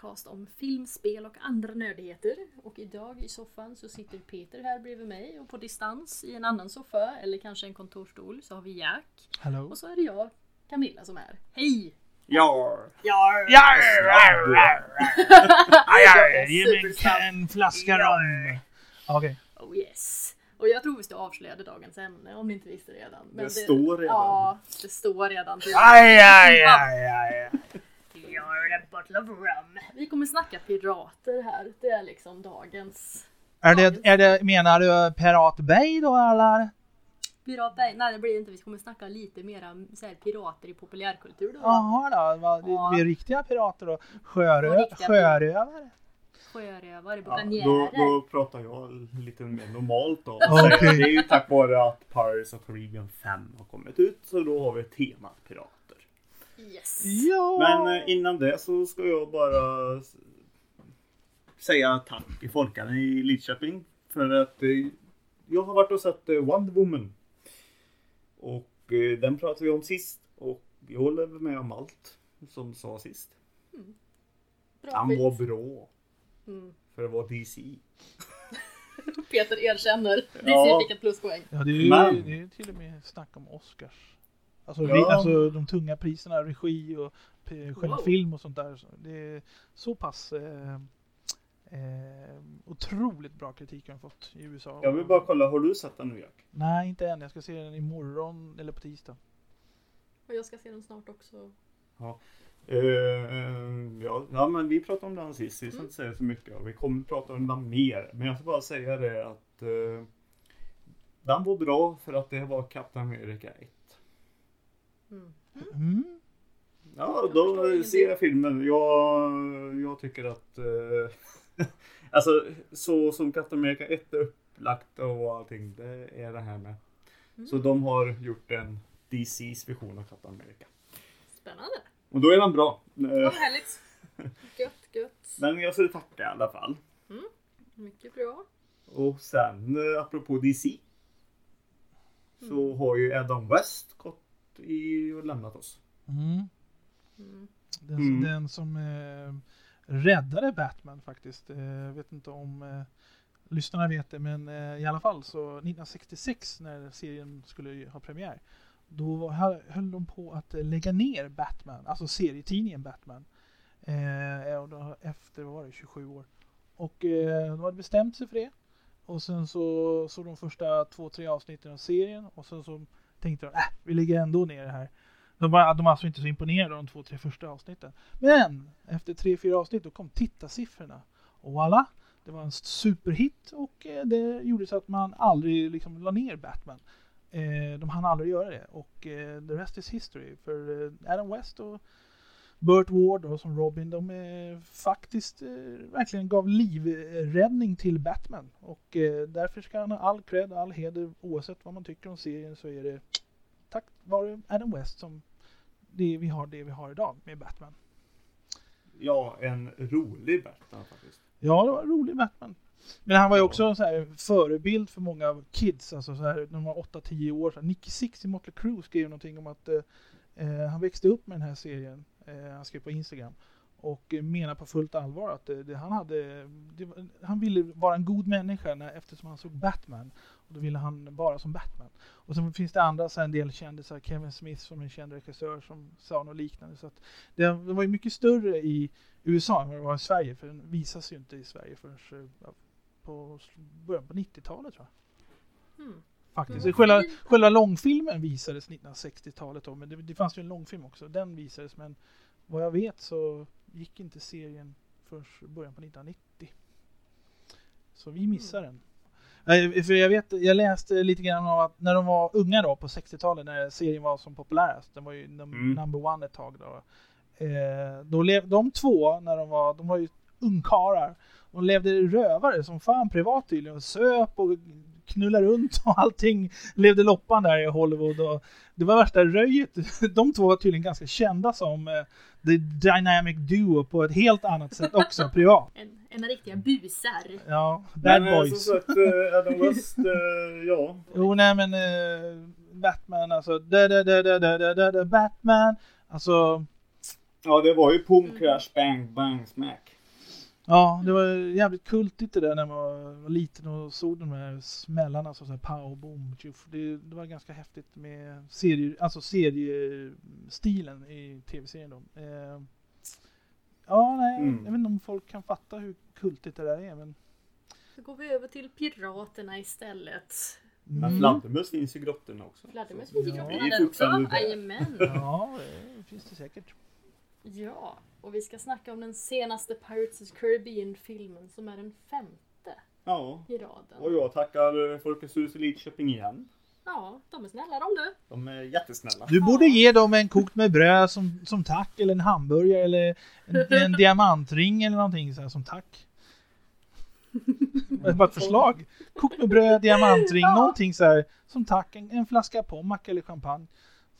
podcast om film, spel och andra nördigheter. Och idag i soffan så sitter Peter här bredvid mig och på distans i en annan soffa eller kanske en kontorsstol så har vi Jack. Hallå? Och så är det jag, Camilla, som är. Hej! Ja. Ja! Ja, Ge mig en, flaska rom. Okej. Oh yes! Och jag tror vi ska avslöja dagens ämne om ni inte visste redan. Men Det står redan. Ja, det står redan. Aj, aj, aj, aj. You're a bottle of rum. Vi kommer snacka pirater här. Det är liksom dagens Är det, är det, menar du Pirat Bay då eller? Pirat Bay. Nej det blir inte. Vi kommer snacka lite mera så här, pirater i populärkultur då. Jaha då, vad, det Ja. blir riktiga pirater då? Sjörö, Ja, sjörövare? Sjörövare, Ja, buccanerer. då, då pratar jag lite mer normalt då. Så Det är ju tack vare att Pirates of Caribbean 5 har kommit ut. Så då har vi temat pirater. Yes. Ja! Men eh, innan det så ska jag bara säga tack i Folkaren i Lidköping. För att eh, jag har varit och sett eh, Wonder Woman. Och den pratade vi om sist. Och jag håller med om allt som sa sist. Bra Han var bra. Mm. För det var DC. Peter erkänner. DC Ja. fick ett pluspoäng. Ja, det är ju Men- det är till och med snack om Oscars. Alltså, Ja. vi, alltså de tunga priserna, regi och Wow. film och sånt där. Så Det är så pass eh, eh, otroligt bra kritik har den fått i USA. Jag vill bara kolla, har du sett den nu Jack? Nej, inte än. Jag ska se den imorgon eller på tisdag. Och jag ska se den snart också. Eh, eh, ja, ja, men vi pratade om den sist. Vi ska Mm. inte säga så mycket. Och vi kommer prata om den mer. Men jag ska bara säga det att eh, den var bra för att det var Captain America 1. Mm. Mm. Ja, då ser jag filmen. Jag, jag tycker att eh, alltså så som Captain America 1 är upplagt och allting. Det är det här med. Mm. Så de har gjort en DC's version av Captain America. Spännande. Och då är den bra. Vad Eh, härligt. Gött, gött. Men jag skulle tacka i alla fall. Mycket bra. Och sen eh, apropå DC. Så har ju Adam West gått i och lämnat oss. Mm. Mm. Den, Mm. den som eh, räddade Batman faktiskt. Eh, Jag vet inte om eh, lyssnarna vet det, men eh, i alla fall så 1966 när serien skulle ha premiär. Då hö- höll de på att eh, lägga ner Batman, alltså serietidningen Batman. Eh, och då, efter, vad var det, 27 år. Och eh, de hade bestämt sig för det. Och sen så såg de första två, tre avsnitten av serien och sen så tänkte de, äh, vi ligger ändå ner här. De var, de var alltså inte så imponerade av de två, tre första avsnitten. Men efter tre, fyra avsnitt då kom tittarsiffrorna. Och voilà! Det var en superhit och eh, det gjorde så att man aldrig liksom la ner Batman. Eh, de hann aldrig göra det och eh, the rest is history. För Adam West och Burt Ward då, som Robin, de eh, faktiskt eh, verkligen gav livräddning till Batman. Och eh, därför ska han ha all cred, all heder oavsett vad man tycker om serien så är det tack vare Adam West som det, vi har det vi har idag med Batman. Ja, en rolig Batman faktiskt. Ja, det var en rolig Batman. Men han var ju också en så här förebild för många kids, alltså så här, när de var 8-10 år. Så här, Nicky Six i Motley Crue skrev någonting om att eh, eh, han växte upp med den här serien. Eh, han skrev på Instagram. Och eh, menar på fullt allvar att eh, det, han hade, det, han ville vara en god människa när, eftersom han såg Batman. Och då ville han vara som Batman. Och sen finns det andra, så en del kändisar, Kevin Smith som är en känd regissör som sa något liknande. Så det, det var ju mycket större i USA än vad det var i Sverige, för den visas ju inte i Sverige förrän ja, på början på 90-talet tror jag. Mm. Faktiskt. Mm. Själva, själva långfilmen visades 1960-talet då, men det, det fanns ju en långfilm också. Den visades, men vad jag vet så gick inte serien förrän början på 1990. Så vi missar den. Eh, För jag vet, jag läste lite grann om att när de var unga då på 60-talet när serien var som populärast, den var ju Mm. number one ett tag då. Eh, då lev, de två, när de var, de var ju ungkarlar, de levde rövare som fan privat tydligen och söp och knullade runt och allting. Levde loppan där i Hollywood och det var värsta röjet. De två var tydligen ganska kända som uh, The Dynamic Duo på ett helt annat sätt också privat. En, en riktiga busar. Ja, bad men, boys. Som sagt, eh, Adam West, eh, ja. Jo, nej men Batman alltså. Da, da, da, da, da, da, da, Batman. Alltså. Ja, det var ju Pum mm. Crash Bang Bang Smack. Ja, det var jävligt kultigt det där när man var liten och såg de här smällarna, så så här pow, boom, tjuff. Det, det var ganska häftigt med serie, alltså seriestilen i tv-serien då. Eh, ja, nej, Mm. jag vet inte om folk kan fatta hur kultigt det där är, men... Så går vi över till Piraterna istället. Men Mm. fladdermöss finns i grottorna också. Fladdermöss finns i Ja. grottorna där också. Jajamän. Ja, det finns det säkert. Ja, och vi ska snacka om den senaste Pirates of the Caribbean-filmen som är den femte Ja. i raden. Och jag tackar Folkets hus i Lidköping igen. Ja, de är snälla de du. De är jättesnälla. Du borde ge dem en kokt med bröd som, som tack, eller en hamburgare, eller en, en diamantring eller någonting så här, som tack. Det är bara ett förslag. Kokt med bröd, diamantring, Ja. någonting så här som tack. En, en flaska pommac eller champagne.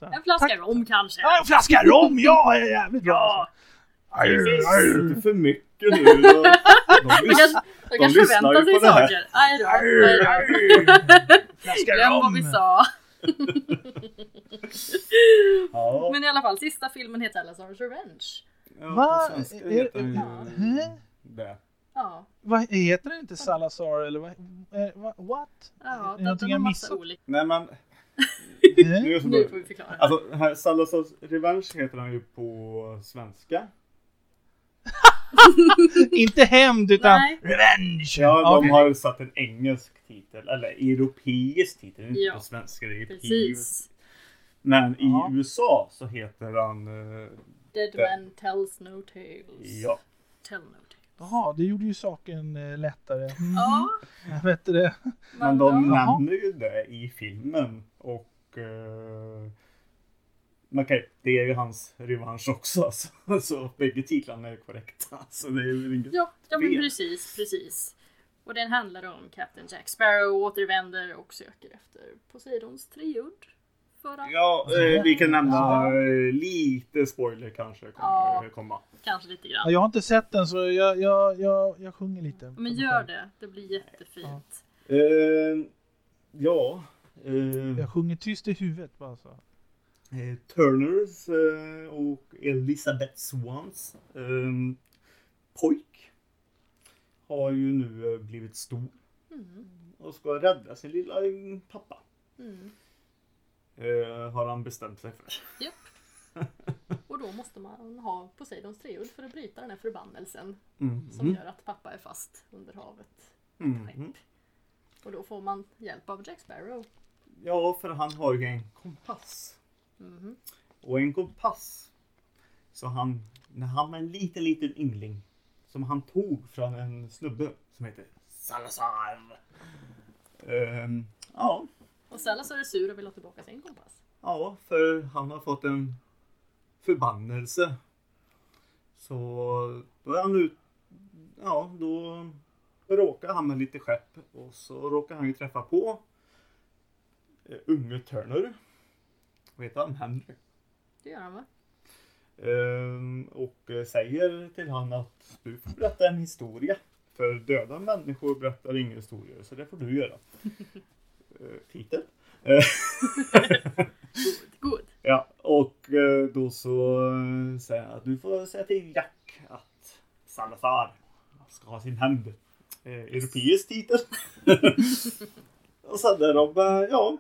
Så En flaska tack. rom kanske. Ja, en flaska rom! Ja, det är jävligt bra! Ja, Inte för mycket nu. De, de De lys- kanske, de kanske förväntar sig saker. Aj då, Glöm vad vi sa. ja. Men i alla fall, sista filmen heter Salazar's Revenge. ja, Va? Heter den Ja. ju Hä? det. Ja, Vad heter den inte Salazar eller vad? Eh, va- what? ja Är det någonting jag missat? olika. Nej men? Nu får vi förklara. Alltså, här, Salazars Revenge heter han ju på svenska. Inte hämnd utan Nej. revenge! Ja, de Okej. har satt en engelsk titel, eller europeisk titel, inte Ja. på svenska. Det är. Precis. Men i Ja. USA så heter han... eh, Dead Det- man tells no tales. ja. Tell no tales. Jaha, det gjorde ju saken eh, lättare. Mm. Ja, Jag vet det. Men de Jaha. nämner ju det i filmen och... eh, Okej, det är ju hans revansch också. Så, så bägge titlarna är korrekta. Så det är väl inget... ja, ja men precis, precis. Och den handlar om Captain Jack Sparrow återvänder och söker efter Poseidons. För att Ja, eh, vi kan nämna Ja. eh, lite spoiler kanske kommer Ja. komma. kanske lite Ja, grann. jag har inte sett den så jag, jag, jag, jag sjunger lite. Men gör det, det blir jättefint. Eh, ja. Eh, Jag sjunger tyst i huvudet bara så. eh, Turners eh, och Elizabeth Swans eh, pojk har ju nu blivit stor Mm. och ska rädda sin lilla pappa. Mm. Har han bestämt sig för. Japp. Och då måste man ha Poseidons treudd för att bryta den här förbannelsen Mm. som gör att pappa är fast under havet. Mm. Och då får man hjälp av Jack Sparrow. Ja, för han har ju en kompass. Mhm. Och en kompass. Så han, när han var en liten, liten yngling. Som han tog från en snubbe som heter Salazar. Ehm, ja, Och Salazar är sur och vill ha tillbaka sin kompass. ja, för han har fått en förbannelse. Så då är han ut, ja, då råkar han med lite skepp och så råkar han ju träffa på unge Turner. Heter han? Henry. Det gör han va? Ehm, och eh, säger till han att du får berätta en historia. För döda människor berättar inga historier, så det får du göra. uh, titel. Eh, Good, good. ja, och eh, då så eh, säger han att du får säga till Jack att Salazar ska ha sin hämnd. Uh, europeisk titel. och sen är de, eh, ja,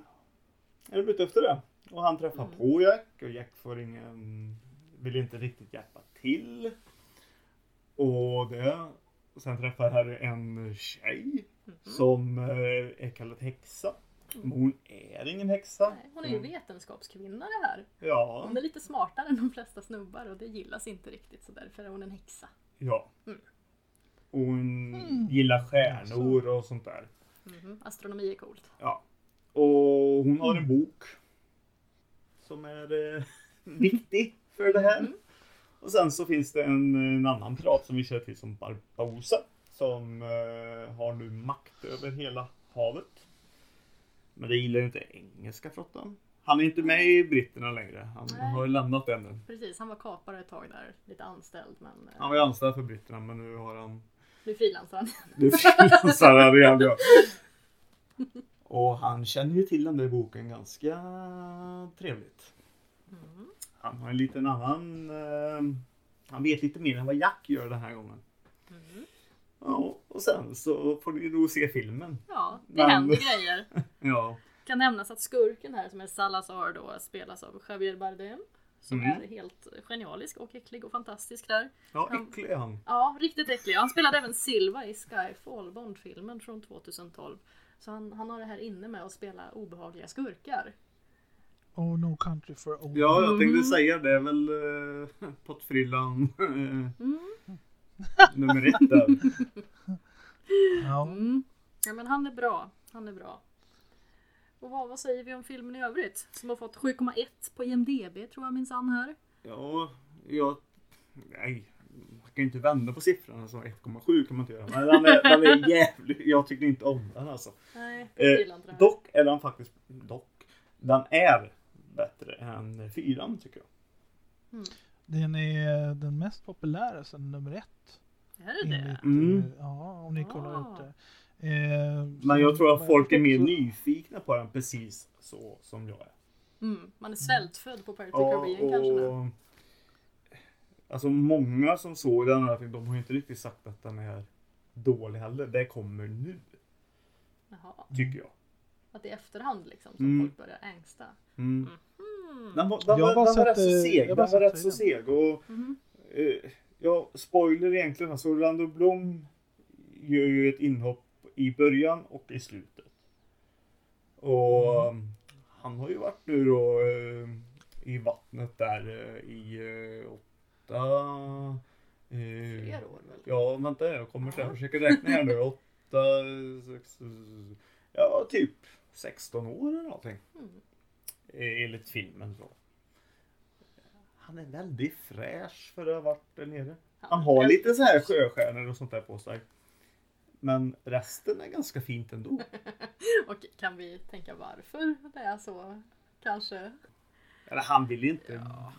är de ute efter det. Och han träffar Mm. på Jack och Jack får ingen, vill inte riktigt hjälpa till. Och det, och sen träffar här en tjej Mhm. som eh, är kallad häxa. Men hon är ingen häxa. Nej, hon är ju Mm. vetenskapskvinna det här. Ja, Hon är lite smartare än de flesta snubbar och det gillas inte riktigt så därför är hon en häxa. ja. Mm. Och hon Mm. gillar stjärnor och sånt där. Mhm. Astronomi är coolt. Ja. Och hon har en bok. Som är eh, viktig för det här. Mm. Och sen så finns det en, en annan pirat som vi känner till som Barbosa. Som eh, har nu makt över hela havet. Men det gillar ju inte engelska flottan. Han är inte med i britterna längre. Han Nej. har ju lämnat den nu. Precis, han var kapare ett tag där. Lite anställd men eh, Han var ju anställd för britterna men nu har han nu frilansar han. Nu frilansar han igen ja. Och han känner ju till den där boken ganska trevligt. Mm. Han har en liten annan eh, han vet lite mer än vad Jack gör den här gången. Mm. Ja, och sen så får ni då se filmen. Ja, det Men- händer grejer. Ja. Kan nämnas att skurken här som är Salazar då spelas av Javier Bardem. Som Mm. är helt genialisk och äcklig och fantastisk där. Ja, Han- äcklig är han. Ja, riktigt äcklig. Han spelade även Silva i Skyfall, Bond-filmen från 2012. Så han, han har det här inne med att spela obehagliga skurkar. Oh no country for old Ja, jag tänkte Mhm. säga det är väl uh, pottfrillan eh, Mm. nummer ett där. Ja. Mm. Ja men han är bra. Han är bra. Och vad, vad säger vi om filmen i övrigt? Som har fått 7,1 på IMDB tror jag minsann här. Ja, jag... Nej, man kan ju inte vända på siffrorna så 1,7 kan man inte göra. Men den är, den är jävlig. Jag tycker inte om den alltså. Nej, Eh, dock är den faktiskt... Dock. Den är bättre än fyran tycker jag. Den är den mest populära sen nummer ett. Är det det? Mm. eh, Ja, om ni kollar Ah. upp det. Eh, Men jag tror att folk är mer så- nyfikna på den precis så som jag är. Mm. Man är svältfödd på Pirates of the Caribbean kanske nu. Alltså många som såg den här, de har ju inte riktigt sagt att den är dålig heller. Det kommer nu, Jaha. tycker jag. Att i efterhand liksom som Mm. folk börjar ängsta. Mm. Mm. Den var, den Jag var, bara den var rätt så seg. Den var rätt så seg. Och, Mhm. eh, ja, spoiler egentligen. Alltså Orlando Bloom gör ju ett inhopp i början och i slutet. Och Mm. han har ju varit nu då eh, i vattnet där eh, i eh, åtta... Eh, Fler år väl? Ja, vänta jag kommer sen. Ja. Jag försöker räkna här nu. Åtta, sex, ja typ 16 år eller någonting. Mm. Eh, Enligt filmen så. Han är väldigt fräsch för att ha varit där nere. Han har lite så här sjöstjärnor och sånt där på sig. Men resten är ganska fint ändå. Och kan vi tänka varför det är så? Kanske? Eller han vill ju inte Ja.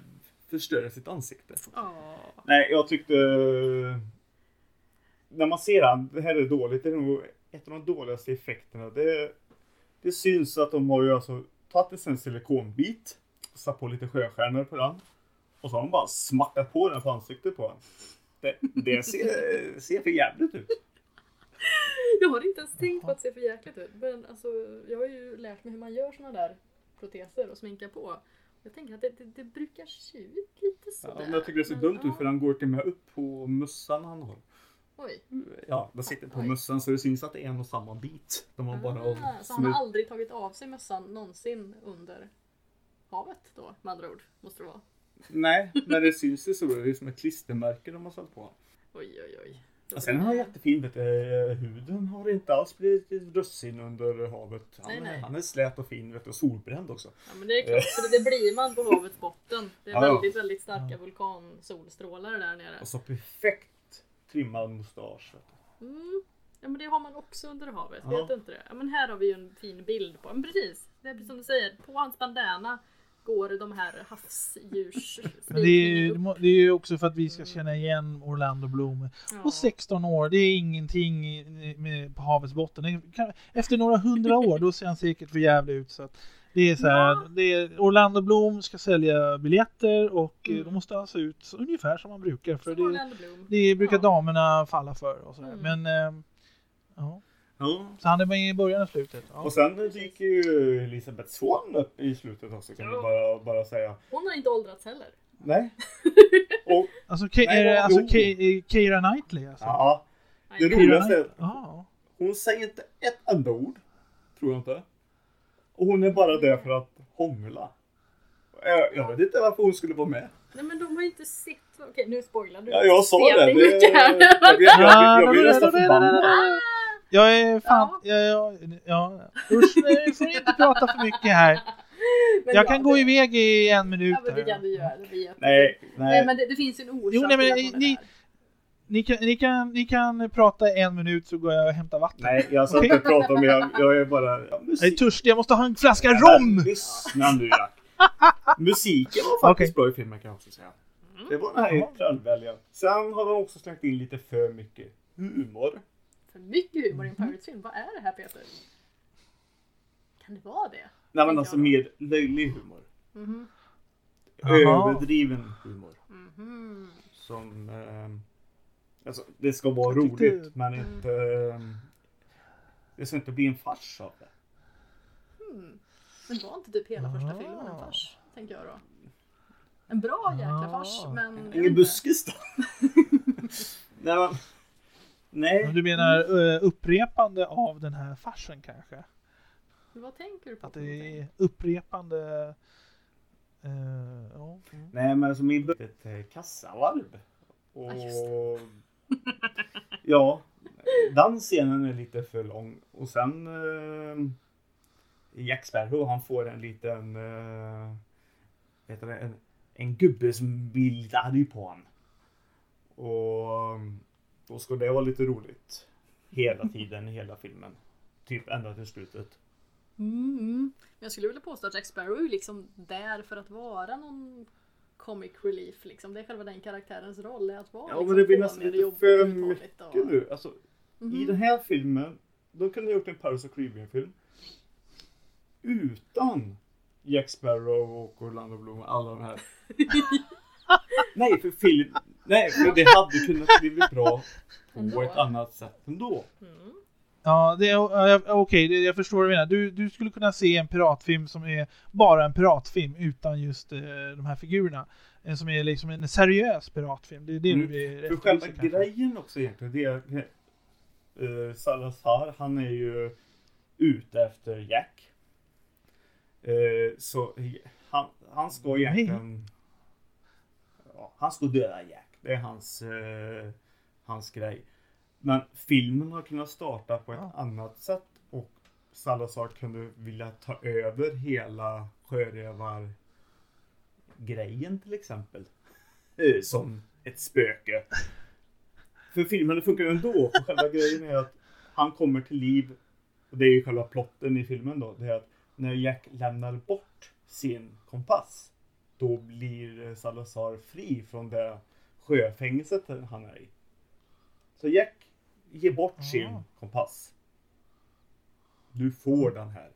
Förstöra sitt ansikte. Ja. Nej, jag tyckte... När man ser han, det här är dåligt. Det är nog ett av de dåligaste effekterna. Det, det syns att de har ju alltså tagit en silikonbit, satt på lite sjöstjärnor på den. Och så har de bara smackat på den på ansiktet på den. Det, det ser, ser för jävligt ut. Jag har inte ens tänkt på att ser för jäkligt ut. Men alltså, jag har ju lärt mig hur man gör såna där proteser och sminkar på. Jag tänker att det, det, det brukar se ut lite Ja, sådär. men jag tycker det ser Men, dumt ja. ut för den går till och med upp på mössan han har. Oj. Ja, den sitter på Oj. mössan så det syns att det är en och samma bit. De har bara Ah, så han har aldrig tagit av sig mössan någonsin under havet då med andra ord. Måste det vara. Nej, men det syns ju så. Det är som ett klistermärke de har satt på. Oj oj oj. Och sen har han jättefin, vet du, eh, huden har inte alls blivit russin under havet. Han, Nej, nej. Är, han är slät och fin vet du, och solbränd också. Ja men det är klart, för det blir man på havets botten. Det är Ja, ja. väldigt, väldigt starka vulkansolstrålar där nere. Och så perfekt trimmad mustasch. Mm. Ja men det har man också under havet, Ja. vet du inte det? Ja men här har vi ju en fin bild på, men precis. Det är precis som du säger, på hans bandana går de här havsdjurs Men det är, ju, det är ju också för att vi ska känna igen Orlando Bloom. Ja. Och 16 år, det är ingenting med, på havets botten. Efter några hundra år, då ser han säkert för jävligt ut. Så att det är så här, Ja. det är, Orlando Bloom ska sälja biljetter och eh, Mm. då måste han se ut ungefär som han brukar. För det, det brukar Ja. damerna falla för. Och så. Mm. Men eh, ja. Ja. Så han är med i början och slutet. Ja. Och sen dyker ju Elisabeth Swan upp i slutet också kan vi Ja. bara, bara säga. Hon har inte åldrats heller. Nej. Och Alltså, Ke- Nej, det, alltså. Ke- Keira Knightley alltså? ja, det roligaste är att hon säger inte ett enda ord. Tror jag inte. Och hon är bara där för att hångla. Jag, jag vet inte varför hon skulle vara med. Nej men de har ju inte sett, okej nu spoilar du. Ja, jag sa det. jag blir nästan förbannad. Jag är fan... Ja. Ja, ja. Usch, nu får inte prata för mycket här. Men Jag ja, kan gå det- iväg i en minut. Ja men det kan du göra. Det blir. Nej, Nej nej. men det, det finns en orsak Jo, nej, men ni-. Ni kan, ni, kan, ni kan prata en minut så går jag och hämtar vatten. Nej, jag ska inte prata om jag, jag är bara... Ja, Jag är törstig, jag måste ha en flaska Men rom! Lyssna nu Jack. Musiken var faktiskt Okej. bra i filmen kan jag också säga. Det var den här trallväljan. Sen har de också slängt in lite för mycket humor. För mycket humor i Mhm. en Pirates-film. Vad är det här Peter? Kan det vara det? Nej men alltså mer löjlig humor. Mhm. Jaha. Överdriven humor. Mhm. Så som... Eh, alltså, det ska vara roligt men inte... Eh, det ska inte bli en fars av det. Hmm. Men var inte typ hela första Ah. filmen en fars? Tänker jag då. En bra jäkla fars Ah. men... Ingen buskis då? Nej, men, nej. Men du menar eh, upprepande av den här farsen kanske? Vad tänker du på? Att det är upprepande... eh, ja. mm. Nej men som i ett eh, kassavalv. Och... Ja, just ja, den scenen är lite för lång. Och sen eh, Jack Sparrow han får en liten vad heter det, en, en gubbe som blir lite arg på honom. Och då ska det vara lite roligt. Hela tiden i hela filmen. Typ ända till slutet. Mm, mm. Jag skulle vilja påstå att Jack Sparrow är liksom där för att vara någon comic relief liksom. Det är själva den karaktärens roll, är att vara Ja liksom men det blir nästan och lite för och uthålligt och- mycket nu. Alltså, Mhm. I den här filmen, då kunde jag gjort en Pirates of Caribbean film. Utan Jack Sparrow och Orlando Bloom och alla de här. nej, för film, nej, för det hade kunnat bli bra på ett annat sätt ändå. Mm. Ja, det är, okej, det- jag förstår vad du menar. Du, du skulle kunna se en piratfilm som är bara en piratfilm utan just eh, de här figurerna. En som är liksom en seriös piratfilm. Det är det Mm. du är För själva kanske. grejen också egentligen, det är uh, Salazar, han är ju ute efter Jack. Eh, så han, han ska egentligen... Ja, han ska döda Jack. Det är hans, eh, hans grej. Men filmen har kunnat starta på ett Ja. annat sätt och Salazar kunde vilja ta över hela sjörövar grejen till exempel. Eh, Som ett spöke. För filmen funkar ju ändå. Själva grejen är att han kommer till liv. Och det är ju själva plotten i filmen då. Det är att när Jack lämnar bort sin kompass. Då blir Salazar fri från det sjöfängelset han är i. Så Jack ger bort Ah. sin kompass. Du får den här.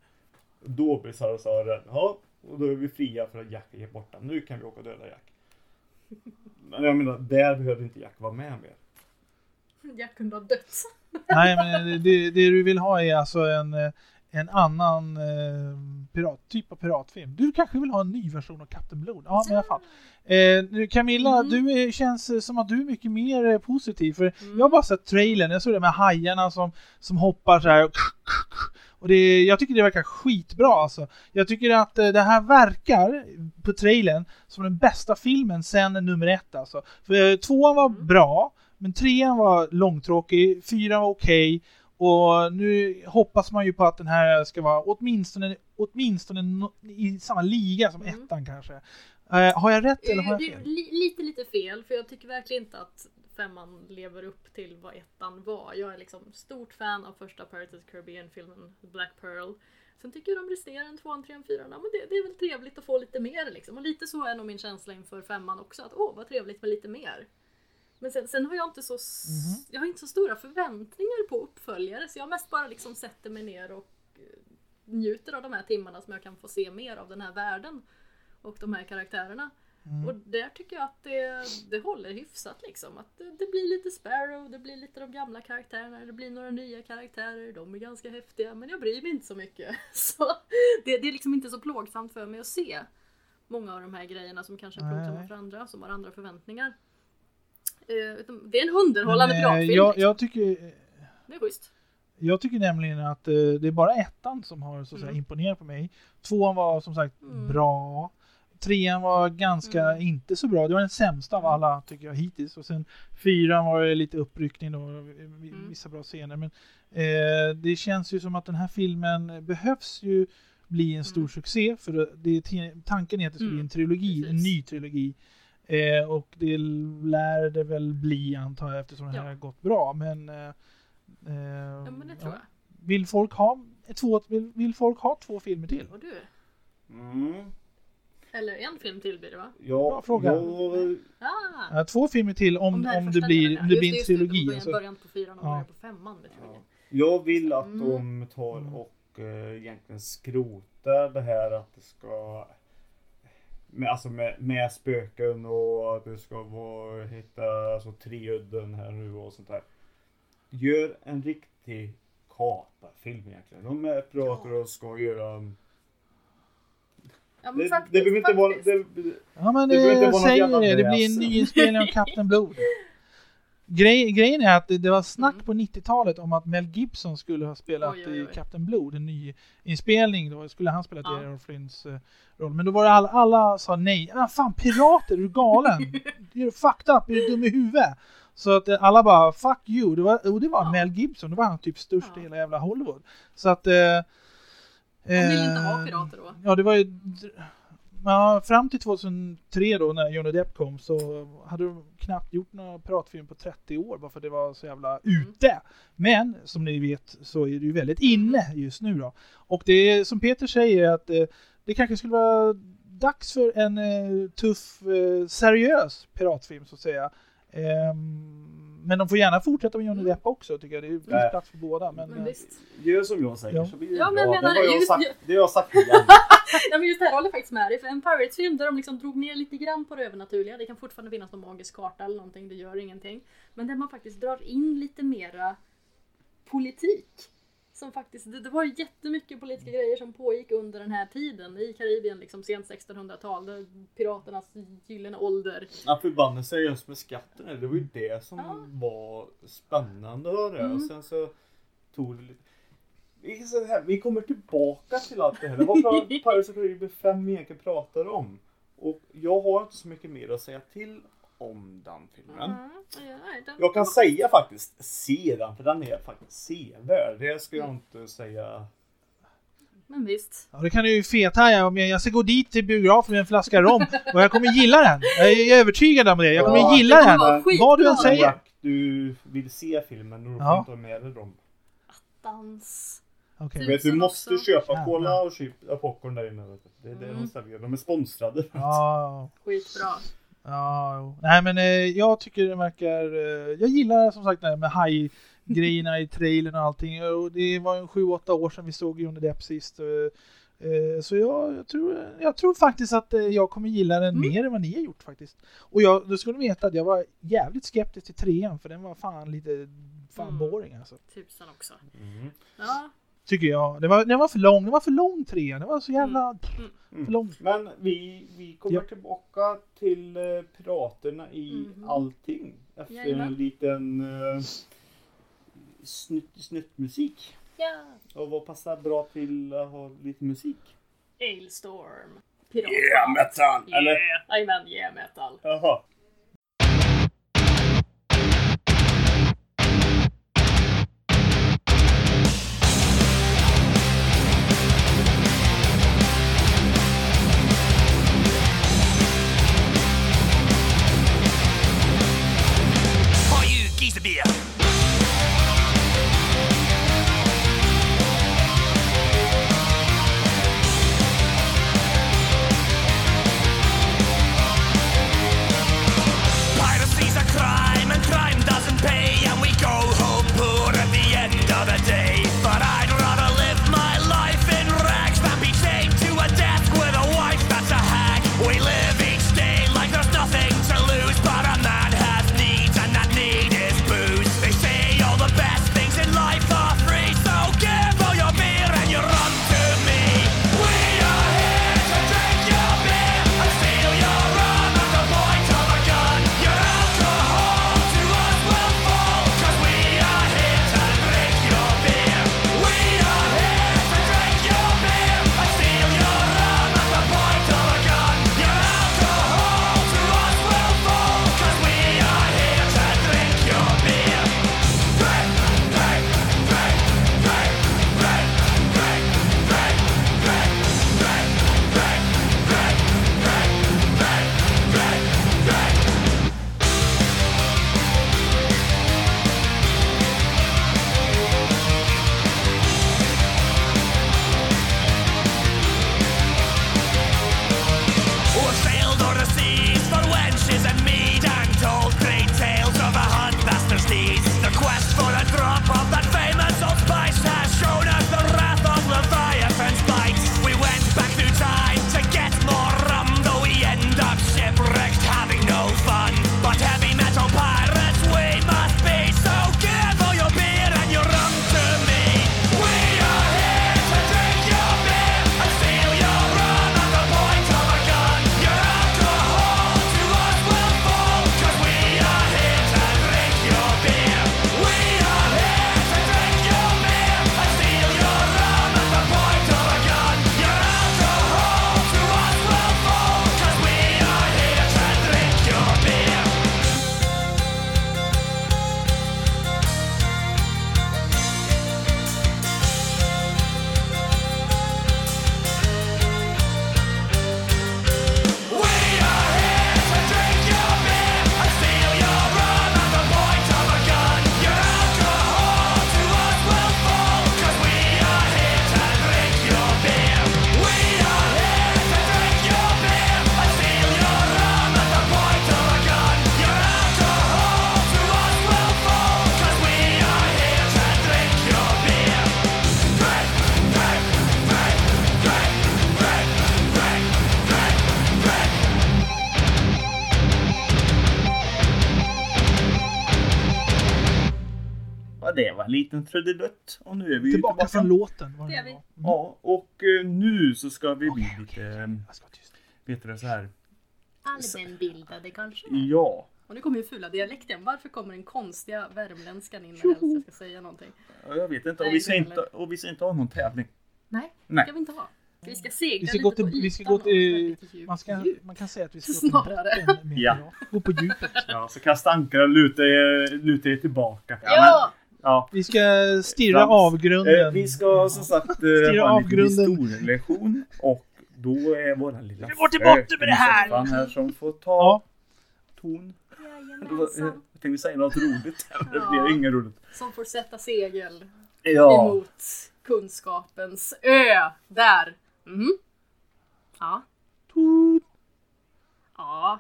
Då blir Salazar rädd. Ja, och då är vi fria för att Jack ger bort den. Nu kan vi åka och döda Jack. Men jag menar, där behöver inte Jack vara med mer. Jack kunde ha dött. Nej, men det, det, det du vill ha är alltså en, eh, en annan eh, pirat, typ av piratfilm. Du kanske vill ha en ny version av Captain Blood? Ja, men i alla fall. Eh, nu, Camilla, Mm. du är, känns eh, som att du är mycket mer eh, positiv. För Mm. jag har bara sett trailern, jag såg det med hajarna som, som hoppar så här. Och, och det, jag tycker det verkar skitbra alltså. Jag tycker att eh, det här verkar på trailern som den bästa filmen sen nummer ett alltså. För tvåan var Mm. bra, men trean var långtråkig, fyran var okej. Och nu hoppas man ju på att den här ska vara åtminstone, åtminstone no, i samma liga som Mm. ettan kanske. Eh, har jag rätt eller har jag Det är fel? li- lite, lite fel, för jag tycker verkligen inte att femman lever upp till vad ettan var. Jag är liksom stort fan av första Pirates of the Caribbean-filmen Black Pearl. Sen tycker jag de resterande tvåan, trean, fyran, men det, det är väl trevligt att få lite mer liksom. Och lite så är nog min känsla inför femman också, att åh vad trevligt med lite mer. Men sen, sen har jag inte så, s- Mhm. jag har inte så stora förväntningar på uppföljare, så jag mest bara liksom sätter mig ner och eh, njuter av de här timmarna som jag kan få se mer av den här världen och de här karaktärerna. Mm. Och där tycker jag att det, det håller hyfsat liksom. Att det, det blir lite Sparrow, det blir lite de gamla karaktärerna, det blir några nya karaktärer, de är ganska häftiga men jag bryr mig inte så mycket. Så det, det är liksom inte så plågsamt för mig att se många av de här grejerna som kanske är plågsamma för andra, som har andra förväntningar. Eh, det är en underhållande eh, piratfilm. jag, liksom. jag, tycker, Det är schysst. jag tycker nämligen att eh, det är bara ettan som har så att säga, Mm. imponerat på mig. Tvåan var som sagt Mm. bra. Trean var ganska Mm. inte så bra. Det var den sämsta av Mm. alla tycker jag hittills. Och sen fyran var lite uppryckning då. Mm. Vissa bra scener. Men eh, det känns ju som att den här filmen behövs ju bli en stor Mm. succé. För det- tanken är att det ska bli Mm, en trilogi, en precis. ny trilogi. Eh, och det lär det väl bli antar jag eftersom det här Ja. har gått bra. Men, eh, eh, Ja men det tror jag. Vill folk ha två, vill, vill folk ha två filmer till? Och du? Mm. Eller en film till blir det va? Ja, Bra fråga. Jag, Ah! Ja, två filmer till om, den här om, det, blir, om det blir en Just det, just det. trilogi. De Alltså. början på fyran och Ja. början på femman. Det tror jag. jag vill att Mm. de tar Mm. och eh, egentligen skrotar det här att det ska... med, alltså med, med spöken och att det ska vara hitta alltså, treudden här nu och sånt där. Gör en riktig kaparfilm egentligen. De är pratar och ska göra en Ja, men det, det behöver inte vara... faktiskt. Det, Ja men Det det, inte vara säger det, det blir en nyinspelning av Kapten Blod. Grej, grejen är att det, det var snack Mm. på 90-talet om att Mel Gibson skulle ha spelat Oj, oj, oj. i Kapten Blod, en ny inspelning. Då skulle han spela Ja. Errol Flynns eh, roll. Men då var det alla, alla sa nej. Ah, fan pirater, är du galen? Är du fucked up? Är du dum i huvudet? Så att eh, alla bara fuck you. Det var, och det var Ja. Mel Gibson, det var han typ störst i Ja. hela jävla Hollywood. Så att... Eh, De vill inte ha eh, pirater då. Ja, det var ju... Ja, fram till 2003 då när Johnny Depp kom så hade de knappt gjort några piratfilm på 30 år bara för det var så jävla ute. Men som ni vet så är det ju väldigt inne just nu då. Och det är som Peter säger att eh, det kanske skulle vara dags för en eh, tuff, eh, seriös piratfilm så att säga. Ehm, men de får gärna fortsätta med Johnny Depp också tycker jag. Det finns Nej. plats för båda. Men, Men eh, visst. gör som jag säger Ja. så blir det Ja, men bra. menar det, har jag just- sagt, det har jag sagt igen. Ja, men just det här håller faktiskt med dig. För en Pirates-film där de liksom drog ner lite grann på det övernaturliga. Det kan fortfarande finnas någon magisk karta eller någonting, det gör ingenting. Men där man faktiskt drar in lite mera politik. Som faktiskt, det, det var jättemycket politiska grejer som pågick under den här tiden i Karibien, liksom sent 1600-tal. där Piraternas gyllene ålder. Att förbanna sig just med skatten, det var ju det som Ja. var spännande att höra. Mm. Och sen så tog det lite... Här, vi kommer tillbaka till allt det här. Det var Pirates of Caribbean 5 vi egentligen pratar om. Och jag har inte så mycket mer att säga till om den filmen. Mm, ja, nej, den- Jag kan säga faktiskt, se den, för den är faktiskt sevärd. Det ska jag inte säga. Men visst. Ja, det kan du ju fethaja om jag, jag ska gå dit till biografen med en flaska rom och jag kommer gilla den. Jag är övertygad om det. Jag kommer Ja, gilla den. Vad du än säger. du vill se filmen och du får Ja. inte ha med dig. Dans. Okej. Typ. Vet, du måste också. köpa Jävlar. cola och chip- popcorn där inne. Det är det Mm. de serverar. De är sponsrade. Ja, Skitbra. Ja, jo. Nej men eh, jag tycker det verkar... Eh, jag gillar som sagt det här med haj-grejerna i trailern och allting. Och det var ju 7-8 år sedan vi såg Johnny Depp sist. Eh, så jag, jag, tror, jag tror faktiskt att eh, jag kommer gilla den Mm. mer än vad ni har gjort faktiskt. Och jag, då ska ni veta att jag var jävligt skeptisk till trean för den var fan lite fan Mm. boring alltså. Tusen också. Mm. Ja. Tycker jag. Den var, den var för lång, den var för lång trean. Den var så jävla Mm. för lång. Men vi, vi kommer Ja. tillbaka till eh, piraterna i Mhm. allting. Efter Jajamän. en liten uh, snutt, snuttmusik. ja. Och vad passar bra till att ha lite musik? Ailstorm. Pirat. metal! Yeah. Eller? Jajamän, yeah metal. Jaha. Ja, det var en liten trudelutt. Och nu är vi Tillbaka tillbaka. från låten. vad Det är nu vi. var. Mm. Ja, och eh, nu så ska vi bli Okej, okej, lite, okej. eh, Jag ska vara tyst. vet du det, så här. Allmänbildade kanske? Ja, Och nu kommer ju fula dialekten. Varför kommer den konstiga värmländskan in när helst jag ska säga någonting? jag vet inte. Och vi, ska inte och vi ska inte ha någon tävling. Nej, Nej. ska vi inte ha. Vi ska segla Vi ska lite gå till, på vi ska gå till, man, ska, man kan säga att vi ska gå till Snarare. botten med Ja. Gå på djupet. Ja, så kasta ankar och luta er, luta er tillbaka. Ja! Men, ja. Vi ska stirra Frans. avgrunden. Eh, vi ska som sagt eh, Stirra ha av en liten grunden. historielektion. Och då är våran lilla Vi går till botten med det här. här som får ta Ja. ton. Jajamensan. Jag tänkte säga något roligt, men det Ja. blir inget roligt. Som får sätta segel Ja, emot kunskapens ö. Där. Mhm. Ja. Toot. Ja.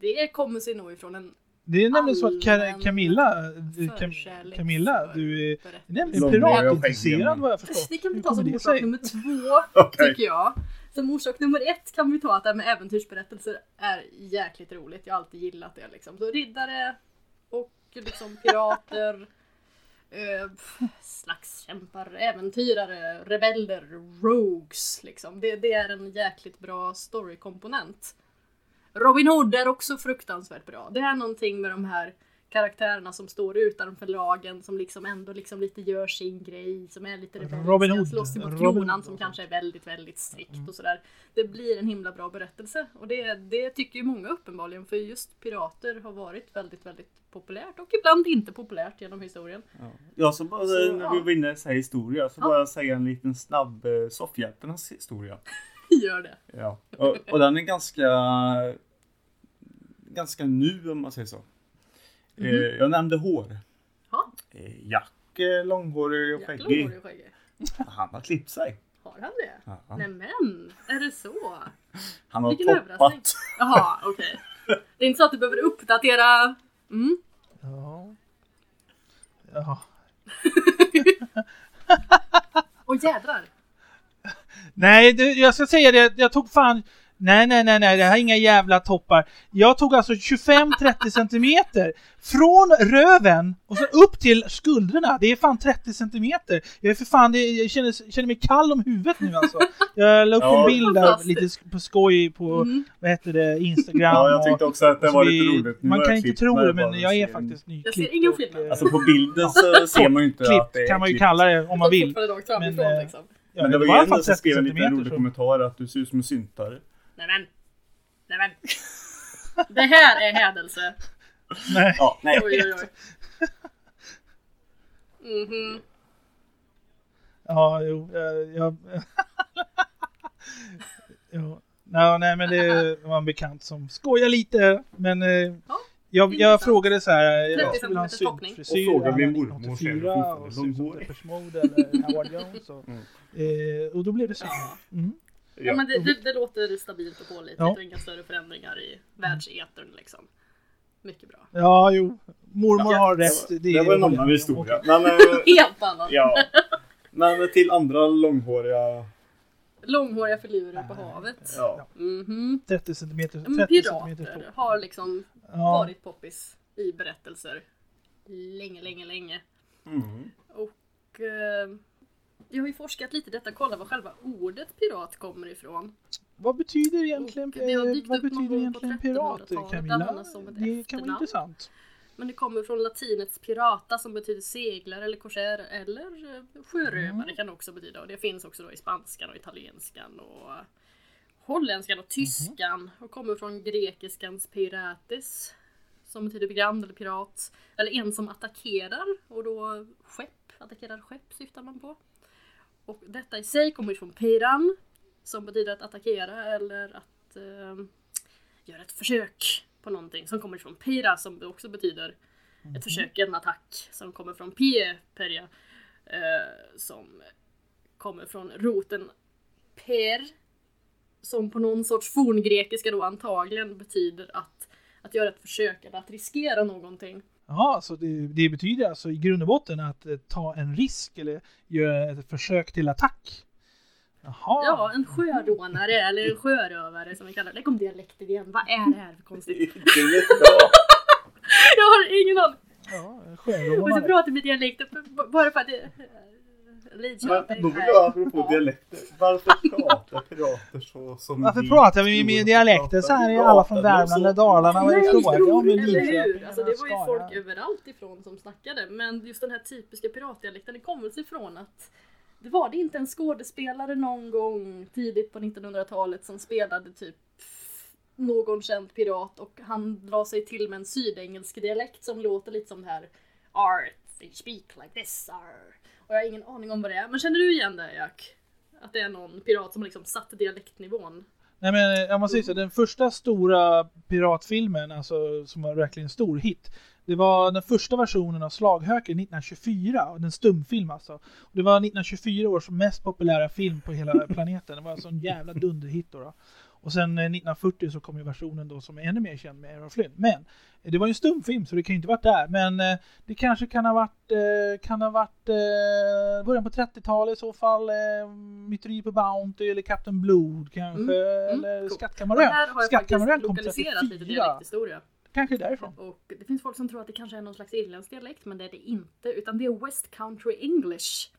Det kommer sig nog ifrån en Det är nämligen så att Ka- Camilla, du, Cam, Camilla, du är nämligen piratintresserad vad jag förstår. Det kan vi ta som det orsak nummer två, Okej. tycker jag. Som orsak nummer ett kan vi ta att det här med äventyrsberättelser är jäkligt roligt. Jag har alltid gillat det liksom. Så riddare och liksom pirater, eh, slagskämpar, äventyrare, rebeller, rogues liksom. Det, det är en jäkligt bra storykomponent. Robin Hood är också fruktansvärt bra. Det är någonting med de här karaktärerna som står utanför lagen som liksom ändå liksom lite gör sin grej, som är lite rebelliska, Robin Hood. slåss emot Robin kronan Hood. som kanske är väldigt, väldigt strikt och sådär. Det blir en himla bra berättelse och det, det tycker ju många uppenbarligen för just pirater har varit väldigt, väldigt populärt och ibland inte populärt genom historien. Ja. Jag så bara, Så, när ja. vi var inne och säger historia, så Ja. bara säga en liten snabb eh, soffhjältarnas historia. Gör det. Ja. Och, och den är ganska ganska nu om man säger så. Eh, jag nämnde hår. Ja, Eh, Jack eh, långhårig och skäggig. långhårig skäggig. Han har klippt sig. Har han det? Ja. Nämen, är det så? Han har Vilken överraskning. toppat. Jaha, okej. Det är inte så att du behöver uppdatera... Mm. Ja. Ja. Och jädrar! Nej, det, jag ska säga det. Jag tog fan... Nej, nej, nej, nej, det här är inga jävla toppar. Jag tog alltså 25-30 centimeter från röven och så upp till skuldrorna. Det är fan 30 centimeter. Jag är för fan, det, jag känner, känner mig kall om huvudet nu alltså. Jag la upp Ja. en bild där, lite på skoj på, Mm. vad heter det, Instagram. Ja, jag tyckte också att det var lite roligt. Nu Man kan inte klippt tro det, men jag är faktiskt nyklippt. Jag ser ingen skillnad. Alltså på bilden så ser man ju inte att det är kan man ju klippt. kalla det om man vill. Framifrån Men, eh, liksom. Ja, Men det var ju en som 30 skrev en liten rolig så- kommentar att du ser ut som en syntare. Nämen! Nämen! Det här är hädelse. Nej. Ja, nej. Oj, oj, oj. Mhm. Ja, jo, jag... jag jo. Ja, nej, men det var en bekant som skojar lite, men eh, Ja, jag, jag frågade så här, 30 jag skulle ha en syntfrisyr, Och frågade min mormor 1984 själv, och fortfarande ser ut som långhårig. Depeche Mode eller Howard Jones. Och, Mm. eh, och då blev det så. Mm. Ja, men det, det, det låter stabilt och pålitligt Ja. och inga större förändringar i världsetern liksom. Mycket bra. Ja, jo. Mormor Ja, har Det rätt. var, Det, det var en annan historia. Men, eh, Helt annan! ja. Men till andra långhåriga. Långhåriga filurer på havet. Ja. Mhm. 30 centimeter. Men 30 centimeter Pirater topp. har liksom Ja. varit poppis i berättelser länge, länge, länge. Mm. Och eh, jag har ju forskat lite i detta, kolla var själva ordet pirat kommer ifrån. Vad betyder egentligen, eh, vad betyder egentligen pirat, 1300-talet, Camilla? Det kan vara intressant. Men det kommer från latinets pirata som betyder seglare eller korsär eller eh, sjörövare Mm. kan det också betyda. Och det finns också då i spanskan och italienskan och holländskan och tyskan. Och kommer från grekiskans pirates som betyder brand eller pirat. Eller en som attackerar och då skepp, attackerar skepp syftar man på. Och detta i sig kommer från piran som betyder att attackera eller att eh, göra ett försök på någonting som kommer från pira som också betyder ett försök, en attack som kommer från pie, peria, eh, som kommer från roten per som på någon sorts forngrekiska då antagligen betyder att, att göra ett försök eller att riskera någonting. Jaha, så det, det betyder alltså i grund och botten att eh, ta en risk eller göra ett försök till attack? Jaha. Ja, en sjörånare eller en sjörövare som vi kallar det. Det kom dialekter igen. Vad är det här för konstigt? Jag har ingen aning. Ja, en Och sjörövare. pratar med dialekt bara för att det... Men Lidköping. då vill nej. jag apropå dialekter. Varför pratar pirater så som Varför vi pratar vi med dialekter så här i alla från Värmland och Dalarna? Vad är det Nej, fråga om? Eller hur? Alltså det var ju eller folk överallt ifrån som snackade. Men just den här typiska piratdialekten, det kommer sig från att det var det inte en skådespelare någon gång tidigt på 1900-talet som spelade typ någon känd pirat och han drar sig till med en sydengelsk dialekt som låter lite som det här Art, they speak like this, are. Och jag har ingen aning om vad det är. Men känner du igen det Jack? Att det är någon pirat som har liksom satt dialektnivån? Nej men eh, om man säger så, den första stora piratfilmen, alltså som var verkligen en stor hit. Det var den första versionen av Slaghöken 1924, och den stumfilm alltså. Och det var 1924 års mest populära film på hela planeten. Det var en sån jävla dunderhit då. då. Och sen eh, 1940 så kom ju versionen då som är ännu mer känd med Errol Flynn. Men eh, det var ju en stumfilm så det kan ju inte varit där. Men eh, det kanske kan ha varit, eh, kan ha varit eh, början på 30-talet i så fall. Eh, Myteri på Bounty eller Captain Blood kanske. Mm, Eller coolt. Och Skattkammarön. här har jag Skattkammarön faktiskt kom lokaliserat lite 34. dialekthistoria. Kanske därifrån. Och det finns folk som tror att det kanske är någon slags irländsk dialekt, men det är det inte. Utan det är West Country English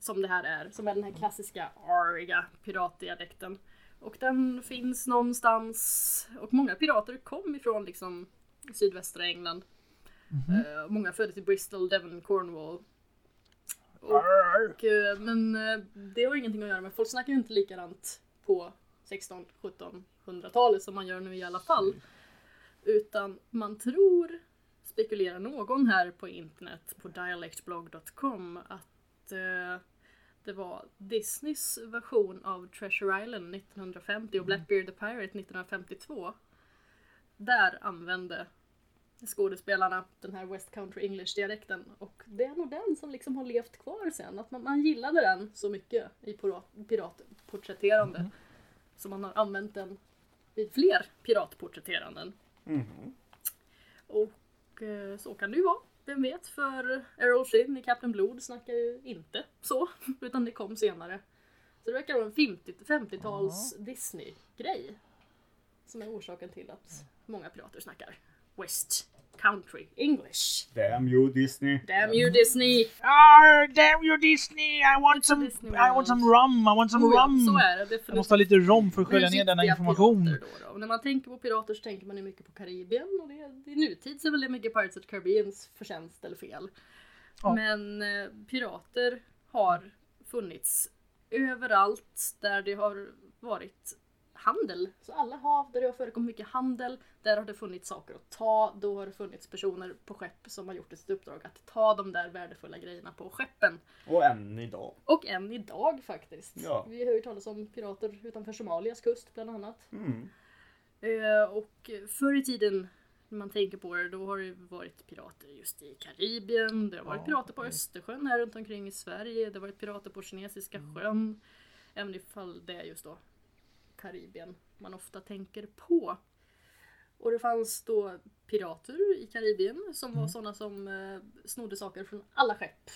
som det här är. Som är den här klassiska ariga piratdialekten. Och den finns någonstans, och många pirater kom ifrån liksom sydvästra England. Eh, många föddes i Bristol, Devon, Cornwall. Och, eh, men eh, det har ingenting att göra med, folk snackar ju inte likadant på 16, 17, 100-talet som man gör nu i alla fall. Utan man tror, spekulerar någon här på internet på dialectblog.com att eh, det var Disneys version av Treasure Island 1950 och Blackbeard the Pirate 1952. Där använde skådespelarna den här West Country English dialekten och det är nog den som liksom har levt kvar sen. Att man, man gillade den så mycket i pirat- piratporträtterande. Så man har använt den vid fler piratporträtteranden. Mhm. Och eh, så kan det ju vara. Vem vet, för Errol Flynn i Captain Blood snackar ju inte så, utan det kom senare. Så det verkar vara en 50 50-tals Disney-grej. Som är orsaken till att många pirater snackar West Country English. Damn you Disney. Damn you Disney! Ah, damn you Disney! I want some, Disney I want some rum, I want some Oh ja, rum! så är det definitivt. Jag måste ha lite rom för att skölja ner denna information. Då då. Och när man tänker på pirater så tänker man ju mycket på Karibien och det, i nutid så är väl det mycket Pirates of the Caribbeans förtjänst eller fel. Ja. Men eh, pirater har funnits överallt där det har varit handel. Så alla hav där det har förekommit mycket handel, där har det funnits saker att ta. Då har det funnits personer på skepp som har gjort sitt uppdrag att ta de där värdefulla grejerna på skeppen. Och än idag. Och än idag faktiskt. Ja. Vi har ju talat om pirater utanför Somalias kust bland annat. Mm. Eh, och förr i tiden när man tänker på det, då har det varit pirater just i Karibien, det har varit Ja, pirater på okej. Östersjön här runt omkring i Sverige, det har varit pirater på Kinesiska Mm. sjön. Även ifall det just då Karibien man ofta tänker på. Och det fanns då pirater i Karibien som Mm. var sådana som eh, snodde saker från alla skepp.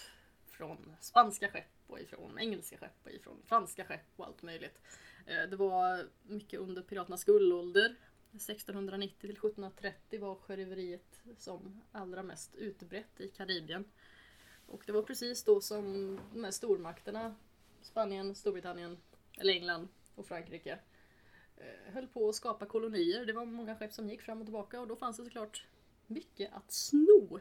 Från spanska skepp och ifrån engelska skepp och ifrån franska skepp och allt möjligt. Eh, Det var mycket under piraternas guldålder. 1690 till 1730 var sjöröveriet som allra mest utbrett i Karibien. Och det var precis då som de här stormakterna, Spanien, Storbritannien, eller England och Frankrike, höll på att skapa kolonier. Det var många skepp som gick fram och tillbaka och då fanns det såklart mycket att sno.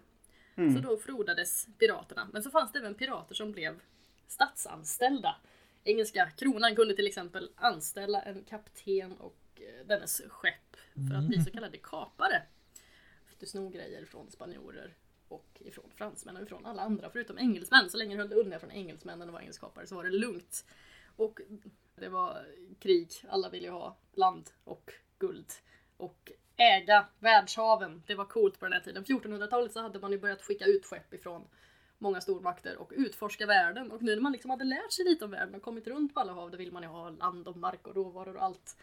Mm. Så då frodades piraterna. Men så fanns det även pirater som blev statsanställda. Engelska kronan kunde till exempel anställa en kapten och eh, dennes skepp för att bli så kallade kapare. För att sno grejer från spanjorer och ifrån fransmän och ifrån alla andra förutom engelsmän. Så länge du höll dig undan från engelsmännen och var engelskkapare så var det lugnt. Och det var krig, alla ville ju ha land och guld. Och äga världshaven, det var coolt på den här tiden. 1400-talet så hade man ju börjat skicka ut skepp ifrån många stormakter och utforska världen. Och nu när man liksom hade lärt sig lite om världen och kommit runt på alla hav, då vill man ju ha land och mark och råvaror och allt.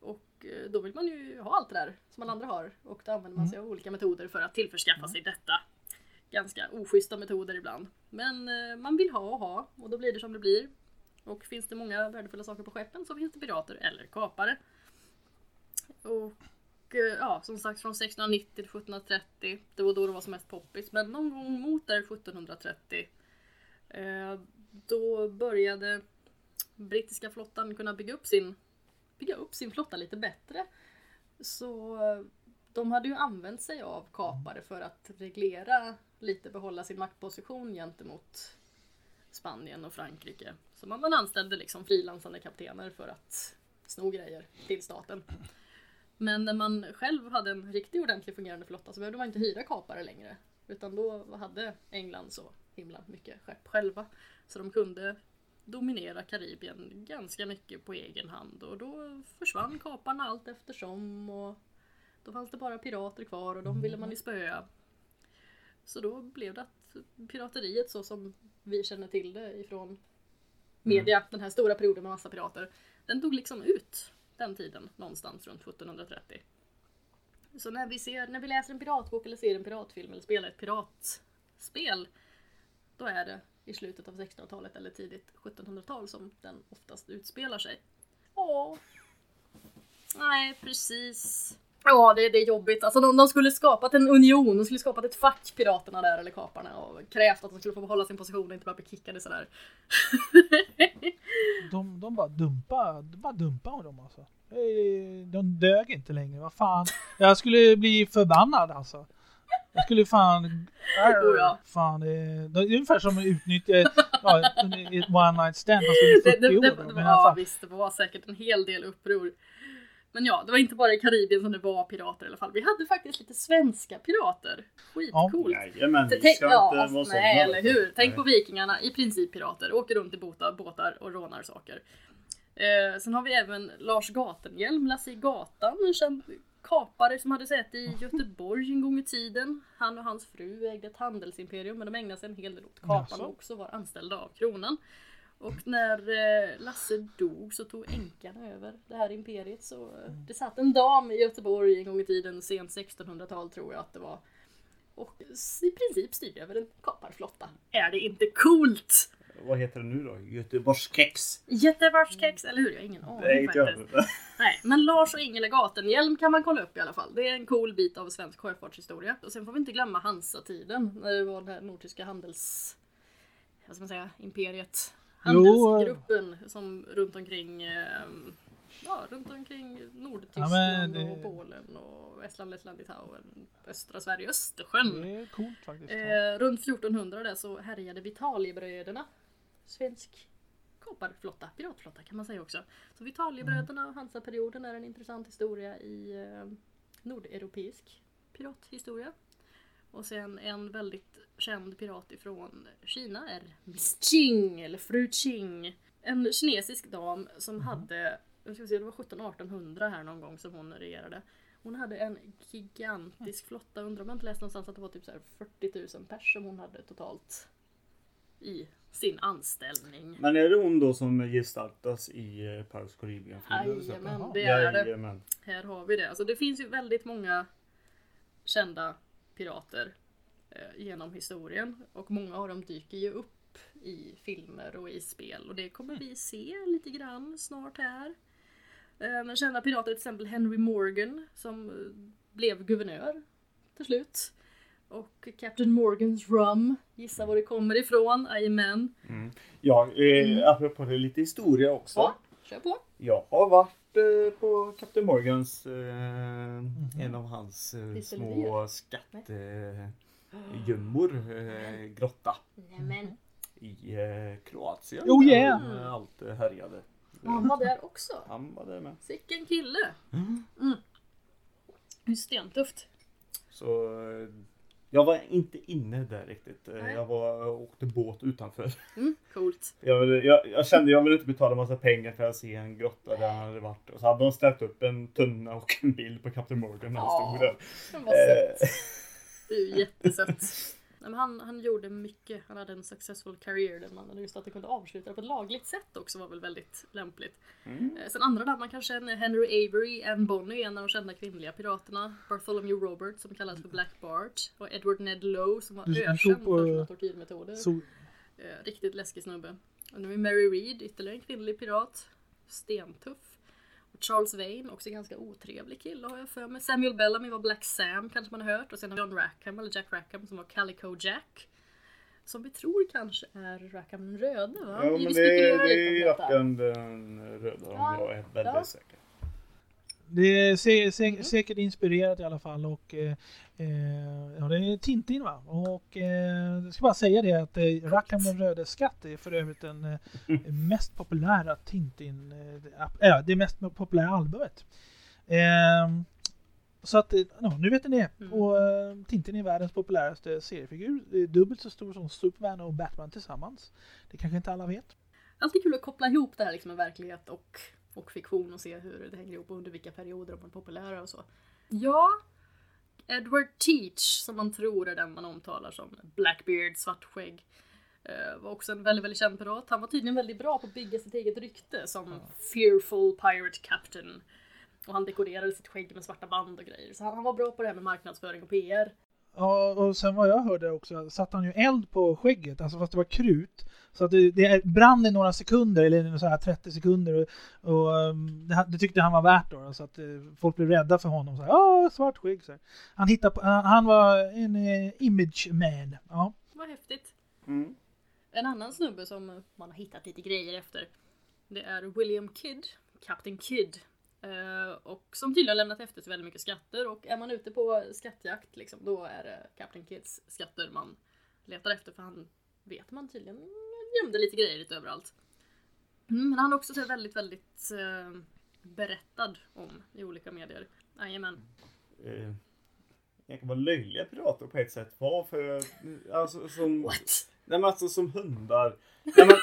Och eh, då vill man ju ha allt det där som alla andra har. Och då använder man sig av olika metoder för att tillförskaffa sig detta. Ganska oschyssta metoder ibland. Men eh, man vill ha och ha och då blir det som det blir. Och finns det många värdefulla saker på skeppen så finns det pirater eller kapare. Och eh, ja, som sagt från 1690 till 1730. Det var då det var som mest poppis. Men någon gång mot där 1730 eh, då började brittiska flottan kunna bygga upp sin, bygga upp sin flotta lite bättre. Så eh, de hade ju använt sig av kapare för att reglera lite, behålla sin maktposition gentemot Spanien och Frankrike. Så man, man anställde liksom frilansande kaptener för att sno grejer till staten. Men när man själv hade en riktigt ordentlig fungerande flotta så behövde man inte hyra kapare längre. Utan då hade England så himla mycket skepp själva. Så de kunde dominera Karibien ganska mycket på egen hand. Och då försvann kaparna allt eftersom. Och då fanns det bara pirater kvar och de ville man ju spöa. Så då blev det att pirateriet så som vi känner till det ifrån media, den här stora perioden med massa pirater, den dog liksom ut den tiden någonstans runt 1730. Så när vi, ser, när vi läser en piratbok eller ser en piratfilm eller spelar ett piratspel, då är det i slutet av 1600-talet eller tidigt 1700-tal som den oftast utspelar sig. Åh. Nej, precis. Ja, det, det är jobbigt. Alltså de, de skulle skapat en union, de skulle skapat ett fack, piraterna där, eller kaparna, och krävt att de skulle få behålla sin position och inte bara bli kickade sådär. De, de bara dumpa, de bara dumpa dem alltså. De dög inte längre, vad fan. Jag skulle bli förbannad alltså. Jag skulle fan... Oh ja. Fan, det, det är ungefär som att utnyttja ja, ett one night stand fast Det, under 40 det, det, år. då. det, Men i ja fall. visst, det var säkert en hel del uppror. Men ja, det var inte bara i Karibien som det var pirater i alla fall. Vi hade faktiskt lite svenska pirater. Skitcoolt. Jajamän, vi Tänk, ska ja, inte vara sådana. nej, eller hur? Tänk Nej. på vikingarna, i princip pirater. Åker runt i båtar, båtar och rånar saker. Eh, sen har vi även Lars Gatenhjelm, Lasse i gatan, en känd kapare som hade sett i Göteborg en gång i tiden. Han och hans fru ägde ett handelsimperium men de ägnade sig en hel del åt kaparna också, var anställda av kronan. Och när eh, Lasse dog så tog änkan över det här imperiet. Så eh, det satt en dam i Göteborg en gång i tiden, sent 1600-tal tror jag att det var. Och i princip styrde över en kaparflotta. Är det inte coolt? Vad heter det nu då? Göteborgskex? Jättevarskex, eller hur? Jag har ingen aning Nej, inte faktiskt. Nej, men Lars och Ingela Gatenhjelm kan man kolla upp i alla fall. Det är en cool bit av svensk sjöfartshistoria. Och sen får vi inte glömma Hansa-tiden, när det var den här nordiska handels... Vad ska man säga? Imperiet. Jo, Handelsgruppen som runt omkring... Eh, ja, runt omkring Nordtyskland Ja, det- och Polen och Estland, Lettland, Litauen, östra Sverige, Östersjön. Det är coolt faktiskt. Eh, runt 1400 där så härjade Vitaliebröderna. Svensk kaparflotta, piratflotta kan man säga också. Så Vitaliebröderna och Hansaperioden är en intressant historia i eh, nordeuropeisk pirathistoria. Och sen en väldigt känd pirat ifrån Kina är Miss Qing, eller Fru Qing. En kinesisk dam som hade, jag ska se, det var 1700-1800 här någon gång som hon regerade. Hon hade en gigantisk flotta, undrar om jag inte läst någonstans att det var typ så här 40 000 pers som hon hade totalt i sin anställning. Men är det hon då som gestaltas i eh, Pirates Caribbean? Jajamän, det är det. Här har vi det. Alltså det finns ju väldigt många kända pirater eh, genom historien och många av dem dyker ju upp i filmer och i spel och det kommer vi se lite grann snart här. Eh, kända pirater till exempel Henry Morgan som eh, blev guvernör till slut. Och Captain Morgans Rum, gissa var det kommer ifrån, jajamän. Ja, eh, apropå det lite historia också. Ja, kör på. Jag har varit eh, på Captain Morgans, eh, en av hans eh, små skattegömmor, eh, grotta Nämen. i eh, Kroatien. Oh, yeah. han, eh, Allt härjade. Han var där också. Han var där med. Sicken kille! Mm. Det är stentufft. Så jag var inte inne där riktigt. Eh, Nej. Jag var, åkte båt utanför. Mm, coolt. Jag, jag, jag kände jag ville inte betala massa pengar för att se en grotta där han hade varit. Och så hade de ställt upp en tunna och en bild på Captain Morgan när han stod där. Han var. Eh, Det är ju jättesött. Nej, men han, han gjorde mycket. Han hade en successful career den mannen. Just att det kunde avsluta på ett lagligt sätt också var väl väldigt lämpligt. Mm. Eh, Sen andra där man kanske känner Henry Avery, Anne Bonny, en av de kända kvinnliga piraterna. Bartholomew Robert som kallas för Black Bart. Och Edward Ned Lowe som var ökänd för sina tortyrmetoder. Så, Eh, riktigt läskig snubbe. Och nu är Mary Read, ytterligare en kvinnlig pirat. Stentuff. Charles Vane, också ganska otrevlig kille har jag för mig. Samuel Bellamy var Black Sam kanske man har hört. Och sen John Rackham, eller Jack Rackham, som var Calico Jack. Som vi tror kanske är Rackham den röde va? Ja men det det är. Jackan den röda om Ja, jag är väldigt ja. säker. Det är sä sä Mm. säkert inspirerat i alla fall och eh, eh, ja, det är Tintin va. Och eh, jag ska bara säga det att eh, Rackham den röde skatt är för övrigt den eh, mest populära Tintin, eh, ja, det mest populära albumet. Eh, så att, eh, ja, nu vet ni det. Mm. Och eh, Tintin är världens populäraste seriefigur. Det är dubbelt så stor som Superman och Batman tillsammans. Det kanske inte alla vet. Alltid kul att koppla ihop det här liksom med verklighet och, och fiktion och se hur det hänger ihop och under vilka perioder de är populära och så. Ja, Edward Teach, som man tror är den man omtalar som Blackbeard, svartskägg, eh, var också en väldigt, väldigt känd pirat. Han var tydligen väldigt bra på att bygga sitt eget rykte som fearful pirate captain. Och han dekorerade sitt skägg med svarta band och grejer. Så han, han var bra på det här med marknadsföring och PR. Ja, och sen vad jag hörde också satte han ju eld på skägget, alltså fast det var krut. Så att det, det brann i några sekunder, eller så här 30 sekunder. Och, och um, det, det tyckte han var värt då, så att eh, folk blev rädda för honom. Så här, Ja, svart skägg. Så här. Han, hittade på, han, han var en eh, image man. Ja. Vad häftigt. Mm. En annan snubbe som man har hittat lite grejer efter. Det är William Kidd, Captain Kidd. Eh, och som tydligen lämnat efter sig väldigt mycket skatter. Och är man ute på skattjakt liksom, då är det Captain Kidds skatter man letar efter. För han vet man tydligen gömde lite grejer lite överallt. Mm, men han är också så väldigt, väldigt eh, berättad om i olika medier. Jajamän. Eh, Egentligen vad löjliga pirater på ett sätt var för... Alltså som... What? Nej men alltså som hundar. Nej, man,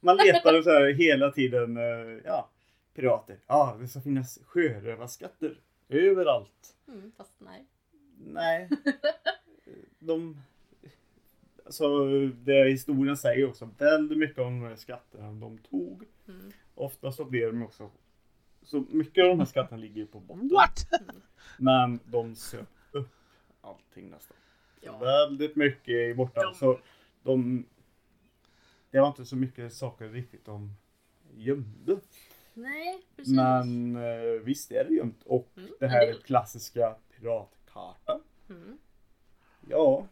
man letade så här hela tiden. eh, Ja, pirater. Ja, det ska finnas sjörövarskatter. Överallt. Mm, fast nej. Nej. De... Alltså det historien säger också väldigt mycket om de här skatterna de tog. Mm. Ofta så blev de också... Så mycket av de här skatterna ligger ju på botten. What? Men de söp upp allting nästan. Ja. Väldigt mycket är borta. De- Så de... Det var inte så mycket saker riktigt de gömde. Nej, precis. Men eh, visst är det gömt. Och Mm, det här del. klassiska piratkartan. Mm. Ja.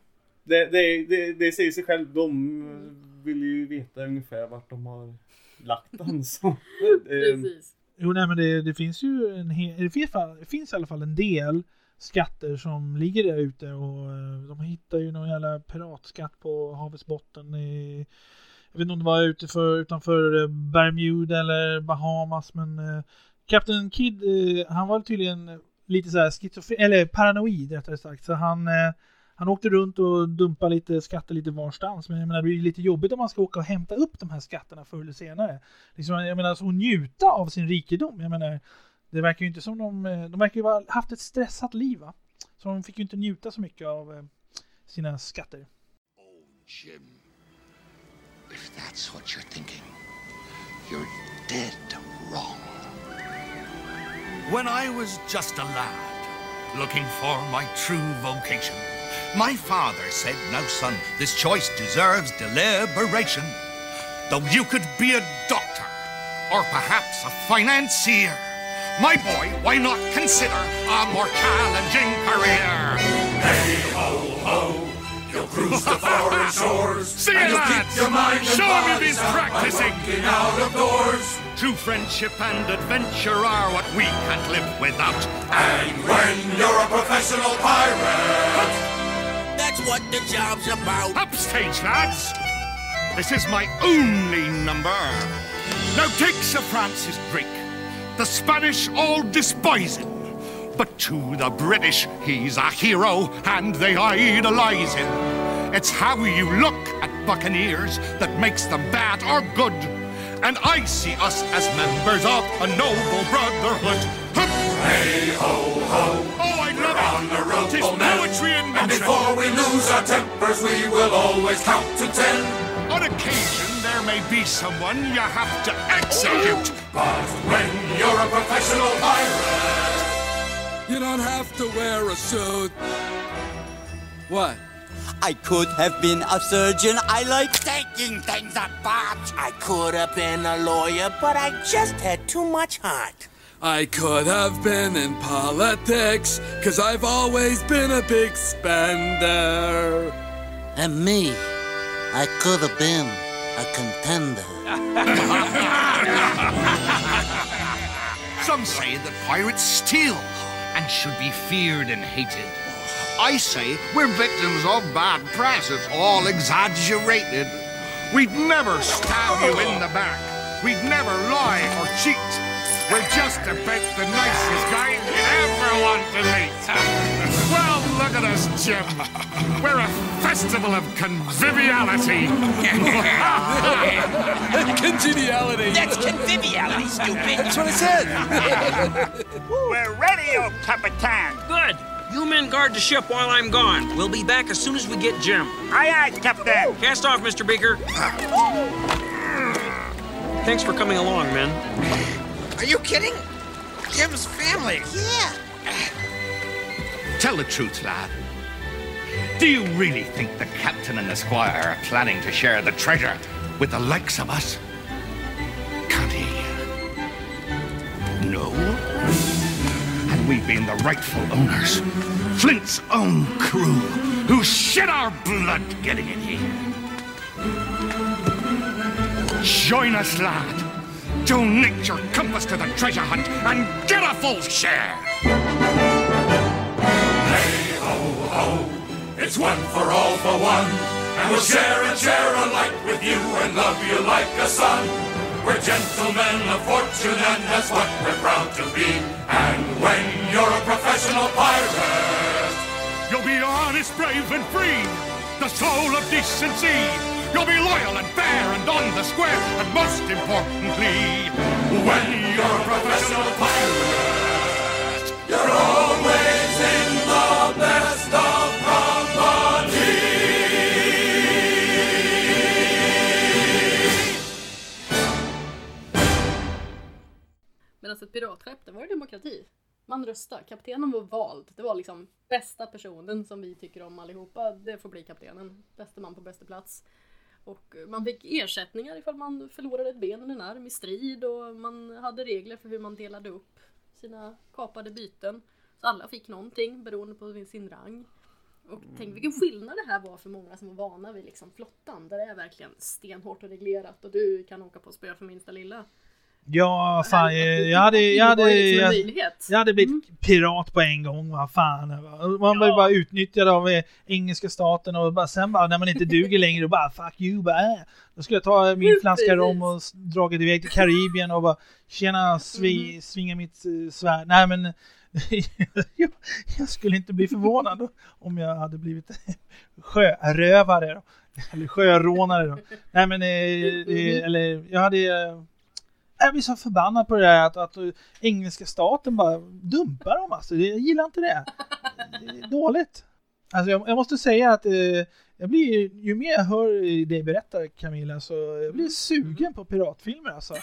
Det, det, det, det säger sig själv. De eh, vill ju veta ungefär vart de har lagt den. Så, eh, Precis. Jo, nej, men det, det finns ju en hel, det finns, det finns i alla fall en del skatter som ligger där ute och eh, de hittar ju någon jävla piratskatt på havets botten i jag vet inte om det var utanför, utanför Bermuda eller Bahamas men eh, Captain Kidd eh, han var tydligen lite så här schizofren, eller paranoid rättare sagt så han eh, han åkte runt och dumpade lite skatter lite varstans men jag menar det blir lite jobbigt om man ska åka och hämta upp de här skatterna förr eller senare. Liksom, jag menar, så njuta av sin rikedom. Jag menar, det verkar ju inte som de... Eh, de verkar ju ha haft ett stressat liv va? Så de fick ju inte njuta så mycket av eh, sina skatter. Jim, if that's what you're thinking, you're dead wrong. When I was just a lad, looking for my true vocation, my father said, Now, son, this choice deserves deliberation. Though you could be a doctor, or perhaps a financier, my boy, why not consider a more challenging career? Hey ho ho, you'll cruise to foreign shores. See it, you'll lads. keep your mind and Show 'em you've been sound by practicing. out of doors. True friendship and adventure are what we can't live without. And when you're a professional pirate, That's what the job's about. Upstage, lads! This is my only number. Now take Sir Francis Drake. The Spanish all despise him. But to the British, he's a hero and they idolize him. It's how you look at buccaneers that makes them bad or good. And I see us as members of a noble brotherhood. Hup! hey ho ho, Oh, I love on it! the rope, Tis old man. poetry in and motion. before we lose our tempers, we will always count to ten. On occasion, there may be someone you have to execute. Oh, but when you're a professional pirate, You don't have to wear a suit. What? I could have been a surgeon. I like taking things apart. I could have been a lawyer, but I just had too much heart. I could have been in politics, cause I've always been a big spender. And me, I could have been a contender. Some say that pirates steal and should be feared and hated. I say we're victims of bad press. It's all exaggerated. We'd never stab you in the back. We'd never lie or cheat. We're just about the nicest guys you'd ever want to meet. well, look at us, Jim. We're a festival of conviviality. Congeniality. That's conviviality, stupid. That's what I said. We're ready, oh Capitan. Good. You men guard the ship while I'm gone. We'll be back as soon as we get Jim. Aye, aye, Captain. Cast off, Mr. Beaker. Thanks for coming along, men. Are you kidding? Jim's family. Yeah. Tell the truth, lad. Do you really think the captain and the squire are planning to share the treasure with the likes of us? Can't he? No? We being the rightful owners, Flint's own crew, who shed our blood getting it here. Join us, lad. Donate your compass to the treasure hunt and get a full share. Hey ho ho, it's one for all for one. And we'll share and share alike with you and love you like a son. We're gentlemen of fortune and that's what we're proud to be. And when you're a professional pirate, You'll be honest, brave, and free. The soul of decency. You'll be loyal and fair and on the square. And most importantly, when you're a professional pirate, you're always Medan ett piratskepp, det var ju demokrati. Man röstar, kaptenen var vald. Det var liksom bästa personen som vi tycker om allihopa. Det får bli kaptenen. Bäste man på bästa plats. Och man fick ersättningar ifall man förlorade ett ben eller en arm i strid och man hade regler för hur man delade upp sina kapade byten. Så alla fick någonting beroende på sin rang. Och tänk vilken skillnad det här var för många som var vana vid liksom flottan. Där det är verkligen stenhårt och reglerat och du kan åka på spö för minsta lilla. Ja, fan, jag hade, jag hade, jag, jag hade blivit pirat på en gång, vad fan. Man blev Ja. bara utnyttjad av eh, engelska staten och bara, sen bara när man inte duger längre, då bara fuck you, bara, äh. Då skulle jag ta min flaska rom och dragit iväg till Karibien och bara tjena, svi, Mhm. svinga mitt eh, svärd. Nej men jag, jag skulle inte bli förvånad om jag hade blivit sjörövare då. Eller sjörånare då. Nej men, eh, eh, eller jag hade jag blir så förbannad på det där att, att engelska staten bara dumpar dem alltså. Jag gillar inte det. Det är dåligt. Alltså jag, jag måste säga att eh, jag blir, ju mer jag hör dig berätta Camilla så jag blir sugen på piratfilmer alltså.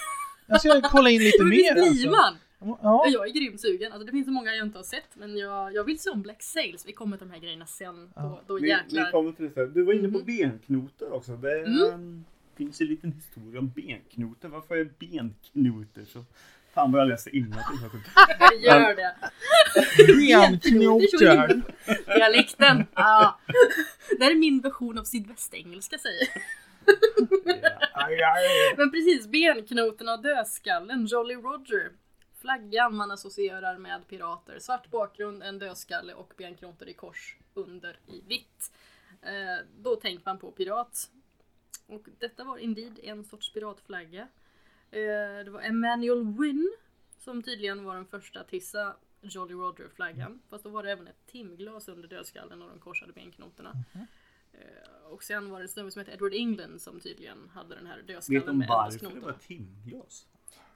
Jag ska kolla in lite mer visst alltså. man? Ja. Jag är grymt sugen. Alltså det finns så många jag inte har sett men jag, jag vill se om Black Sails. Vi kommer till de här grejerna sen. Då, då Vi, vi jäklar. kommer till det. Du var inne på Mhm. benknotor också. Det Mm. Finns en liten historia om benknotor. Varför är benknotor så... Fan vad jag läser innantill. Gör det. Benknotor. Dialekten. Ja. Det här är min version av sydvästengelska säger jag. Men precis, benknotorna och dödskallen, Jolly Roger. Flaggan man associerar med pirater. Svart bakgrund, en dödskalle och benknotor i kors under i vitt. Eh, då tänker man på pirat. Och detta var indeed en sorts piratflagga. Eh, det var Emmanuel Wynne som tydligen var den första att hissa Jolly Roger-flaggan. Fast då var det även ett timglas under dödskallen och de korsade benknotorna. Eh, och sen var det en snubbe som hette Edward England som tydligen hade den här Vet dödskallen de med varför det var timglas?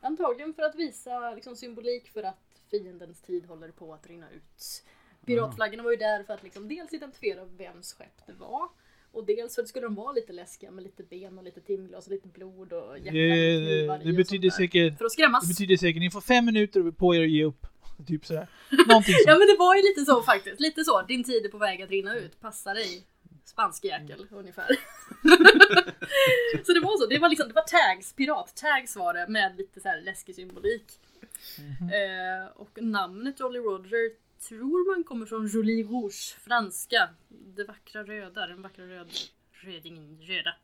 Antagligen för att visa liksom, symbolik för att fiendens tid håller på att rinna ut. Piratflaggorna var ju där för att liksom, dels identifiera vems skepp det var. Och dels för att skulle de vara lite läskiga med lite ben och lite timglas och lite blod och hjärtan Det, och det, och betyder där. säkert... För att skrämmas. Det betyder säkert, ni får fem minuter på er att ge upp. Typ sådär. Någonting Ja sånt. men det var ju lite så faktiskt. Lite så. Din tid är på väg att rinna ut. Passa dig. Spansk jäkel ungefär. så det var så. Det var liksom, det var tags, pirat-tags var det med lite så här läskig symbolik. Mhm. Eh, och namnet Jolly Roger tror man kommer från Jolie Rouge, franska. Det vackra röda, den vackra röd, rödingen, röda.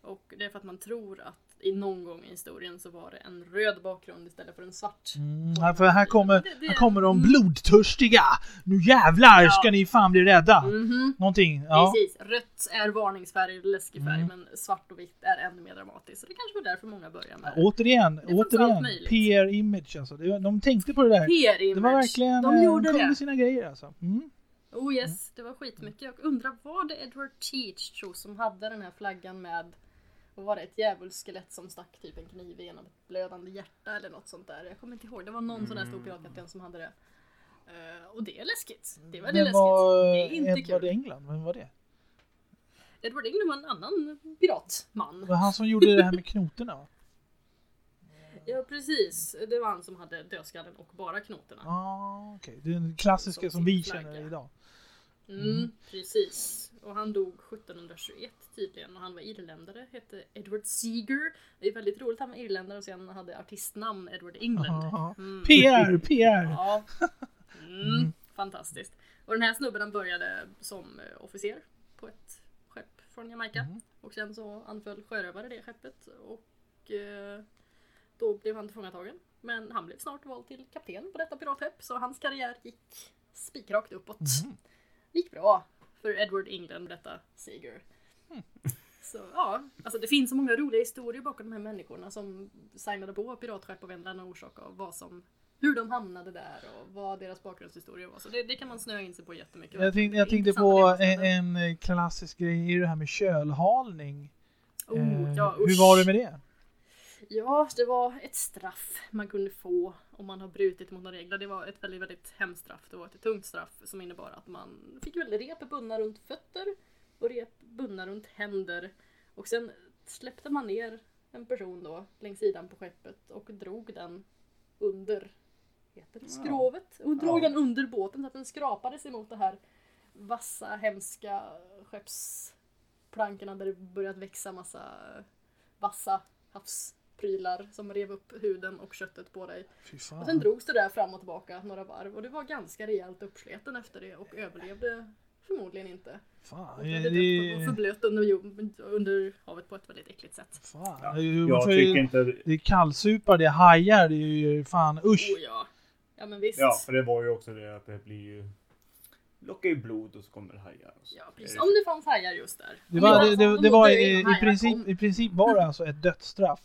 Och det är för att man tror att i någon gång i historien så var det en röd bakgrund istället för en svart. Mm, här- för här kommer, Det- det- här kommer de blodtörstiga! Nu jävlar Ja. ska ni fan bli rädda! Mhm. Någonting, ja. Precis, rött är varningsfärg, läskig färg, Mm. men svart och vitt är ännu mer dramatiskt. Så det kanske var därför många började med det. Återigen, Det återigen. möjligt. PR-image alltså. De tänkte på det där. PR-image. Det var verkligen, De eh, gjorde kunde det. sina grejer alltså. Mm. Oh yes, det var skitmycket. Jag undrar, var det Edward Teach tror som hade den här flaggan med vad var det? Ett djävulskelett som stack typ en kniv genom ett blödande hjärta eller något sånt där. Jag kommer inte ihåg. Det var någon sån där stor piratkapten som hade det. Eh, och det är läskigt. Det är väldigt Det läskigt. var det är inte Edward kul. England, vem var det? Edward England var en annan piratman. Det var han som gjorde det här med knotorna va? Ja precis, det var han som hade dödskallen och bara knotorna. Ah, är den klassiska Som som vi känner idag. Mm, precis. Och han dog 1721 tydligen och han var irländare, hette Edward Seeger. Det är väldigt roligt att han var irländare och sen hade artistnamn Edward England. Mm. PR, PR! Ja. Mm, fantastiskt. Och den här snubben han började som eh, officer på ett skepp från Jamaica. Och sen så anföll sjörövare det skeppet och eh, då blev han tillfångatagen. Men han blev snart vald till kapten på detta piratskepp så hans karriär gick spikrakt uppåt. Gick bra för Edward England detta Seeger. Så ja, alltså det finns så många roliga historier bakom de här människorna som signade på piratskepp av en eller annan orsak och vad som, hur de hamnade där och vad deras bakgrundshistoria var. Så det, det kan man snöa in sig på jättemycket. Jag tänkte, jag tänkte på en, en klassisk grej i det här med kölhalning. Oh, Eh, ja, hur var det med det? Ja, det var ett straff man kunde få om man har brutit mot några regler. Det var ett väldigt, väldigt hemskt straff. Det var ett tungt straff som innebar att man fick väl rep bundna runt fötter och rep bundna runt händer. Och sen släppte man ner en person då längs sidan på skeppet och drog den under heter det, skrovet. Och drog Ja. den under båten så att den skrapades emot det här vassa, hemska skeppsplankorna där det börjat växa massa vassa havsprylar som rev upp huden och köttet på dig. Och sen drogs du där fram och tillbaka några varv och du var ganska rejält uppsleten efter det och överlevde förmodligen inte. fan. Och Det, förblöt under, under havet på ett väldigt äckligt sätt. fan. Ja, jag tycker inte... Det är kallsupar, det är hajar, det är ju fan usch. Oh ja. Ja men visst. Ja, för det var ju också det att det blir ju... Lockar ju blod och så kommer det hajar. Ja, precis. Om det fanns hajar just där. Det var, det det, det, var i, i, princip, i princip var det alltså ett dödsstraff.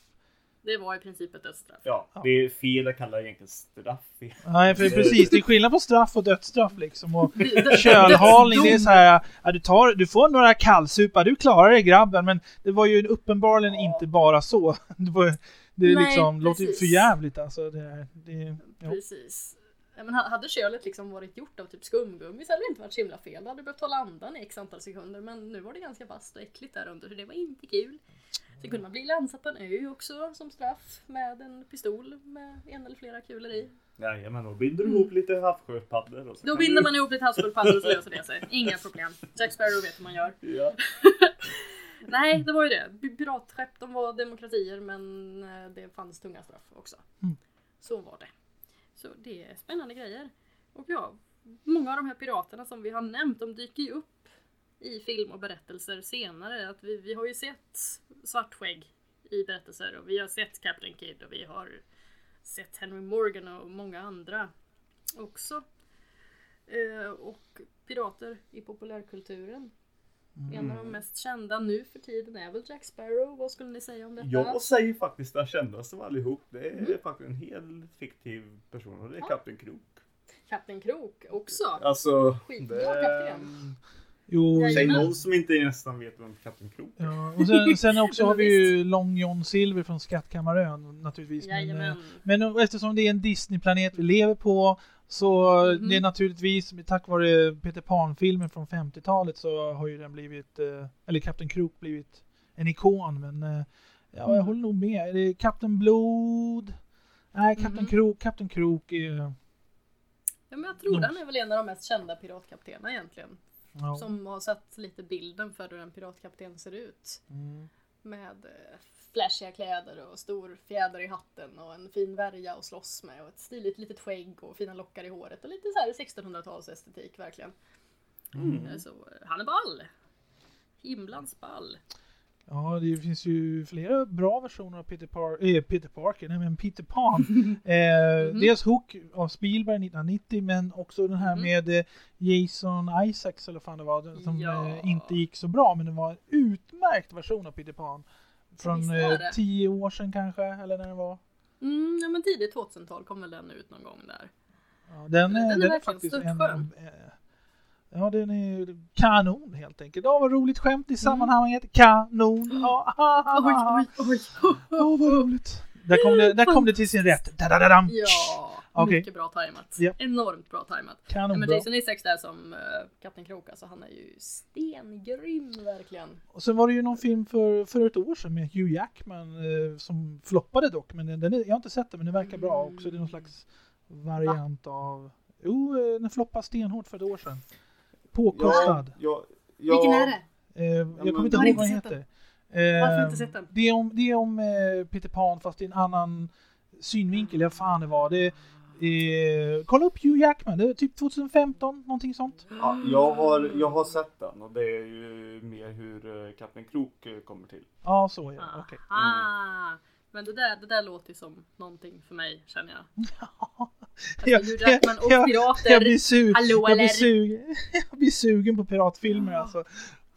Det var i princip ett dödsstraff. Ja, det är fel att kalla det egentligen straff. Nej, för precis. Det är skillnad på straff och dödsstraff liksom. Och kölhalning, det är så här, ja, du, tar, du får några kallsupar, du klarar det grabben. Men det var ju uppenbarligen inte bara så. Det, var, det är Nej, liksom, låter ju för jävligt alltså. Det, det, ja. Precis. Men ha- hade kölet liksom varit gjort av typ skumgummi så hade det inte varit så himla fel. Då hade du behövt hålla andan i x antal sekunder. Men nu var det ganska vasst och äckligt där under så det var inte kul. Sen kunde man bli landsatt på en ö också som straff med en pistol med en eller flera kulor i. Jajamän, då binder du ihop lite havssjöpaddor. och så Då binder du- man ihop lite havssköldpaddor och så löser det sig. Inga problem. Jack Sparrow vet hur man gör. Ja. Nej, det var ju det. Pi- Piratskepp, de var demokratier men eh, det fanns tunga straff också. Mm. Så var det. Så det är spännande grejer. Och ja, många av de här piraterna som vi har nämnt, de dyker ju upp i film och berättelser senare. Att vi, vi har ju sett Svartskägg i berättelser och vi har sett Captain Kidd och vi har sett Henry Morgan och många andra också. Eh, och pirater i populärkulturen. En av de mest kända nu för tiden är väl Jack Sparrow. Vad skulle ni säga om detta? Jag säger faktiskt den kändaste av allihop. Det är Mm. faktiskt en helt fiktiv person och det är Ja. Kapten Krok. Kapten Krok också. Alltså, Skitbra det... kapten. Jo, Säg någon som inte nästan vet vem Kapten Krok är. ja. Och sen, sen också har vi ju Long John Silver från Skattkammarön naturligtvis. Men, eh. Men eftersom det är en Disney-planet vi lever på så Mhm. det är naturligtvis tack vare Peter Pan-filmen från 50-talet så har ju den blivit, eh, eller Kapten Krok blivit en ikon. Men eh, ja, jag Mm. håller nog med. Kapten Blod? Nej, Kapten Mhm. Krok, Kapten Krok är... Ja, men jag tror han är väl en av de mest kända piratkaptenerna egentligen. Ja. Som har satt lite bilden för hur en piratkapten ser ut. Mm. Med flashiga kläder och stor fjäder i hatten och en fin värja att slåss med och ett stiligt litet skägg och fina lockar i håret och lite så här 1600-tals estetik verkligen. Mm. Så eh, han är ball! Himlans ball! Ja, det finns ju flera bra versioner av Peter, Par äh, Peter Parker, nej men Peter Pan. eh, Mhm. Dels Hook av Spielberg 1990 men också den här Mhm. med eh, Jason Isaacs eller vad fan det var, som Ja. eh, inte gick så bra men det var en utmärkt version av Peter Pan. Från eh, tio år sedan kanske, eller när det var. Mm, ja men tidigt 2000-tal kom väl den ut någon gång där. Ja, den, Den är, den är verkligen faktiskt en... störtskön. eh, Ja, den är kanon helt enkelt. Ja, vad roligt skämt i Mm. sammanhanget. Kanon! Ja, ha, ha, Oj, ha. oj, oj! Åh, vad roligt. Där kom det, där kom det till sin rätt. Da-da-da-dam. Ja, Okej. mycket bra tajmat. Ja. Enormt bra tajmat. Ja, Kanonbra. men Jason Isaacs där som uh, Kapten Krok, alltså han är ju stengrym verkligen. Och sen var det ju någon film för, för ett år sedan med Hugh Jackman eh, som floppade dock. Men den, den är, jag har inte sett den men den verkar bra också. Det är någon slags variant av... Jo, eh, den floppade stenhårt för ett år sedan. Påkostad. Ja, ja, Vilken är det? Jag kommer inte ihåg vad den heter. Varför inte sett den? Det är om, det är om Peter Pan fast i en annan synvinkel. Jag fan det var. Det, eh, kolla upp Hugh Jackman. Det är typ 2015, någonting sånt. Ja, jag, har, jag har sett den och det är ju mer hur eh, Kapten Krok eh, kommer till. Ja, så är det. Okej. Ah, men det där, det där låter ju som någonting för mig känner jag. Jag- Alltså, Hugh Jackman och jag- pirater. Jag blir, su- Hallå, jag, blir eller? sugen, jag blir sugen på piratfilmer alltså.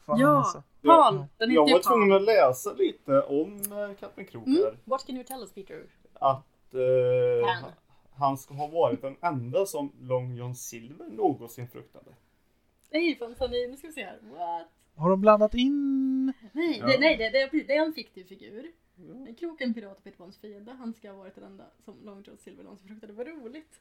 Fan, Ja, alltså. Pan! Den jag var tvungen att läsa lite om eh, Kapten Krok Mm. What can you tell us Peter? Att eh. Han ska ha varit den enda som Long John Silver någonsin fruktade. Nej, fan, så ni, nu ska vi se här. What? Har de blandat in... Nej, Ja. det, nej det, det, är, det är en fiktiv figur. En kroken pirat och Peter Pans fiende. Han ska ha varit den enda som Long John Silver någonsin fruktade. Vad roligt.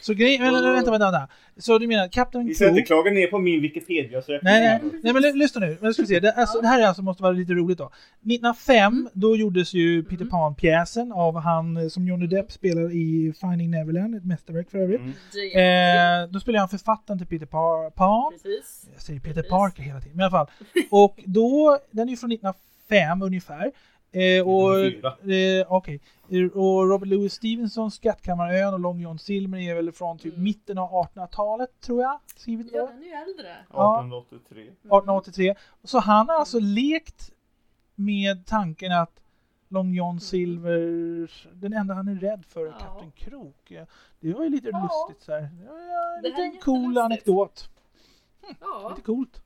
Så grejen... Vänta, vänta, vänta, vänta. Så du menar Captain Ni ska inte klaga ner på min Wikipedia så jag Nej, nej, nej men ly- lyssna nu. Men ska vi se. Det, alltså, det här är alltså, måste vara lite roligt då. 1905, då gjordes ju Peter Pan-pjäsen av han eh, som Johnny Depp spelar i Finding Neverland, ett mästerverk för övrigt. Mm. Eh, då spelar han författaren till Peter Pa- Pan. Precis. Jag säger Peter Precis. Parker hela tiden, men i alla fall. Och då, den är ju från 1905 ungefär. Eh, och, 1904. eh, okej. Eh, och Robert Louis Stevensons Skattkammarön och Long John Silver är väl från typ Mm. mitten av 1800-talet tror jag. Skrivet Ja, ja. den är ju äldre. 1883. 1883. Så han har alltså lekt med tanken att Long John Silver, den enda han är rädd för är Mm. Ja. Kapten Krok. Ja, Det var ju lite Ja. lustigt så här. Det var ja, en Det här är liten cool anekdot. Ja. Lite coolt.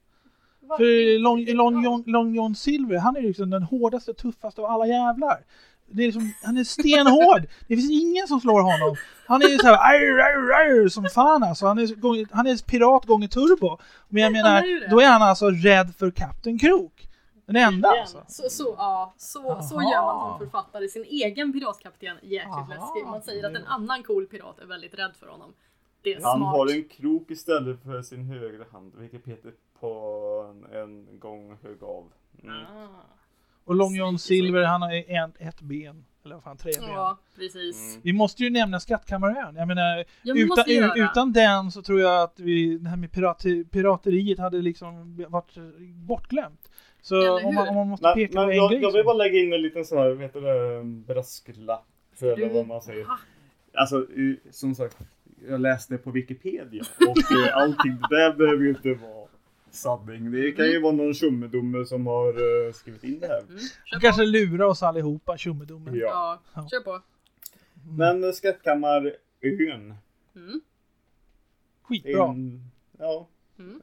För? Long, Long, John, Long John Silver, han är liksom den hårdaste, tuffaste av alla jävlar. Det är liksom, han är stenhård. Det finns ingen som slår honom. Han är ju såhär arr, arr, arr, som fan alltså. Han är, gång- han är pirat gånger turbo. Men jag menar, då är han alltså rädd för Kapten Krok. Den enda alltså. Så, så, ja, så, så gör man som författare. Sin egen piratkapten jäkligt Aha. läskig. Man säger att en annan cool pirat är väldigt rädd för honom. Det är Han smart. har en krok istället för sin högra hand, vilket Peter Pan en gång högg av. Mm. Ah. Och Long John Silver, han har en, ett ben. Eller vad fan, tre ben. Ja, precis. Mm. Vi måste ju nämna Skattkammarön. Jag menar, Ja, utan, göra. utan den så tror jag att vi, det här med pirat, pirateriet hade liksom varit bortglömt. Så Eller om man, om man måste Men, peka men på en jag, grej jag vill bara lägga in en liten sån här, vad heter det, brasklapp. Eller Du- vad man säger. Aha. Alltså, som sagt, jag läste på Wikipedia och eh, allting det där behöver ju inte vara sanning. Det kan ju Mm. vara någon tjommedumme som har eh, skrivit in det här. Mm, på. kanske lurar oss allihopa, tjommedomen. Ja. Ja, kör på. Men eh, Skattkammarön. Mm. Skitbra. En, ja, Mm.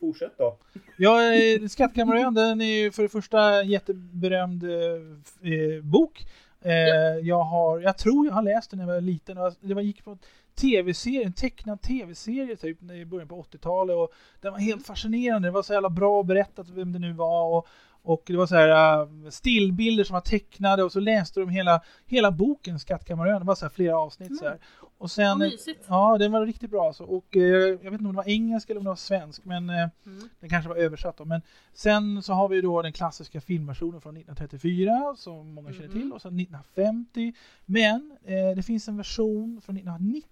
fortsätt då. Ja, eh, Skattkammarön, den är ju för det första en jätteberömd eh, eh, bok. Eh, jag, har, jag tror jag har läst den när jag var liten. och Det var, gick på tv-serie, en tecknad tv-serie typ i början på 80-talet. Och den var helt fascinerande. Det var så jävla bra berättat vem det nu var. Och, och det var så här uh, stillbilder som var tecknade och så läste de hela, hela boken Skattkammarön. Det var så här flera avsnitt så här. Och sen, Vad mysigt. ja, den var riktigt bra alltså. Och eh, jag vet inte om det var engelsk eller om det var svensk, men eh, Mm. den kanske var översatt då. Men sen så har vi då den klassiska filmversionen från 1934 som många känner till Mhm. och sen 1950. Men eh, det finns en version från 1990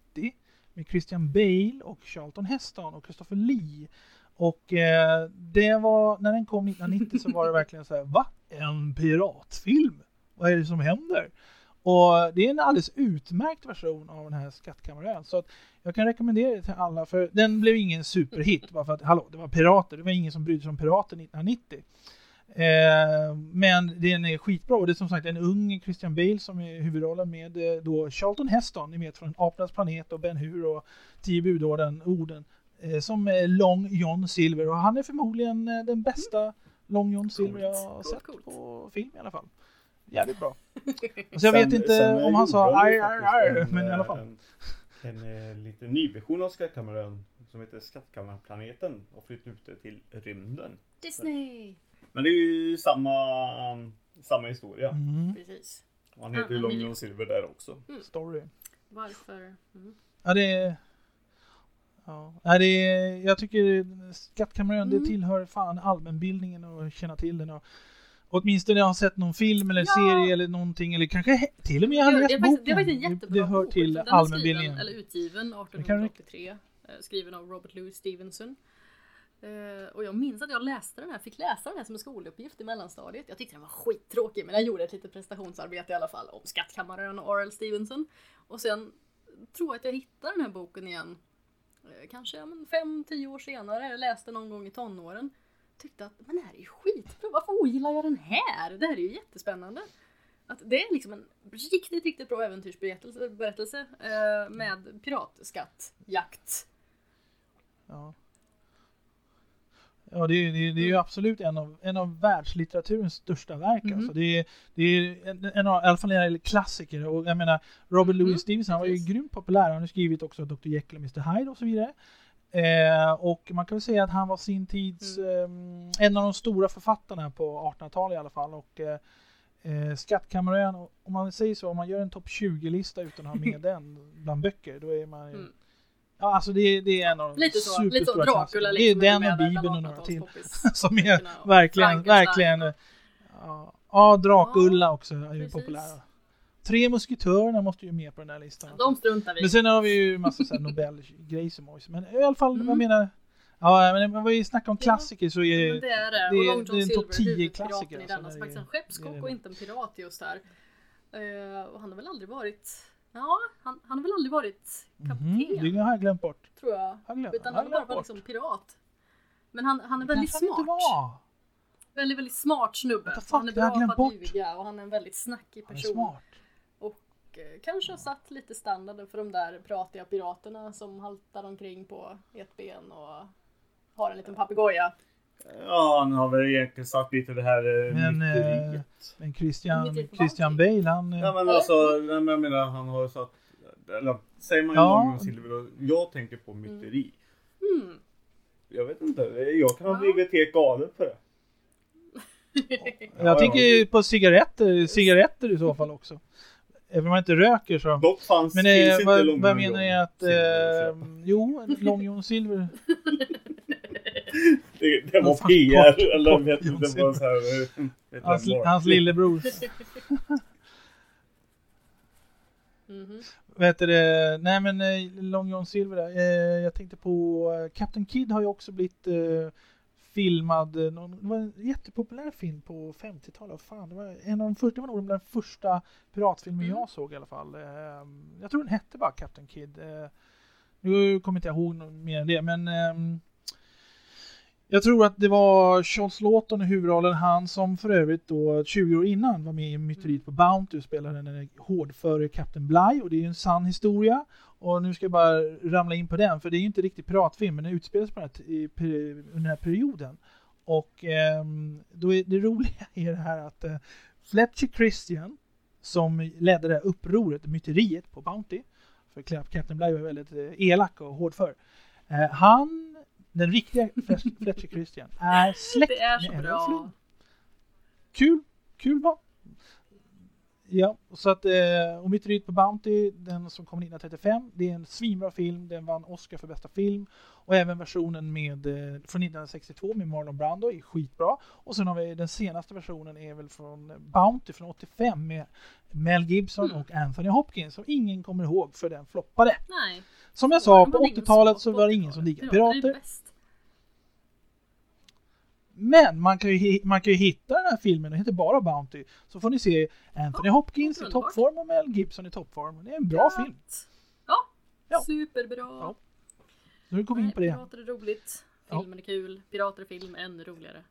med Christian Bale och Charlton Heston och Christopher Lee. Och eh, det var, när den kom 1990 så var det verkligen så här, va? en piratfilm. Vad är det som händer? Och det är en alldeles utmärkt version av den här Skattkammarön. Så att jag kan rekommendera det till alla, för den blev ingen superhit. Bara för att, hallå, det var pirater. Det var ingen som brydde sig om pirater 1990. Eh, men den är skitbra och det är som sagt en ung Christian Bale som är huvudrollen med eh, då Charlton Heston, ni vet från Apornas planet och Ben Hur och Tio budorden, orden, eh, som är Long John Silver och han är förmodligen eh, den bästa Long John Silver jag har sett coolt. på film i alla fall. Jävligt bra. Så jag vet inte om han sa aj, aj, aj, en, men i alla eh, fall. En, en, eh, liten nyversion av Skattkammarön som heter Skattkammarplaneten och flyttade ut det till rymden. Disney! Men det är ju samma, samma historia. Mm. Precis. Han heter ju Annan Long miljö. John Silver där också. Story. Varför? Mm. Ja, det är... Ja, Nej, det är, jag tycker Skattkammarön, Mm. det tillhör fan allmänbildningen och känna till den. Och, åtminstone jag har sett någon film eller Ja. serie eller någonting, eller kanske he- till och med jag har det, läst är faktiskt, det är boken. faktiskt en jättebra det hör bok. till Den är allmänbildningen. skriven, eller utgiven kan 1883. eh, Skriven av Robert Louis Stevenson. Eh, och jag minns att jag läste den här, fick läsa den här som en skoluppgift i mellanstadiet. Jag tyckte den var skittråkig men jag gjorde ett litet prestationsarbete i alla fall om Skattkammaren och R.L. Stevenson. Och sen tror jag att jag hittade den här boken igen. Eh, kanske ja, men fem, tio år senare. Läste någon gång i tonåren. Tyckte att men det här är ju skitbra, varför ogillar jag den här? Det här är ju jättespännande. Att det är liksom en riktigt, riktigt bra äventyrsberättelse berättelse, eh, med piratskattjakt. Ja. Ja, det är, det är, det är ju absolut en av, en av världslitteraturens största verk. Mhm. Alltså. Det är, det är en, en av, i alla fall gäller klassiker. Och jag menar, Robert Mhm, Louis Stevenson, han var ju grymt populär. Han har skrivit också Dr. Jekyll och Mr. Hyde och så vidare. Eh, och man kan väl säga att han var sin tids, Mm. eh, en av de stora författarna på 1800-talet i alla fall. Och, eh, eh, om man säger så, om man gör en topp 20-lista utan att ha med den bland böcker, då är man ju... Mm. Ja, alltså det, det är en av de Lite så, lite så superstora Dracula liksom. Det är är den och Bibeln och några till. 1800-talspoppis. Som är verkligen, verkligen... och- Ja, ja Drakulla också är ju populära. Tre musketörerna måste ju med på den här listan. De struntar vi. Men sen har vi ju massa så här Nobelgrejer som. Men i alla fall, Mm. vad menar Ja, men vad vi snackar om klassiker så är Ja, det är det. det och är- det är en topp 10 huvudpiraten klassiker, alltså, det som faktiskt är- en skeppskock är- och inte en pirat just här. Eh, och han har väl aldrig varit... Ja, han, han har väl aldrig varit kapten, Mhm, det har jag glömt bort. tror jag. Har glömt- Utan han har bara varit liksom pirat. Men han, han är Det väldigt han smart. Väldigt, väldigt smart snubbe. Fuck, han är bra på att ljuga och han är en väldigt snackig Han person. smart. Och eh, kanske har satt lite standarden för de där pratiga piraterna som haltar omkring på ett ben och har en liten papegoja. Ja, han har väl egentligen sagt lite det här eh, Men, eh, men Christian, Christian Bale, han... eh, Ja men alltså, nej, men jag menar han har satt, eller säger man ju Ja. Silver jag tänker på myteri. Mm. Jag vet inte, jag kan ha Ja. blivit helt galen för det. Jag tänker på cigaretter, cigaretter i så fall också. Även om man inte röker så. Dock fanns, Men finns eh, inte vad, vad menar jag att... Eh, jo, Long John Silver. Det, det var PR, kort- eller kort vet, John det var så här... eh, vet Hans, hans lillebror. Mhm. Vad heter det? Nej men eh, Long John Silver där. Eh, jag tänkte på eh, Captain Kid har ju också blivit eh, filmad. Någon, det var en jättepopulär film på 50-talet. Vad Fan, det var en av de första, det var nog den första piratfilmen Mm. jag såg i alla fall. Eh, jag tror den hette bara Captain Kid. Eh, nu kommer inte jag ihåg mer än det men ehm, jag tror att det var Charles Lawton i huvudrollen, han som för övrigt då 20 år innan var med i Myteriet på Bounty och spelade den hårdföre Captain Bly och det är ju en sann historia. Och nu ska jag bara ramla in på den, för det är ju inte riktigt piratfilm, men den utspelar sig på den här, under den här perioden. Och eh, då är det roliga är det här att eh, Fletcher Christian, som ledde det här upproret, myteriet på Bounty, för Captain Bly var väldigt eh, elak och hårdför. Eh, han, den riktiga Fletcher Christian, är släkt Det är så med bra. Flynn. Kul, kul va? Ja, så att eh, och Myteriet på Bounty, den som kom 1935, det är en svinbra film. Den vann Oscar för bästa film. Och även versionen med, eh, från 1962 med Marlon Brando är skitbra. Och sen har vi den senaste versionen är väl från Bounty från 85 med Mel Gibson Mm. och Anthony Hopkins som ingen kommer ihåg för den floppade. Nej. Som jag sa, på hade ingen 80-talet smak så var det ingen som 80-talet. digade Pirater. Men man kan, ju, man kan ju hitta den här filmen, den heter bara Bounty. Så får ni se Anthony Hopkins i toppform och Mel Gibson i toppform. Det är en bra film. Ja, Ja. superbra. Ja. Nu går vi in på det. Pirater är roligt, Ja. filmen är kul, pirater är film ännu roligare.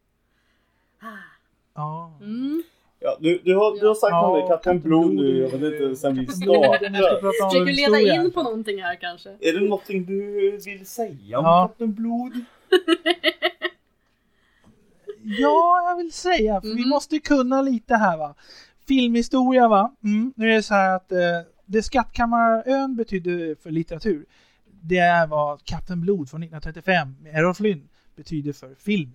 Ja. Mm. Ja, du, du, har, du har sagt Ja, om det, Kapten Blod nu, jag vet inte, sen vi startade. Försöker leda historia. in på någonting här kanske. Är det någonting du vill säga om Ja. Kapten Blod? Ja, jag vill säga, för vi Mhm. måste kunna lite här va. Filmhistoria va. Mm. Nu är det så här att eh, det Skattkammarön betydde för litteratur, det är vad Kapten Blod från 1935 med Errol Flynn betyder för film.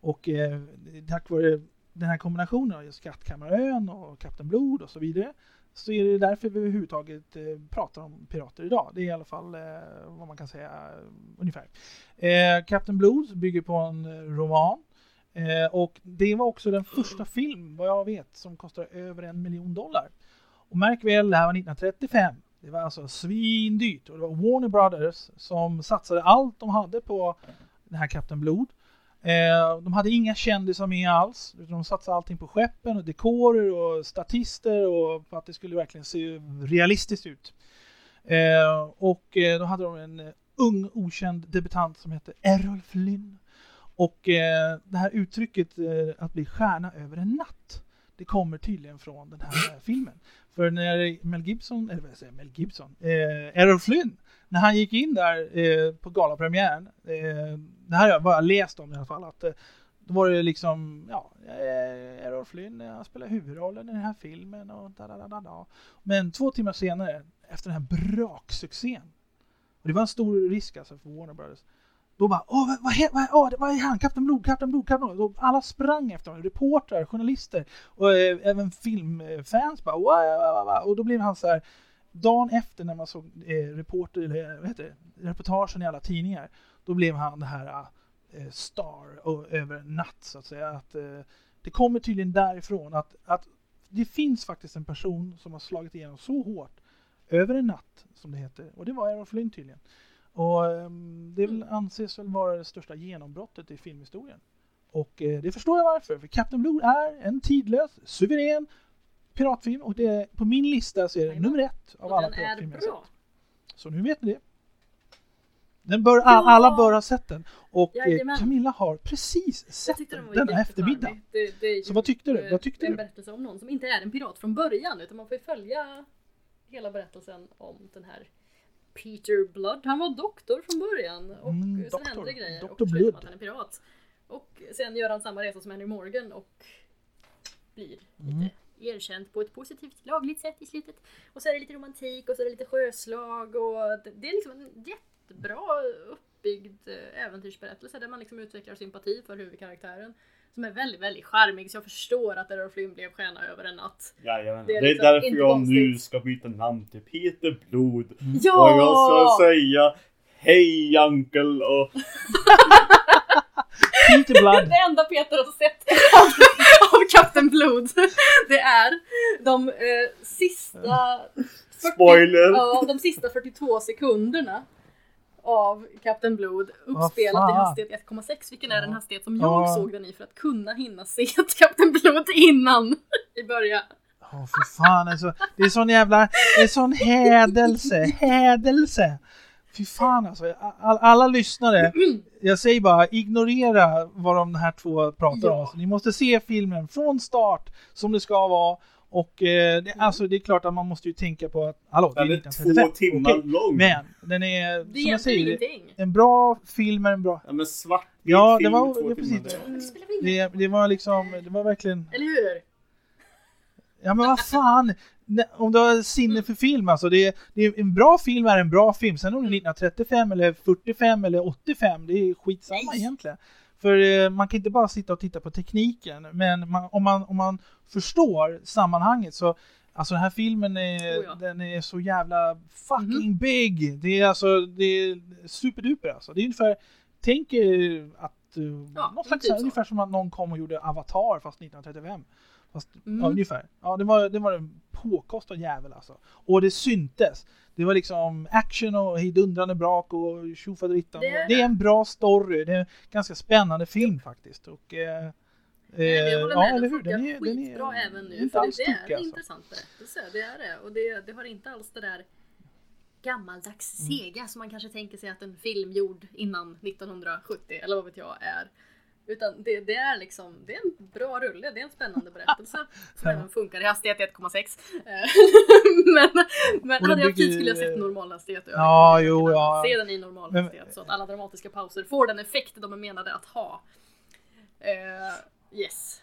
Och eh, tack vare den här kombinationen av Skattkammarön och Kapten Blod och så vidare så är det därför vi överhuvudtaget eh, pratar om pirater idag. Det är i alla fall eh, vad man kan säga eh, ungefär. Eh, Kapten Blod bygger på en roman Eh, och det var också den första film, vad jag vet, som kostade över en miljon dollar. Och märk väl, det här var 1935. Det var alltså svindyrt. Och det var Warner Brothers som satsade allt de hade på den här Kapten Blod. Eh, de hade inga kändisar med alls. Utan de satsade allting på skeppen och dekorer och statister och på att det skulle verkligen se realistiskt ut. Eh, och eh, då hade de en eh, ung okänd debutant som hette Errol Flynn. Och eh, det här uttrycket eh, att bli stjärna över en natt, det kommer tydligen från den här eh, filmen. För när Mel Gibson, eller vad jag säger, Mel Gibson, eh, Errol Flynn, när han gick in där eh, på galapremiären, eh, det här har jag bara läst om i alla fall, att eh, då var det liksom, ja, eh, Errol Flynn, eh, han spelar huvudrollen i den här filmen och da, da, da, da, da. Men två timmar senare, efter den här braksuccén, och det var en stor risk alltså för Warner Brothers, då bara åh, vad, vad, vad, åh, vad är han? Kapten Blod, Kapten Blod, Kapten Blod. Alla sprang efter honom, reportrar, journalister och eh, även filmfans bara Wah, wow, wow. Och då blev han så här, dagen efter när man såg eh, reporter, eller eh, vad heter det, reportagen i alla tidningar, då blev han det här eh, star och, över en natt så att säga. Att, eh, det kommer tydligen därifrån att, att det finns faktiskt en person som har slagit igenom så hårt över en natt, som det heter. Och det var Errol Flynn tydligen. Och ehm, det väl anses väl vara det största genombrottet i filmhistorien. Och eh, det förstår jag varför, för Captain Blue är en tidlös, suverän piratfilm och det är, på min lista så är det nummer ett av Och alla är piratfilmer jag sett. Så nu vet ni det. Den bör, all, alla bör ha sett den. Och eh, Jajamän. Camilla har precis sett den denna eftermiddag. Det, det är Så vad tyckte du? eh, Vad tyckte en du? berättelse om någon som inte är en pirat från början utan man får ju följa hela berättelsen om den här Peter Blood. Han var doktor från början och Mm, sen händer grejer Dr. och Blood. att han är pirat. Och sen gör han samma resa som Henry Morgan och blir Mm. lite erkänd på ett positivt lagligt sätt i slutet. Och så är det lite romantik och så är det lite sjöslag och det, det är liksom en jättebra uppbyggd eh, äventyrsberättelse där man liksom utvecklar sympati för huvudkaraktären. Som är väldigt, väldigt charmig så jag förstår att Errol Flynn blev stjärna över en natt. Jajamän. Det Det är är, liksom därför jag konstigt. nu ska byta namn till Peter Blod. Ja! Och jag ska säga Hej Uncle och Peter Blood. Det enda Peter har sett av, av Kapten Blod det är de eh, sista 40, Spoiler. Ja, de sista 42 sekunderna av Kapten Blod uppspelat i hastighet 1,6 vilken är den hastighet som jag Ja. såg den i för att kunna hinna se Kapten Blod innan i början. Åh för fan alltså. Det är sån jävla, det är sån hädelse, hädelse. Fy fan alltså. All, alla lyssnare, jag säger bara ignorera vad de här två pratar om. Ja. Så ni måste se filmen från start som det ska vara. Och eh, det, alltså, det är klart att man måste ju tänka på att, hallå, det är Den är 1935. två timmar Okej, lång. Men den är, Det som hjälper jag säger, ingenting. en bra film är en bra... Ja men svart Ja, det film var, i två ja, timmar. precis. Det spelar väl ingen Det, det var liksom, det var verkligen... Eller hur? Ja men vad fan! Om du har sinne för film alltså, det är, det är en bra film är en bra film. Sen om det är 1935 eller 45 eller 85, det är skitsamma Nej. egentligen. För eh, man kan inte bara sitta och titta på tekniken, men man, om, man, om man förstår sammanhanget så Alltså den här filmen är, Oh ja. den är så jävla fucking big! Det är alltså, det är superduper alltså. Det är ungefär, tänk er att, eh, Ja, något slags, typ ungefär som att någon kom och gjorde Avatar fast 1935. Fast, Mm. ja, ungefär. Ja, det var, det var en påkostad jävel alltså. Och det syntes. Det var liksom action och hejdundrande brak och tjofaderittan. Det Det är en bra story. Det är en ganska spännande film faktiskt. Och, eh, Nej, jag håller ja, med, eller den hur? Den funkar är, den skitbra är även nu. inte det, alls det är alltså. intressant berättelse, det är det. Och det, det har inte alls det där gammaldags Mm. sega som man kanske tänker sig att en film gjord innan 1970 eller vad vet jag är. Utan det, det är liksom, det är en bra rulle, det är en spännande berättelse som även funkar i hastighet 1,6. Eh, men men hade jag tid skulle jag sett normal hastighet. jag Ja, jo, ja. Se den i normal hastighet så att alla dramatiska pauser får den effekt de är menade att ha. Eh, yes.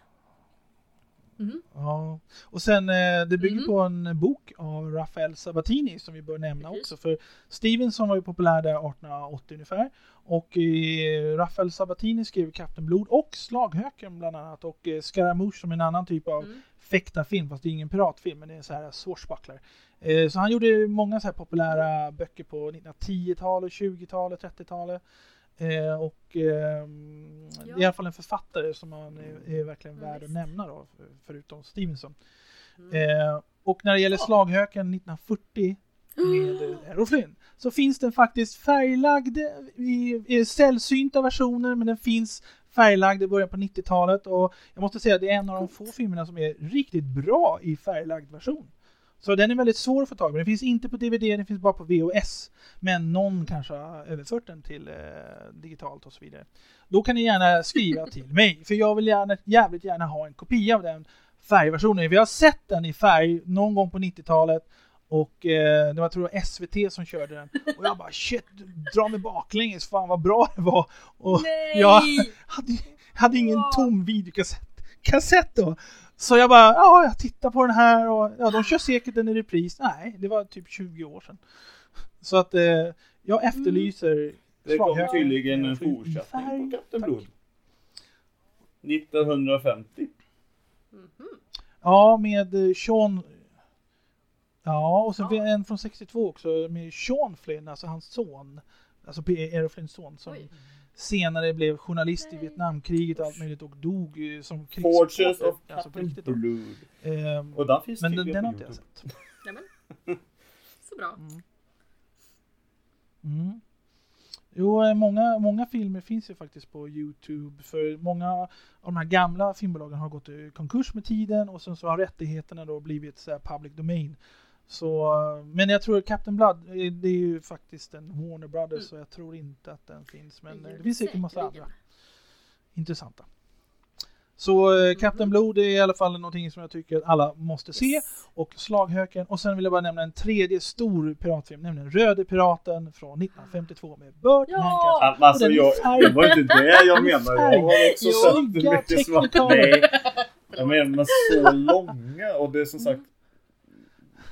Mhm. Ja. Och sen eh, det bygger Mhm. på en bok av Rafael Sabatini som vi bör nämna också. För Stevenson var ju populär där 1880 ungefär. Och eh, Rafael Sabatini skrev Kapten Blod och Slaghöken bland annat. Och eh, Scaramouche som en annan typ av Mm. fäktarfilm. Fast det är ingen piratfilm men det är så här swashbuckler. Så han gjorde många så här populära böcker på 1910-talet, 20-talet, 30-talet. Eh, och det är i alla fall en författare som man är, är verkligen värd att nämna då, för- förutom Stevenson. Eh, och när det gäller Slaghöken 1940 med eh, Errol Flynn så finns den faktiskt färglagd i, i sällsynta versioner men den finns färglagd i början på 90-talet och jag måste säga att det är en av de få filmerna som är riktigt bra i färglagd version. Så den är väldigt svår att få tag på. Den finns inte på DVD, den finns bara på VHS. Men någon kanske har överfört den till eh, digitalt och så vidare. Då kan ni gärna skriva till mig, för jag vill gärna, jävligt gärna ha en kopia av den färgversionen. Vi har sett den i färg någon gång på 90-talet och eh, det var tror jag SVT som körde den. Och jag bara shit, dra mig baklänges, fan vad bra det var. Och Nej! jag hade, hade ingen tom videokassett kassett då. Så jag bara, ja jag tittar på den här och ja, de kör säkert den i repris. Nej, det var typ 20 år sedan. Så att eh, jag efterlyser Det kom tydligen en fortsättning på Kapten Blod. 1950. Ja, med eh, Sean... Ja, och sen en från 62 också med Sean Flynn, alltså hans son. Alltså Flynns son som senare blev journalist i Vietnamkriget och allt möjligt och dog eh, som krigsreporter. of Alltså på riktigt. Ehm, Och den finns men den, den har inte jag sett. Nämen. Så bra. Mm. Jo, eh, många, många filmer finns ju faktiskt på Youtube. För många av de här gamla filmbolagen har gått i konkurs med tiden och sen så har rättigheterna då blivit så här public domain. Så, men jag tror Captain Blood, eh, det är ju faktiskt en Warner Brothers så jag tror inte att den finns. Men eh, det finns säkert en massa andra intressanta. Så eh, Captain Blod är i alla fall någonting som jag tycker att alla måste se. Och Slaghöken. Och sen vill jag bara nämna en tredje stor piratfilm, nämligen Röde Piraten från 1952 med Burt Ja! Lancaster. Alltså Och den är jag, färg- det var inte det jag menade. Jag har också sett mycket svart. Nej, jag menar så långa och det är som sagt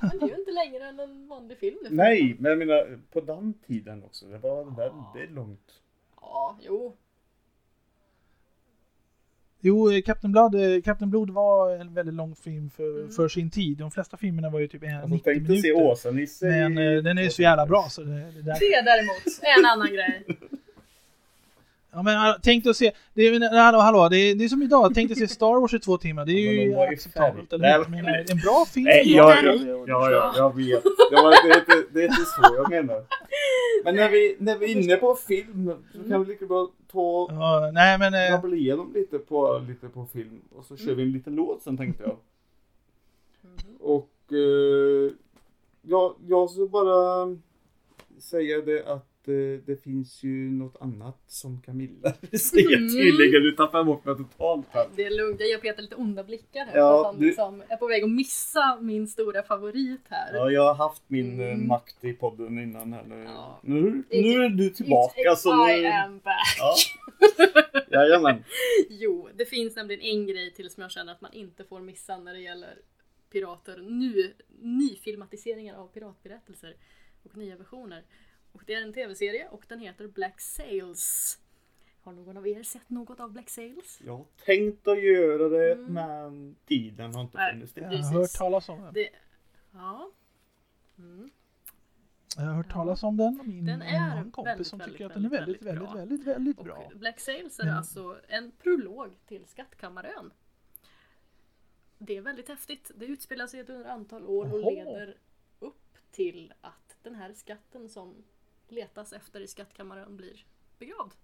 Men det är ju inte längre än en vanlig film nu. för Nej, men jag menar på den tiden också. Det var väldigt långt. Ja, jo. Jo, eh, Captain Blood, eh, Captain Blod var en väldigt lång film för, Mm. för sin tid. De flesta filmerna var ju typ en, Alltså, 90 tänkte minuter. se Åsa-Nisse Men i- eh, den är ju så jävla bra så det, det där. Det däremot är en annan grej. Ja men äh, tänk dig att se, det är, hallå, hallå, det är, det är som idag, tänk dig att se Star Wars i två timmar, det är ju acceptabelt, eller hur? Men, en bra film. Nej, är ja, bra. ja, ja, ja, jag vet. Det, var, det, är inte, det är inte så jag menar. Men när vi, när vi är inne på film så kan vi lika bra ta Ja, nej men... Eh, rabbla igenom lite på, lite på film och så kör vi en liten låt sen tänkte jag. Och eh, ja, jag ska bara säga det att det finns ju något annat som Camilla vill säga Mm. tydligen. Du tappar bort mig totalt här. Det är lugnt, jag ger Peter lite onda blickar här. Ja, han du- liksom är på väg att missa min stora favorit här. Ja, jag har haft min eh, Mm. makt i podden innan här nu. Ja. Nu, nu är du tillbaka. It's- så I nu... am back. Ja. Jajamän. Jo, det finns nämligen en grej till som jag känner att man inte får missa när det gäller pirater nu. Nyfilmatiseringar av piratberättelser och nya versioner. Och det är en tv-serie och den heter Black Sails. Har någon av er sett något av Black Sails? Jag har tänkt att göra det Mm. men tiden har inte Nej, funnits jag har hört talas om den. Det, ja. Mm. Jag har hört talas om den och min Den en är en kompis väldigt, som väldigt, tycker att den är väldigt, väldigt väldigt, bra. väldigt, väldigt, bra. Och Black Sails är Men- alltså en prolog till Skattkammarön. Det är väldigt häftigt. Det utspelar sig under ett antal år och leder upp till att den här skatten som letas efter i skattkammaren blir begravd.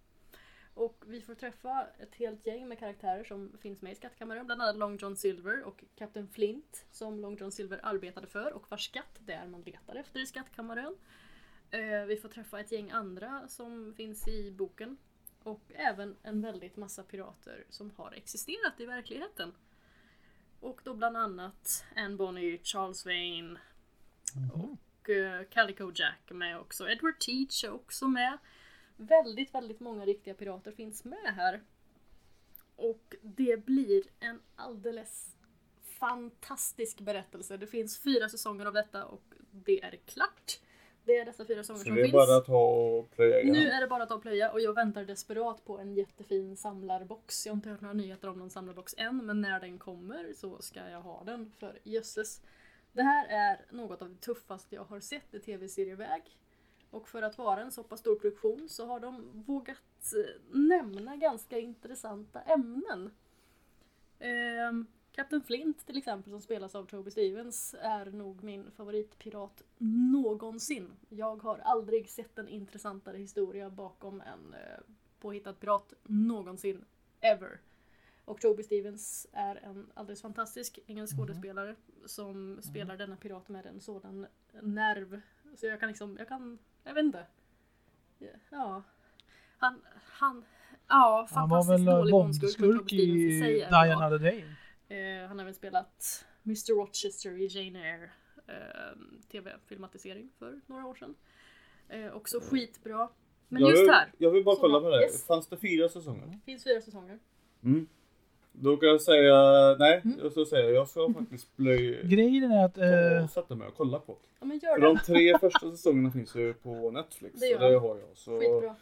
Och vi får träffa ett helt gäng med karaktärer som finns med i skattkammaren. Bland annat Long John Silver och Captain Flint som Long John Silver arbetade för och vars skatt det är man letar efter i skattkammaren. Eh, vi får träffa ett gäng andra som finns i boken. Och även en väldigt massa pirater som har existerat i verkligheten. Och då bland annat Anne Bonny, Charles Vane och eh, Calico Jack är med också. Edward Teach är också med. Väldigt, väldigt många riktiga pirater finns med här. Och det blir en alldeles fantastisk berättelse. Det finns fyra säsonger av detta och det är klart. Det är dessa fyra säsonger Så som det är finns. bara att ta och plöja Nu är det bara att ta och plöja och jag väntar desperat på en jättefin samlarbox. Jag har inte hört några nyheter om någon samlarbox än men när den kommer så ska jag ha den för jösses. Det här är något av det tuffaste jag har sett i tv-serieväg. Och för att vara en så pass stor produktion så har de vågat eh, nämna ganska intressanta ämnen. Kapten Captain Flint till exempel som spelas av Toby Stevens är nog min favoritpirat någonsin. Jag har aldrig sett en intressantare historia bakom en eh, påhittad pirat någonsin. Ever. Och Toby Stevens är en alldeles fantastisk engelsk skådespelare som spelar denna pirat med en sådan nerv. Så jag kan liksom, jag kan, jag vet inte. Ja. Han, han, ja, Han var fantastiskt väl dålig Bondskurk, men Bondskurk Toby Stevens i Die bra. Another Day. Eh, han har även spelat Mr Rochester i Jane Eyre eh, tv-filmatisering för några år sedan. Eh, också skitbra. Men jag, just vill, här, jag vill bara kolla på det. Yes. Fanns det fyra säsonger? finns fyra säsonger. Mm. Då kan jag säga, nej, Mm. jag ska säga, jag ska faktiskt blöj, Grejen är att... Eh, och sätta mig och kolla på. Ja men gör För de tre första säsongerna finns ju på Netflix. Det gör och det de. har jag. Så Skitbra.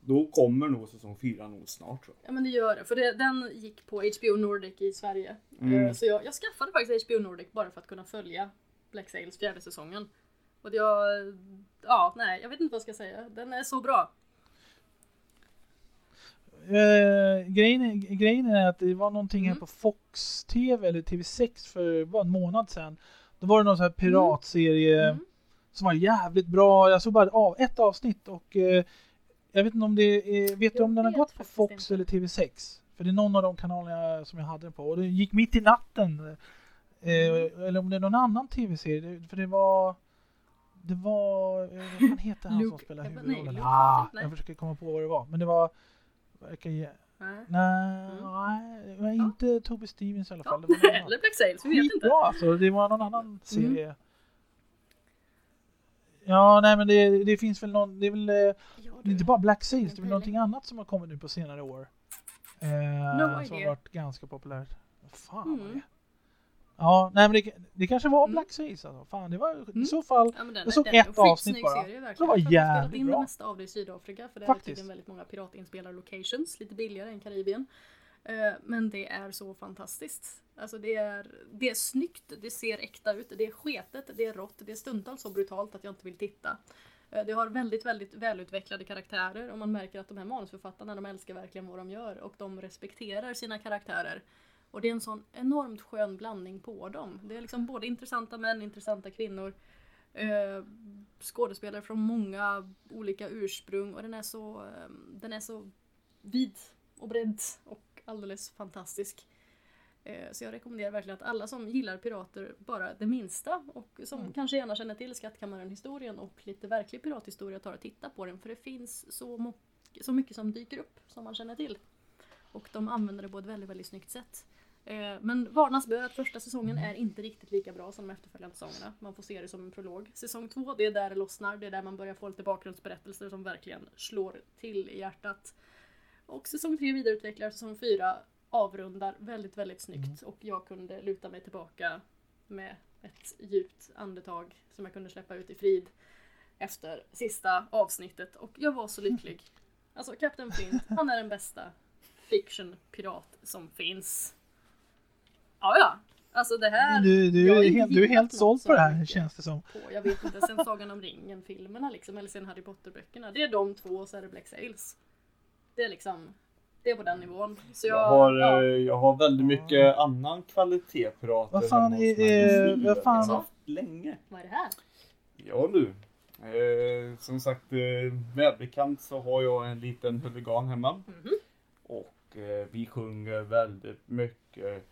då kommer nog säsong fyra nog snart tror jag. Ja men det gör det. För det, den gick på HBO Nordic i Sverige. Mm. Eh, Så jag, jag skaffade faktiskt HBO Nordic bara för att kunna följa Black Sails fjärde säsongen. Och jag, ja nej jag vet inte vad jag ska säga. Den är så bra. Eh, grejen, är, grejen är att det var någonting Mm. här på Fox TV eller TV6 för bara en månad sedan. Då var det någon sån här piratserie Mm. som var jävligt bra. Jag såg bara av, ett avsnitt och eh, jag vet inte om det är, vet du om den har gått på Fox inte. eller TV6? För det är någon av de kanalerna som jag hade den på och det gick mitt i natten. Eh, Eller om det är någon annan tv-serie. För det var det var, eh, vad fan heter han som Luke spelar Evans- huvudrollen? Ah, jag försöker komma på vad det var. Men det var, verkar ge, Nej. nej, Mm. nej, inte Toby Stevens i alla fall. Det var någon annan. Eller Black Sails, vi vet inte. Alltså, det var någon annan serie. Mm. Ja, nej men det, det finns väl någon, det är väl eh, Ja, det inte bara Black Sails, det är väl någonting annat som har kommit nu på senare år. Eh, No som har varit ganska populärt. Vad fan Mm. det? Ja, nej men det, det kanske var Mm. Black Sails alltså. Fan, det var i Mm. så fall. Ja, den, Jag såg den ett avsnitt bara. Serie, Det verkligen. var de har spelat jävligt in det bra. mesta av det i Sydafrika för det är tydligen väldigt många piratinspelade locations, lite billigare än Karibien. Eh, Men det är så fantastiskt. Alltså det är, det är snyggt, det ser äkta ut, det är sketet, det är rått, det är stundtals så brutalt att jag inte vill titta. Eh, Det har väldigt, väldigt välutvecklade karaktärer och man märker att de här manusförfattarna de älskar verkligen vad de gör och de respekterar sina karaktärer. Och det är en sån enormt skön blandning på dem. Det är liksom både intressanta män, intressanta kvinnor, eh, skådespelare från många olika ursprung och den är så, eh, den är så vid och bredd och alldeles fantastisk. Eh, Så jag rekommenderar verkligen att alla som gillar pirater, bara det minsta och som kanske gärna känner till Skattkammaren-historien och lite verklig pirathistoria tar och titta på den för det finns så, så mycket som dyker upp som man känner till. Och de använder det på ett väldigt, väldigt snyggt sätt. Eh, Men varnas bör att första säsongen är inte riktigt lika bra som de efterföljande säsongerna. Man får se det som en prolog. Säsong två, det är där det lossnar. Det är där man börjar få lite bakgrundsberättelser som verkligen slår till i hjärtat. Och säsong tre vidareutvecklar, säsong fyra avrundar väldigt, väldigt snyggt. Och jag kunde luta mig tillbaka med ett djupt andetag som jag kunde släppa ut i frid efter sista avsnittet. Och jag var så lycklig. Alltså Captain Flint, han är den bästa fiction-pirat som finns. Ja, ja. Alltså det här... Du, du, är helt, du är helt såld så på det här känns det som. På, jag vet inte, sen Sagan om ringen-filmerna liksom, eller sen Harry Potter-böckerna. Det är de två och så är det Black Sails. Det är liksom, det är på den nivån. Så jag, Jag har, ja. eh, jag har väldigt mycket annan kvalitet pirater Vad fan är- nu. vad fan- Jag har haft länge. Vad är det här? Ja du. Eh, som sagt, eh, välbekant så har jag en liten huligan hemma. Mhm. Och eh, vi sjunger väldigt mycket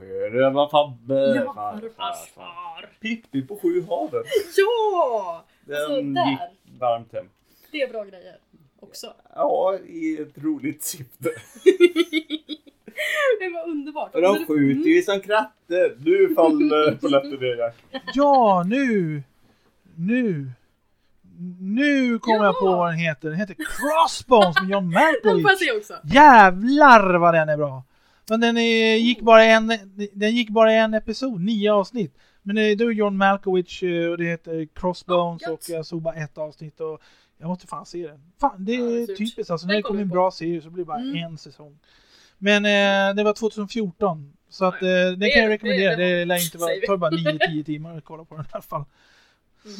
Sjörövar-Fabbe, Ja, farfars farfar. Pippi på sju haven. Ja! Den Alltså, gick där. varmt hem. Det är bra grejer också. Ja, i ett roligt syfte. Det var underbart. För de skjuter ju som kratter. Du faller på läppen det Jack. Ja, nu! Nu! Nu kommer jag på vad den heter. Den heter Crossbones med John Den får jag Malkovich. se också. Jävlar vad den är bra! Men den är, gick bara en, den gick bara en episod, nio avsnitt. Men det, det är John Malkovich eh, och det heter Crossbones Ja, och jag såg bara ett avsnitt och jag måste fan se den. Fan, det Ja, det är surt. typiskt alltså. När det kommer en bra serie så blir det bara Mm. en säsong. Men eh, det var 2014. Så att, eh, Det- kan jag det- rekommendera. det- Det, lär inte vara, tar bara 9-10 timmar att kolla på den i alla fall. Mhm.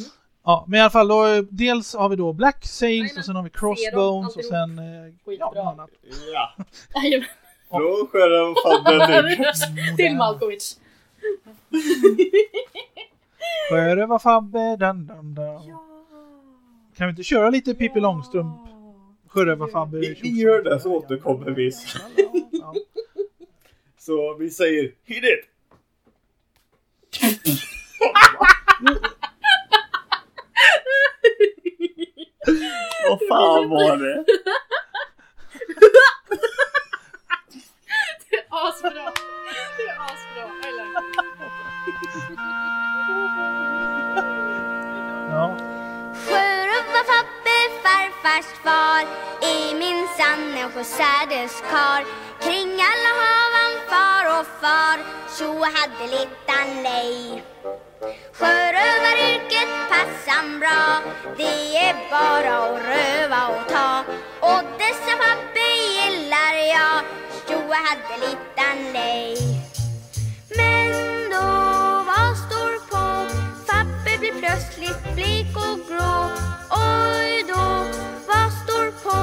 Ja, men i alla fall då, dels har vi då Black Sails och sen har vi Crossbones och sen eh, ja, annat. Ja. Från Sjörövar-Fabbe Till Malkovich. Sjörövar-Fabbe, dun, dun, dun. Kan vi inte köra lite Pippi Långstrump? Sjörövar-Fabbe. Vi, vi gör det så återkommer vi. Ja. Så vi säger hit it! Vad fan var det? Asbra. Det är asbra. I like it. Ja. Sjörövar-Fabbe, farfars far är minsann en sjösädeskarl Kring alla haven far och far, så hade littan lej Sjörövaryrket passar bra, det är bara att röva och ta Och dessa Fabbe gillar jag, så hade littan lej men då vad står på? Fabbe blir plötsligt blek och grå. Oj då, vad står på?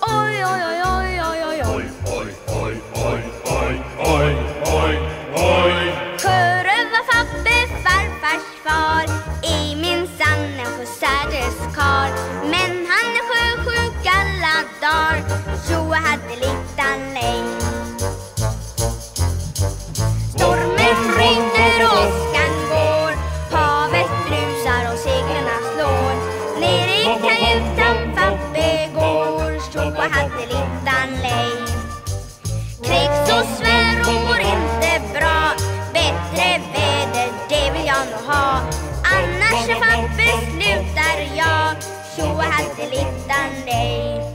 Oj, oj, oj, oj, oj, oj, oj. Oj, oj, oj, oj, oj, oj, oj. Sjörövar-Fabbe, farfars far, är minsann en sjösädeskarl. Men han är sjösjuk alla dagar, så hade littan lej. Hade littan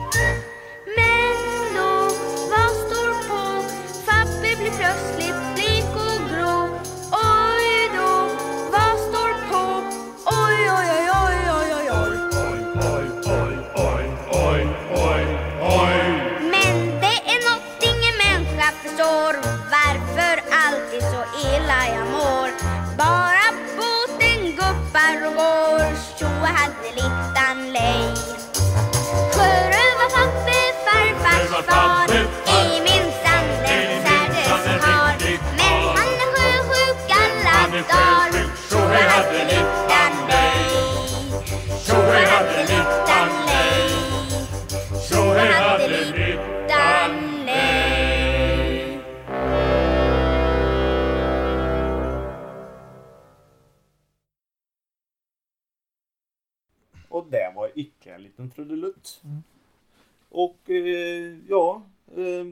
Eh, ja, eh,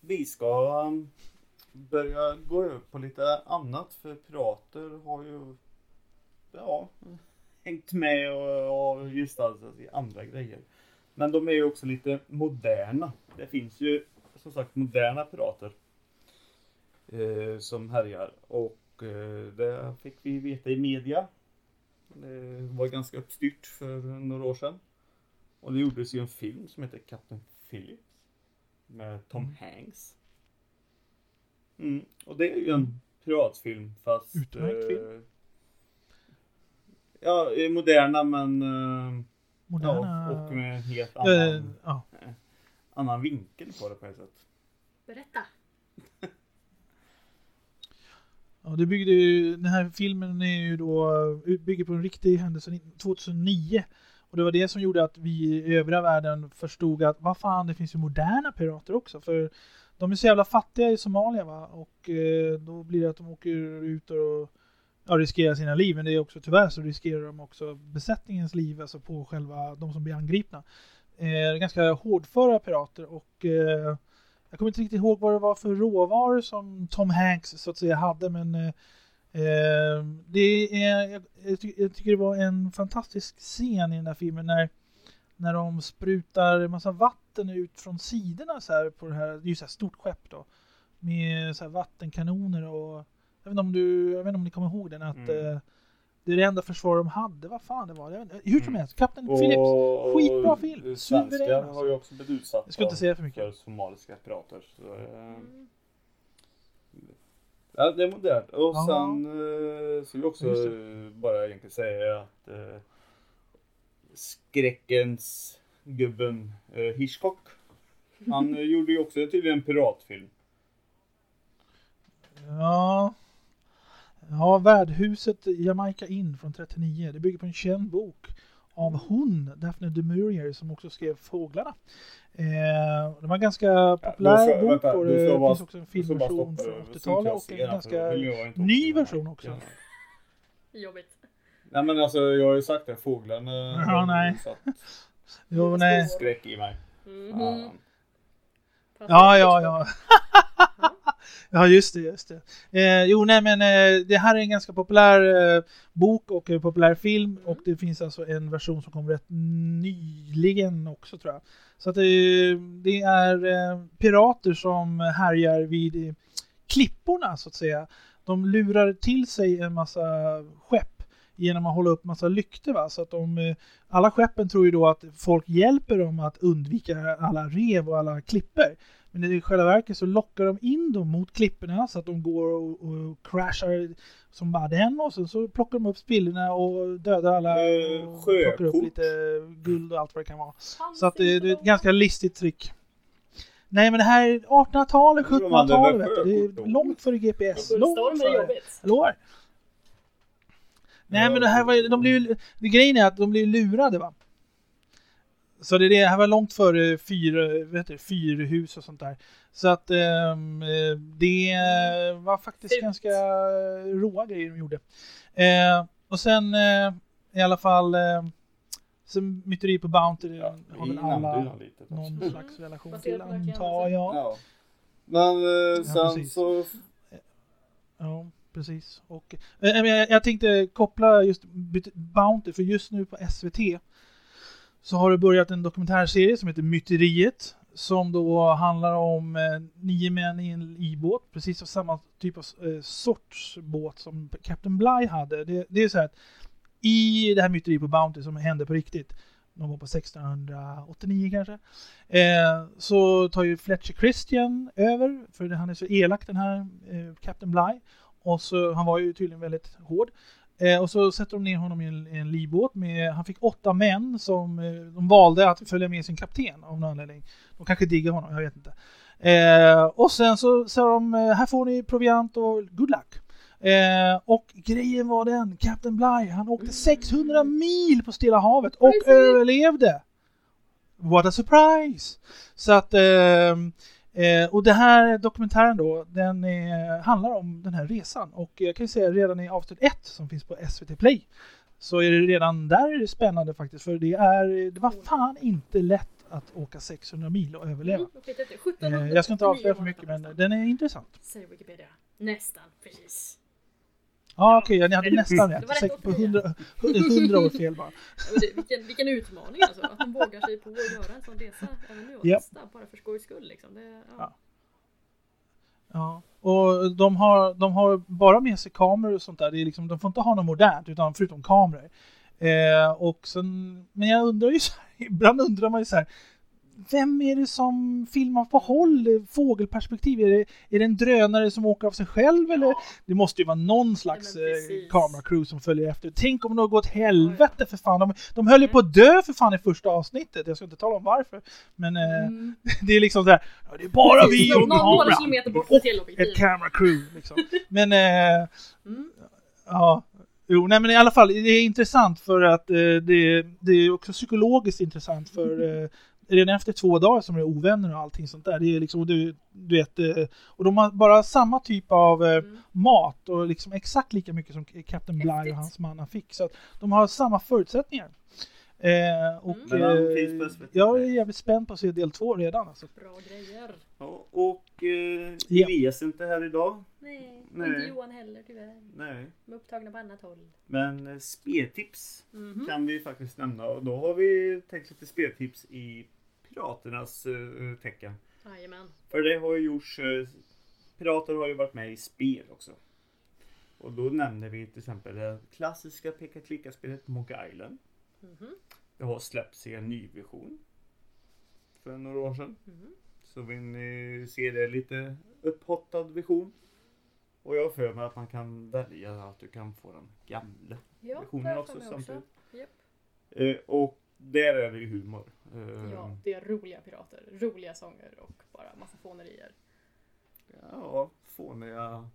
vi ska eh, börja gå över på lite annat för pirater har ju ja, hängt med och, och gestaltat i andra grejer. Men de är ju också lite moderna. Det finns ju som sagt moderna pirater eh, som härjar och eh, det fick vi veta i media det var ganska uppstyrt för några år sedan. Och det gjordes ju en film som heter Captain Phillips. Med Tom Hanks. Mm. Och det är ju en piratfilm fast... Utmärkt film. eh, Ja, eh, moderna men... eh, Moderna- Ja, och med en helt Eh, annan, ja. eh, annan vinkel på det på ett sätt. Berätta. Ja, det byggde ju, den här filmen är ju då, bygger på en riktig händelse 2009. Och det var det som gjorde att vi i övriga världen förstod att vad fan, det finns ju moderna pirater också. För de är så jävla fattiga i Somalia va. Och eh, då blir det att de åker ut och ja, riskerar sina liv. Men det är också tyvärr så riskerar de också besättningens liv, alltså på själva de som blir angripna. Eh, ganska hårdföra pirater och eh, jag kommer inte riktigt ihåg vad det var för råvaror som Tom Hanks så att säga hade men eh, det är, jag, jag, ty jag, tycker det var en fantastisk scen i den här filmen när, när de sprutar en massa vatten ut från sidorna så här på det här, det är ju så här stort skepp då med så här vattenkanoner och jag vet inte om du, jag vet inte om ni kommer ihåg den att mm. eh, det är det enda försvar de hade, vad fan det var. Inte, hur som mm. helst, Kapten mm. Phillips, skitbra film. Svenskar har ju också blivit utsatta jag ska inte säga för, mycket. för somaliska pirater. Så, eh, ja, det är modernt. Och Aha. sen eh, vill jag också bara egentligen säga att eh, skräckens gubben eh, Hitchcock. Han gjorde ju också tydligen en piratfilm. Ja. Ja, värdhuset Jamaica Inn från 39. Det bygger på en känd bok av hon, Daphne du Maurier, som också skrev Fåglarna. Eh, det var en ganska populär ja, bok och det finns bara, också en filmversion från 80-talet och en ganska ny version också. Jobbigt. Nej men alltså jag har ju sagt det, Fåglarna ja, nej. jo, nej. skräck i mig. Mm -hmm. Ja, ja, ja. Ja, just det, just det. Eh, jo, nej, men eh, det här är en ganska populär eh, bok och en populär film och det finns alltså en version som kom rätt nyligen också tror jag. Så att det, det är eh, pirater som härjar vid klipporna så att säga. De lurar till sig en massa skepp genom att hålla upp massa lyktor. Va? Så att de, eh, alla skeppen tror ju då att folk hjälper dem att undvika alla rev och alla klipper. Men i själva verket så lockar de in dem mot klipporna så att de går och, och crashar som bara den och sen så plockar de upp spillrorna och dödar alla och plockar upp lite guld och allt vad det kan vara. Så att det, det är ett ganska listigt trick. Nej men det här är 1800-talet, 1700-talet Det är långt före GPS. Långt före. Jag Nej men det här var de blev grejen är att de blev lurade va. Så det, det här var långt före fyr, vet du, fyrhus och sånt där. Så att eh, det var faktiskt Fint. ganska råa grejer de gjorde. Eh, och sen eh, i alla fall eh, Sen myteri på Bounty ja, har väl alla någon slags relation mm. till antar jag. Ja. Men eh, sen ja, så... Ja, precis. Och, jag, jag tänkte koppla just Bounty för just nu på SVT så har det börjat en dokumentärserie som heter Myteriet som då handlar om eh, nio män i en ibåt, precis av samma typ av eh, sorts båt som Captain Bligh hade. Det, det är så här att i det här myteriet på Bounty som hände på riktigt, någon gång på 1689 kanske, eh, så tar ju Fletcher Christian över, för han är så elak den här eh, Captain Bligh. Och så, han var ju tydligen väldigt hård. Eh, och så sätter de ner honom i en, i en livbåt. Med, han fick åtta män som eh, de valde att följa med sin kapten av någon anledning. De kanske diggar honom, jag vet inte. Eh, och sen så sa de, eh, här får ni proviant och good luck. Eh, och grejen var den, Captain Bligh, han åkte 600 mil på Stilla havet och överlevde. What a surprise! Så att eh, Eh, och det här dokumentären då, den är, handlar om den här resan och jag kan ju säga redan i avsnitt 1 som finns på SVT Play så är det redan där är det spännande faktiskt för det är, det var fan inte lätt att åka 600 mil och överleva. Mm, eh, jag ska inte avslöja för mycket men den är intressant. Säger Wikipedia. Nästan, precis. Ja okej, okay, ni hade nästan rätt. rätt på 100, 100 år fel bara. vilken, vilken utmaning alltså, att de vågar sig på att göra en sån resa även nu och yep. testa bara för skojs skull liksom. Det, ja. ja. ja. och de har, de har bara med sig kameror och sånt där. Det är liksom, de får inte ha något modernt utan förutom kameror. Eh, och sen, men jag undrar ju så här, ibland undrar man ju så här vem är det som filmar på håll? Fågelperspektiv? Är det, är det en drönare som åker av sig själv eller? Det måste ju vara någon slags Ja, eh, kameracrew som följer efter. Tänk om det går åt helvete för fan. De, de höll ju på att dö för fan i första avsnittet. Jag ska inte tala om varför. Men eh, Mm. det är liksom så här. Ja, det är bara Precis, vi och någon- några kameran. kilometer bort ett camera crew. Liksom. Men eh, Mm. Ja, jo, nej men i alla fall, det är intressant för att eh, det, det är också psykologiskt intressant för eh, redan efter två dagar som är ovänner och allting sånt där. Det är liksom, du, du vet, eh, och de har bara samma typ av eh, Mm. mat och liksom exakt lika mycket som Captain Bligh och hans manna fick. Så att de har samma förutsättningar. Eh, och Mm. Eh, jag är jävligt spänd på att se del två redan. Alltså. Bra grejer. Ja, och eh, Ja. Är inte här idag. Nej, och Nej. inte Johan heller tyvärr. Nej. De är upptagna på annat håll. Men eh, speltips Mhm. kan vi faktiskt nämna. Och då har vi tänkt lite speltips i Piraternas eh, tecken. Jajamän. För det har ju gjorts... Eh, pirater har ju varit med i spel också. Och då nämner vi till exempel det klassiska peka-klicka-spelet Monkey Island. Mhm. Det har släppts i en ny version. För några år sedan. Mhm. Så vill ni se det lite upphottad version. Och jag har för mig att man kan välja att du kan få den gamla Ja, versionen också också. samtidigt. Japp. Eh, och där är det ju humor. Eh, Ja, det är roliga pirater, roliga sånger och bara massa fånerier. ja, fåniga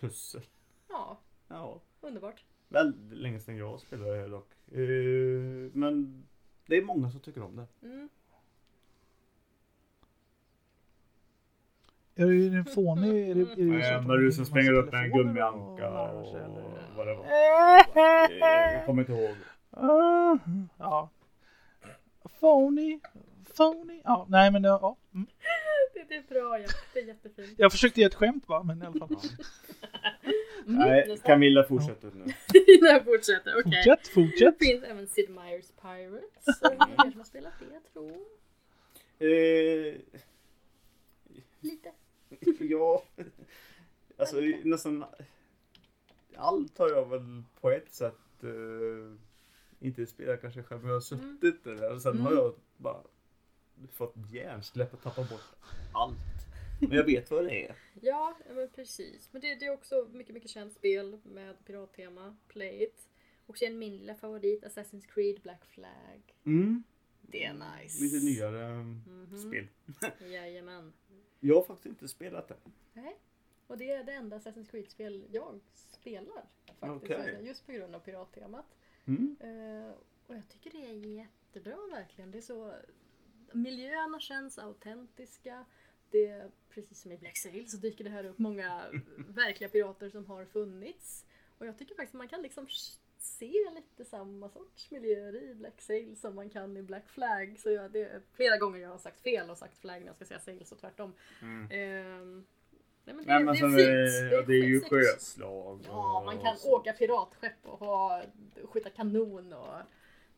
pussel. Ja, Ja, underbart. väldigt länge sedan jag spelade det här dock. Eh, men det är många som tycker om det. Mm. Är det en fånig? Är det, är det Nej, när du som springer upp med en gummianka och och vad det var. Jag kommer inte ihåg. Ja. Phony. Phony. Ja, nej men det, ja. Mm. Det, det är bra, ja. Det är jättefint. Jag försökte göra ett skämt bara, men i alla fall. Mm, Nej. Camilla fortsätter nu. Jag fortsätter, okej. Fortsätt, fortsätt. Det finns även Sid Meier's Pirates. Som har spelat det, tror Eh, Lite. ja, alltså nästan allt har jag väl på ett sätt eh, inte spelat kanske själv, men jag har suttit där och sen har Mm. jag bara fått hjärnsläpp och tappat bort allt. Men jag vet vad det är. Ja, men precis. Men det, det är också mycket, mycket känt spel med pirattema. Play it. Och sen min lilla favorit Assassin's Creed Black Flag. Mm. Det är nice. Lite nyare Mhm. spel. Jajamän. Jag har faktiskt inte spelat det. Nej. Och det är det enda Assassin's Creed-spel jag spelar. Faktiskt. Okej. Just på grund av pirattemat. Mm. Eh, och jag tycker det är jättebra verkligen. Det är så... Miljöerna känns autentiska. Det är, precis som i Black Sail så dyker det här upp många verkliga pirater som har funnits. Och jag tycker faktiskt man kan liksom se lite samma sorts miljöer i Black Sail som man kan i Black Flag. Så jag, det är flera gånger jag har sagt fel och sagt flag när jag ska säga sail så tvärtom. Mm. Ehm, nej, men det, Nej, men det är fint. är, det, det är ju sjöslag. Ja, man kan åka piratskepp och ha, skjuta kanon och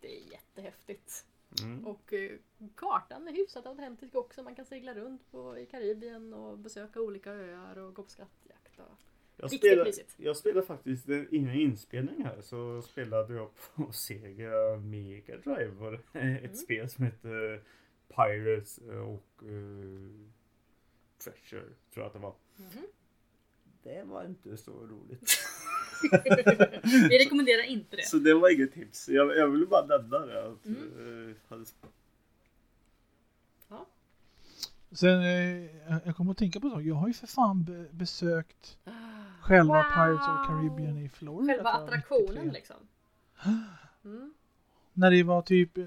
det är jättehäftigt. Mm. Och eh, kartan är hyfsat autentisk också. Man kan segla runt på, i Karibien och besöka olika öar och gå på skattjakt. Och... Jag spelade, jag spelade faktiskt innan inspelning här så spelade jag på Sega Mega Drive. Det Mm. ett spel som hette Pirates och uh, Treasure tror jag att det var. Mhm. Det var inte så roligt. Vi rekommenderar inte det. Så det var inget tips. Jag, jag ville bara nämna det. Att, Mm. eh, hade- Ja. Sen, eh, jag- kommer att tänka på en sak. Jag har ju för fan be besökt själva Wow. Pirates of the Caribbean i Florida. Själva attraktionen 93. liksom. Mm. När det var typ,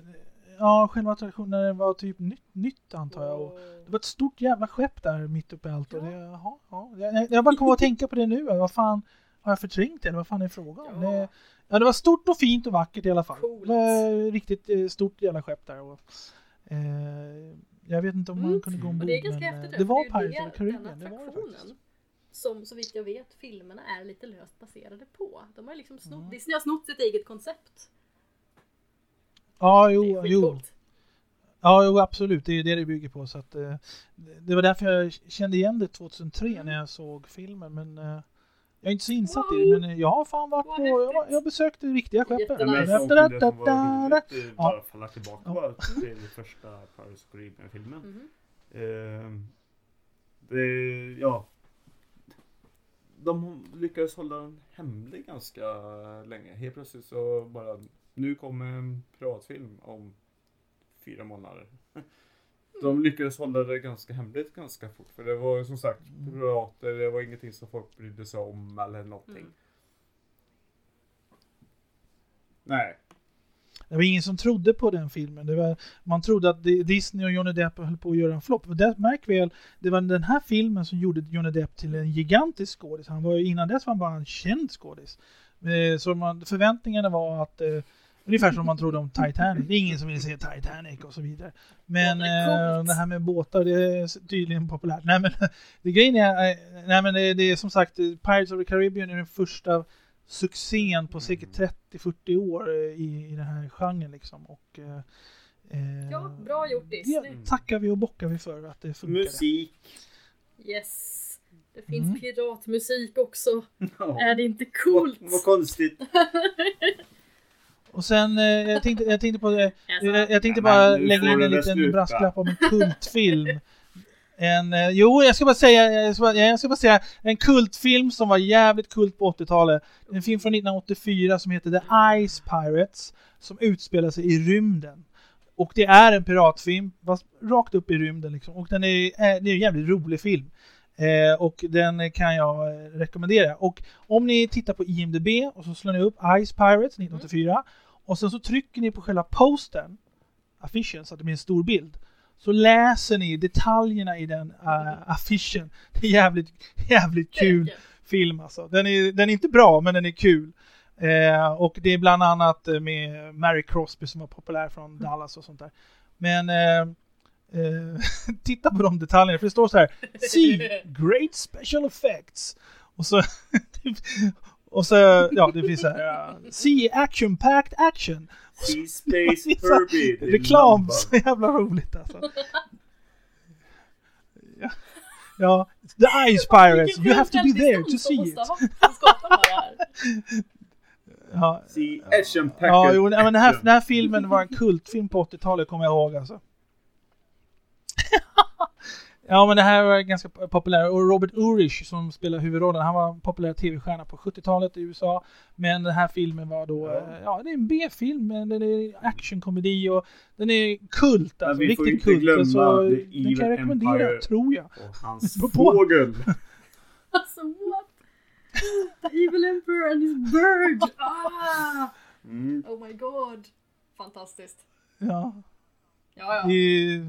ja själva attraktionen när det var typ nytt, nytt antar jag. Och det var ett stort jävla skepp där mitt uppe i allt. Och det, jaha, ja. Jag, jag bara kommer att tänka på det nu. Vad fan har jag förträngt det? Vad fan är frågan om? Det, ja, det var stort och fint och vackert i alla fall. Coolt. Det var riktigt eh, stort jävla skepp där. Och, eh, jag vet inte om man Mm. kunde gå Och ombord det är ganska men häftigt. eh, det var Pirates of the Caribbean. Den Det var det attraktionen som så vitt jag vet filmerna är lite löst baserade på. De har liksom snott, Mm. Disney har snott sitt eget koncept. Ja, jo, jo. Ja, jo, absolut. Det är det det bygger på. Så att, eh, det var därför jag kände igen det 2003 Mm. när jag såg filmen. Men eh, Jag är inte så insatt i det, men eh, jag har fan varit på... Jag, jag besökte riktiga skepp. Jättenice. Men Nej. en sån film det som var roligt, eh, Ja. bara falla tillbaka Ja. till första of Caribbean-filmen. Mhm. Ehm, det, ja. De lyckades hålla den hemlig ganska länge. Helt plötsligt så bara, nu kommer en piratfilm om fyra månader. De lyckades hålla det ganska hemligt ganska fort. För det var som sagt pirater, det var ingenting som folk brydde sig om eller någonting. Mm. Nej. Det var ingen som trodde på den filmen. Det var, man trodde att Di- Disney och Johnny Depp höll på att göra en flopp. Märk väl, det var den här filmen som gjorde Johnny Depp till en gigantisk skådis. Han var ju, innan dess var han bara en känd skådis. Eh, Så man, förväntningarna var att eh, Ungefär som man trodde om Titanic. Det är ingen som vill se Titanic och så vidare. Men Ja, det eh, här med båtar, det är tydligen populärt. Nej men, det grejen är, eh, nej, men det, det är som sagt, eh, Pirates of the Caribbean är den första succén på säkert 30-40 år eh, i, i den här genren liksom. Och, eh, Ja, bra gjort det Disney. tackar vi och bockar vi för att det funkar. Musik. Yes. Det finns Mm. piratmusik också. Ja. Är det inte coolt? Vad, vad konstigt. Och sen, eh, jag tänkte, jag tänkte på det, Alltså, jag, jag tänkte Ja, bara nu lägga in en liten sluta. brasklapp om en kultfilm. En, eh, jo, jag ska bara säga, jag ska bara, jag ska bara säga en kultfilm som var jävligt kult på 80-talet. En film från 1984 som heter The Ice Pirates som utspelar sig i rymden. Och det är en piratfilm, fast rakt upp i rymden liksom. Och den är, eh, det är en jävligt rolig film. Eh, och den kan jag rekommendera. Och om ni tittar på IMDB och så slår ni upp Ice Pirates 1984 och sen så trycker ni på själva postern, affischen, så att det blir en stor bild. Så läser ni detaljerna i den uh, affischen. Det är jävligt, jävligt kul film alltså. Den är, den är inte bra, men den är kul. Eh, och det är bland annat med Mary Crosby som var populär från Dallas och sånt där. Men eh, eh, titta på de detaljerna, för det står så här See great special effects. Och så, och så ja, det finns så här See action packed action. Sea Space är Reklam, så jävla roligt alltså. Ja, ja, The Ice Pirates, you have to be there to see it. Ja. Ja, jo, men den, här, den här filmen var en kultfilm på 80-talet kommer jag ihåg alltså. ja men det här var ganska populär och Robert Urich som spelar huvudrollen, han var en populär tv-stjärna på 70-talet i USA. Men den här filmen var då, Ja. ja, ja det är en B-film, men den är actionkomedi och den är kult Men alltså, vi får inte kult. glömma Så The den kan jag rekommendera, Empire. tror jag. Och hans fågel. Alltså what? The evil emperor and his bird! Ah! Mm. Oh my god. Fantastiskt. Ja. Ja, ja. Ni,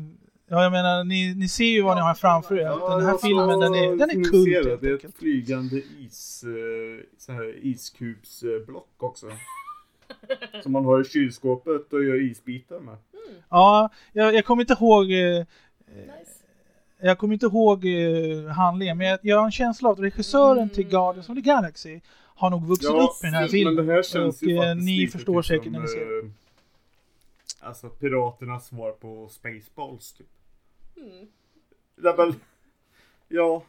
ja, jag menar, ni, ni ser ju vad ni har framför er. den här filmen, den är, den är ser det. Det är ett flygande is, eh, så här iskubsblock också. Som man har i kylskåpet och gör isbitar med. Ja, jag, jag kommer inte ihåg eh, Nice. jag kommer inte ihåg eh, handlingen, men jag, jag har en känsla av att regissören till Guardians of the Galaxy har nog vuxit upp i den här filmen. Men det här känns och ju eh, faktiskt ni förstår typ säkert när ni ser eh, Alltså piraternas svar på Spaceballs typ. Mm. Ja, men, ja.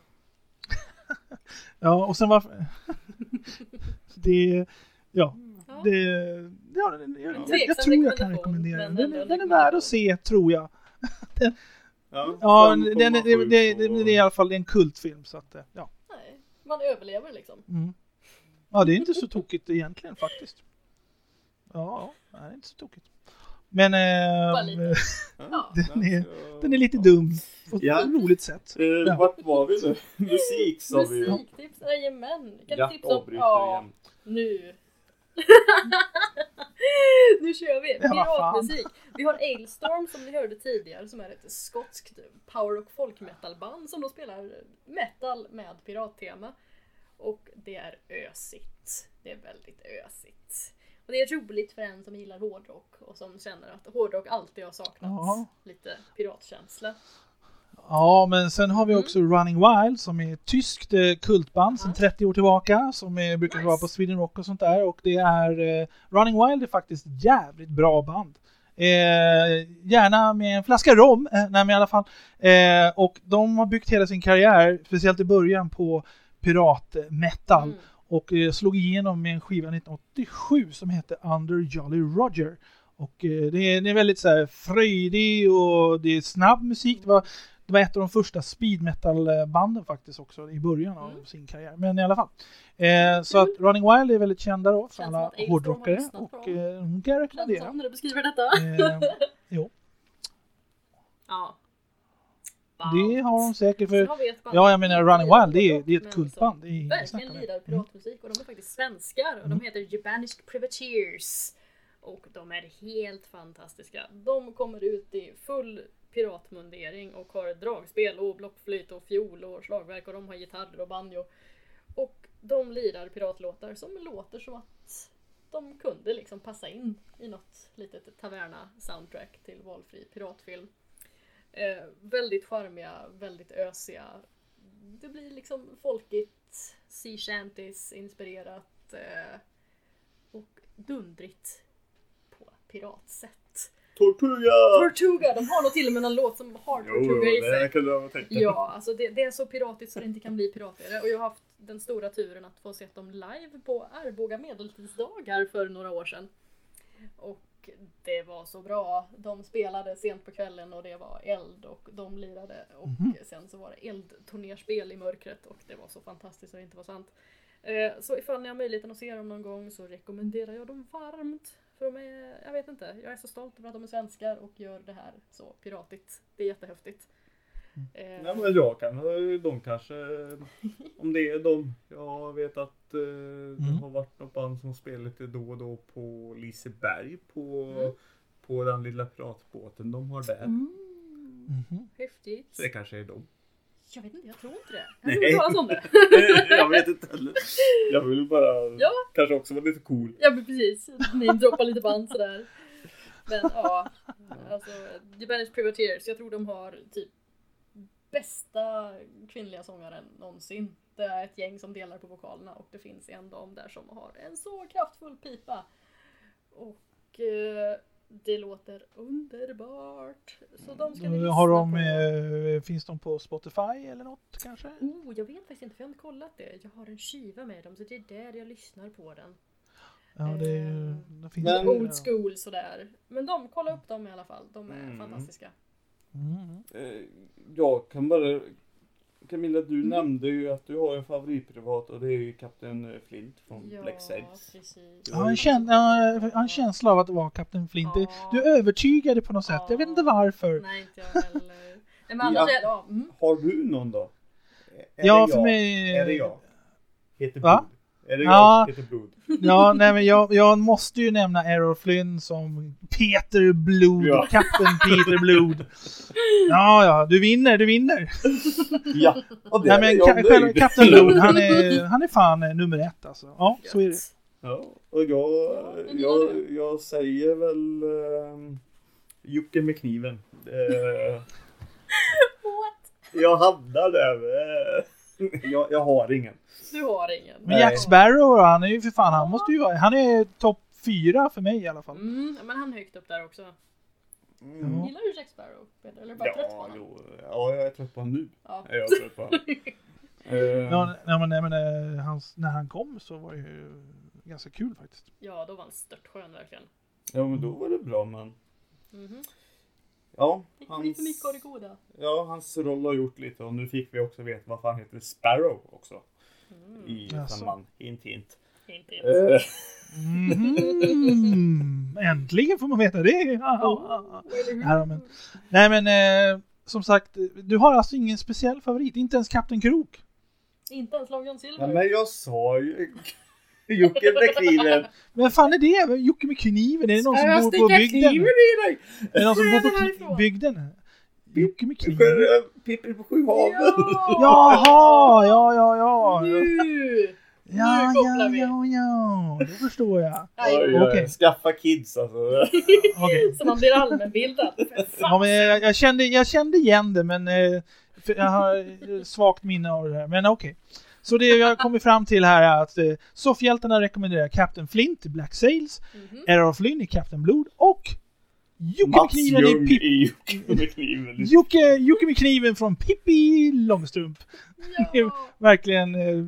Ja, och sen var det... Ja. Ja. Det, ja, den- jag, jag, jag tror jag kan rekommendera den. Den, den är värd att se, tror jag. Ja, Ja, 5,7 den, det, det, det, det är i alla fall en kultfilm, så att, eh, ja. Nej, man överlever liksom. Mm. Ja, det är inte så tokigt egentligen faktiskt. Ja, ja, det är inte så tokigt. Men eh, lite. Ja, den, är, den är lite dum på Ja. ett roligt sätt. Eh, Ja. Vart var vi nu? Musik sa vi ju. Musiktips, jajamän. Kan Jag du tipsa om... Ja, igen. nu. nu kör vi! Ja. Piratmusik. Vi har Ailstorm som ni hörde tidigare som är ett skotskt power och folkmetalband som då spelar metal med pirattema. Och det är ösigt. Det är väldigt ösigt. Och det är roligt för en som gillar hårdrock och som känner att hårdrock alltid har saknat Ja. lite piratkänsla. Ja, men sen har vi Mm. också Running Wild som är ett tyskt eh, kultband sedan 30 år tillbaka som är, brukar Nice. vara på Sweden Rock och sånt där. Och det är eh, Running Wild är faktiskt ett jävligt bra band. Eh, gärna med en flaska rom, eh, nej men i alla fall. Eh, och de har byggt hela sin karriär, speciellt i början, på piratmetal. Mm. Och eh, slog igenom med en skiva 1987 som hette Under Jolly Roger. Och eh, det, är, det är väldigt så här fröjdig och det är snabb musik. Det var, det var ett av de första speed metal-banden faktiskt också i början av Mm. sin karriär. Men i alla fall. Eh, så att Running Wild är väldigt kända då för alla hårdrockare. Och eh, hon kan jag rekommendera. när du beskriver detta. Eh, jo. ja. Det har de säkert för... Ja, jag menar Running Wild, det är, det är ett kultband. Det är Verkligen lirar Mm. piratmusik och de är faktiskt svenskar och de heter Jabanisk Privateers. Och de är helt fantastiska. De kommer ut i full piratmundering och har dragspel och blockflöjt och fiol och slagverk och de har gitarrer och banjo. Och de lirar piratlåtar som låter som att de kunde liksom passa in i något litet taverna soundtrack till valfri piratfilm. Eh, väldigt charmiga, väldigt ösiga. Det blir liksom folkigt, sea shanties inspirerat eh, och dundrigt på piratsätt. Tortuga! Tortuga! De har nog till och med någon låt som har Tortuga i sig. kunde jag tänka Ja, alltså det, det är så piratigt så det inte kan bli piratigare. Och jag har haft den stora turen att få se dem live på Arboga medeltidsdagar för några år sedan. Och det var så bra. De spelade sent på kvällen och det var eld och de lirade. Och Mhm. sen så var det eldturnerspel i mörkret och det var så fantastiskt så det inte var sant. Eh, Så ifall ni har möjligheten att se dem någon gång så rekommenderar jag dem varmt. För de är, jag vet inte, jag är så stolt över att de är svenskar och gör det här så piratigt. Det är jättehäftigt. Eh, Nej men jag kan, de kanske, om det är de. Jag vet att eh, det har varit något band som spelar lite då och då på Liseberg på, Mm. på den lilla piratbåten de har där. Mhm. Häftigt. Så det kanske är de. Jag vet inte, jag tror inte det. Jag har inte hört talas om det. jag vet inte heller. Jag vill bara Ja. kanske också vara lite cool. Ja men precis, ni droppar lite band sådär. Men ja, alltså The Banished Privateers, jag tror de har typ bästa kvinnliga sångaren någonsin. Det är ett gäng som delar på vokalerna och det finns en dam där som har en så kraftfull pipa. Och eh, det låter underbart. Så de ska ni lyssna Har de, på. eh, finns de på Spotify eller något kanske? Oh, jag vet faktiskt inte för jag har inte kollat det. Jag har en skiva med dem så det är där jag lyssnar på den. Ja, det, är ju- det finns Men- det. Old school sådär. Men de, kolla upp dem i alla fall. De är Mm. fantastiska. Mm. Eh, Jag kan bara Camilla, du Mm. nämnde ju att du har en favoritprivat och det är ju Kapten Flint från Ja, Black Sails. precis. Jag har en, kän- jag har en känsla av att det var Kapten Flint. Ja. Du övertygade på något sätt. Jag vet inte varför. Nej, inte jag heller. Men annars Ja. är ja, mm. Har du någon då? Är Ja, det för jag? mig- Är det jag? Heter Va? Är det Ja. jag? Ja, nej men jag, jag måste ju nämna Errol Flynn som Peter Blod. Ja. Kapten Peter Blod. Ja, ja, du vinner, du vinner. Ja, och det Nej är men jag ka- själva nöjd. Kapten Blod, han är, han är fan eh, nummer ett alltså. Ja, så är det. Ja, och jag, jag, jag säger väl um, Jocke med kniven. Eh, jag hamnar där. eh, jag, jag har ingen. Du har ingen. Men Jack Sparrow, han är ju för fan, han måste ju vara, han är topp fyra för mig i alla fall. Mm, men han är högt upp där också. Mm. Gillar du Jack Sparrow? Peter? Eller bara trött på Ja, honom? jo, ja, jag är trött på honom nu. Ja. Är jag trött på honom. Ja, nej, men, nej, men eh, hans, när han kom så var det ju ganska kul faktiskt. Ja, då var han störtskön verkligen. ja, men då var det bra men. Mhm. Ja, Fick man lite mycket av det goda. ja, hans roll har gjort lite och nu fick vi också veta vad han heter Sparrow också. I Jaså. samband. Hint hint. Hint, hint. Mhm. Äntligen får man veta det! eller hur? Nej, men, nej men eh, som sagt, du har alltså ingen speciell favorit, inte ens Kapten Krok. Inte ens Long John Silver. Ja, men jag sa ju Jocke med kniven. Men fan är det? Jocke med kniven? Är det någon som jag bor på bygden? kniven i dig? Är det någon som bor på bygden? Jocke med kniven? Pippi på Sjuhaven. Jaha, ja, ja, ja. Nu! Ja, Nu kopplar ja, vi. ja, ja. Då förstår jag. Oj, Okej. Skaffa kids alltså. Okej. Så man blir allmänbildad. Ja, men jag, jag, kände, jag kände igen det, men eh, jag har svagt minne av det här. Men okej. Så det jag kommit fram till här är att eh, soffhjältarna rekommenderar Captain Flint i Black Sails, Mhm. Errol Flynn i Captain Blod och Jocke med kniven i Ljung Pip... i Jocke med kniven. Jocke, Jocke med kniven från Pippi Långstrump. Ja. Verkligen eh,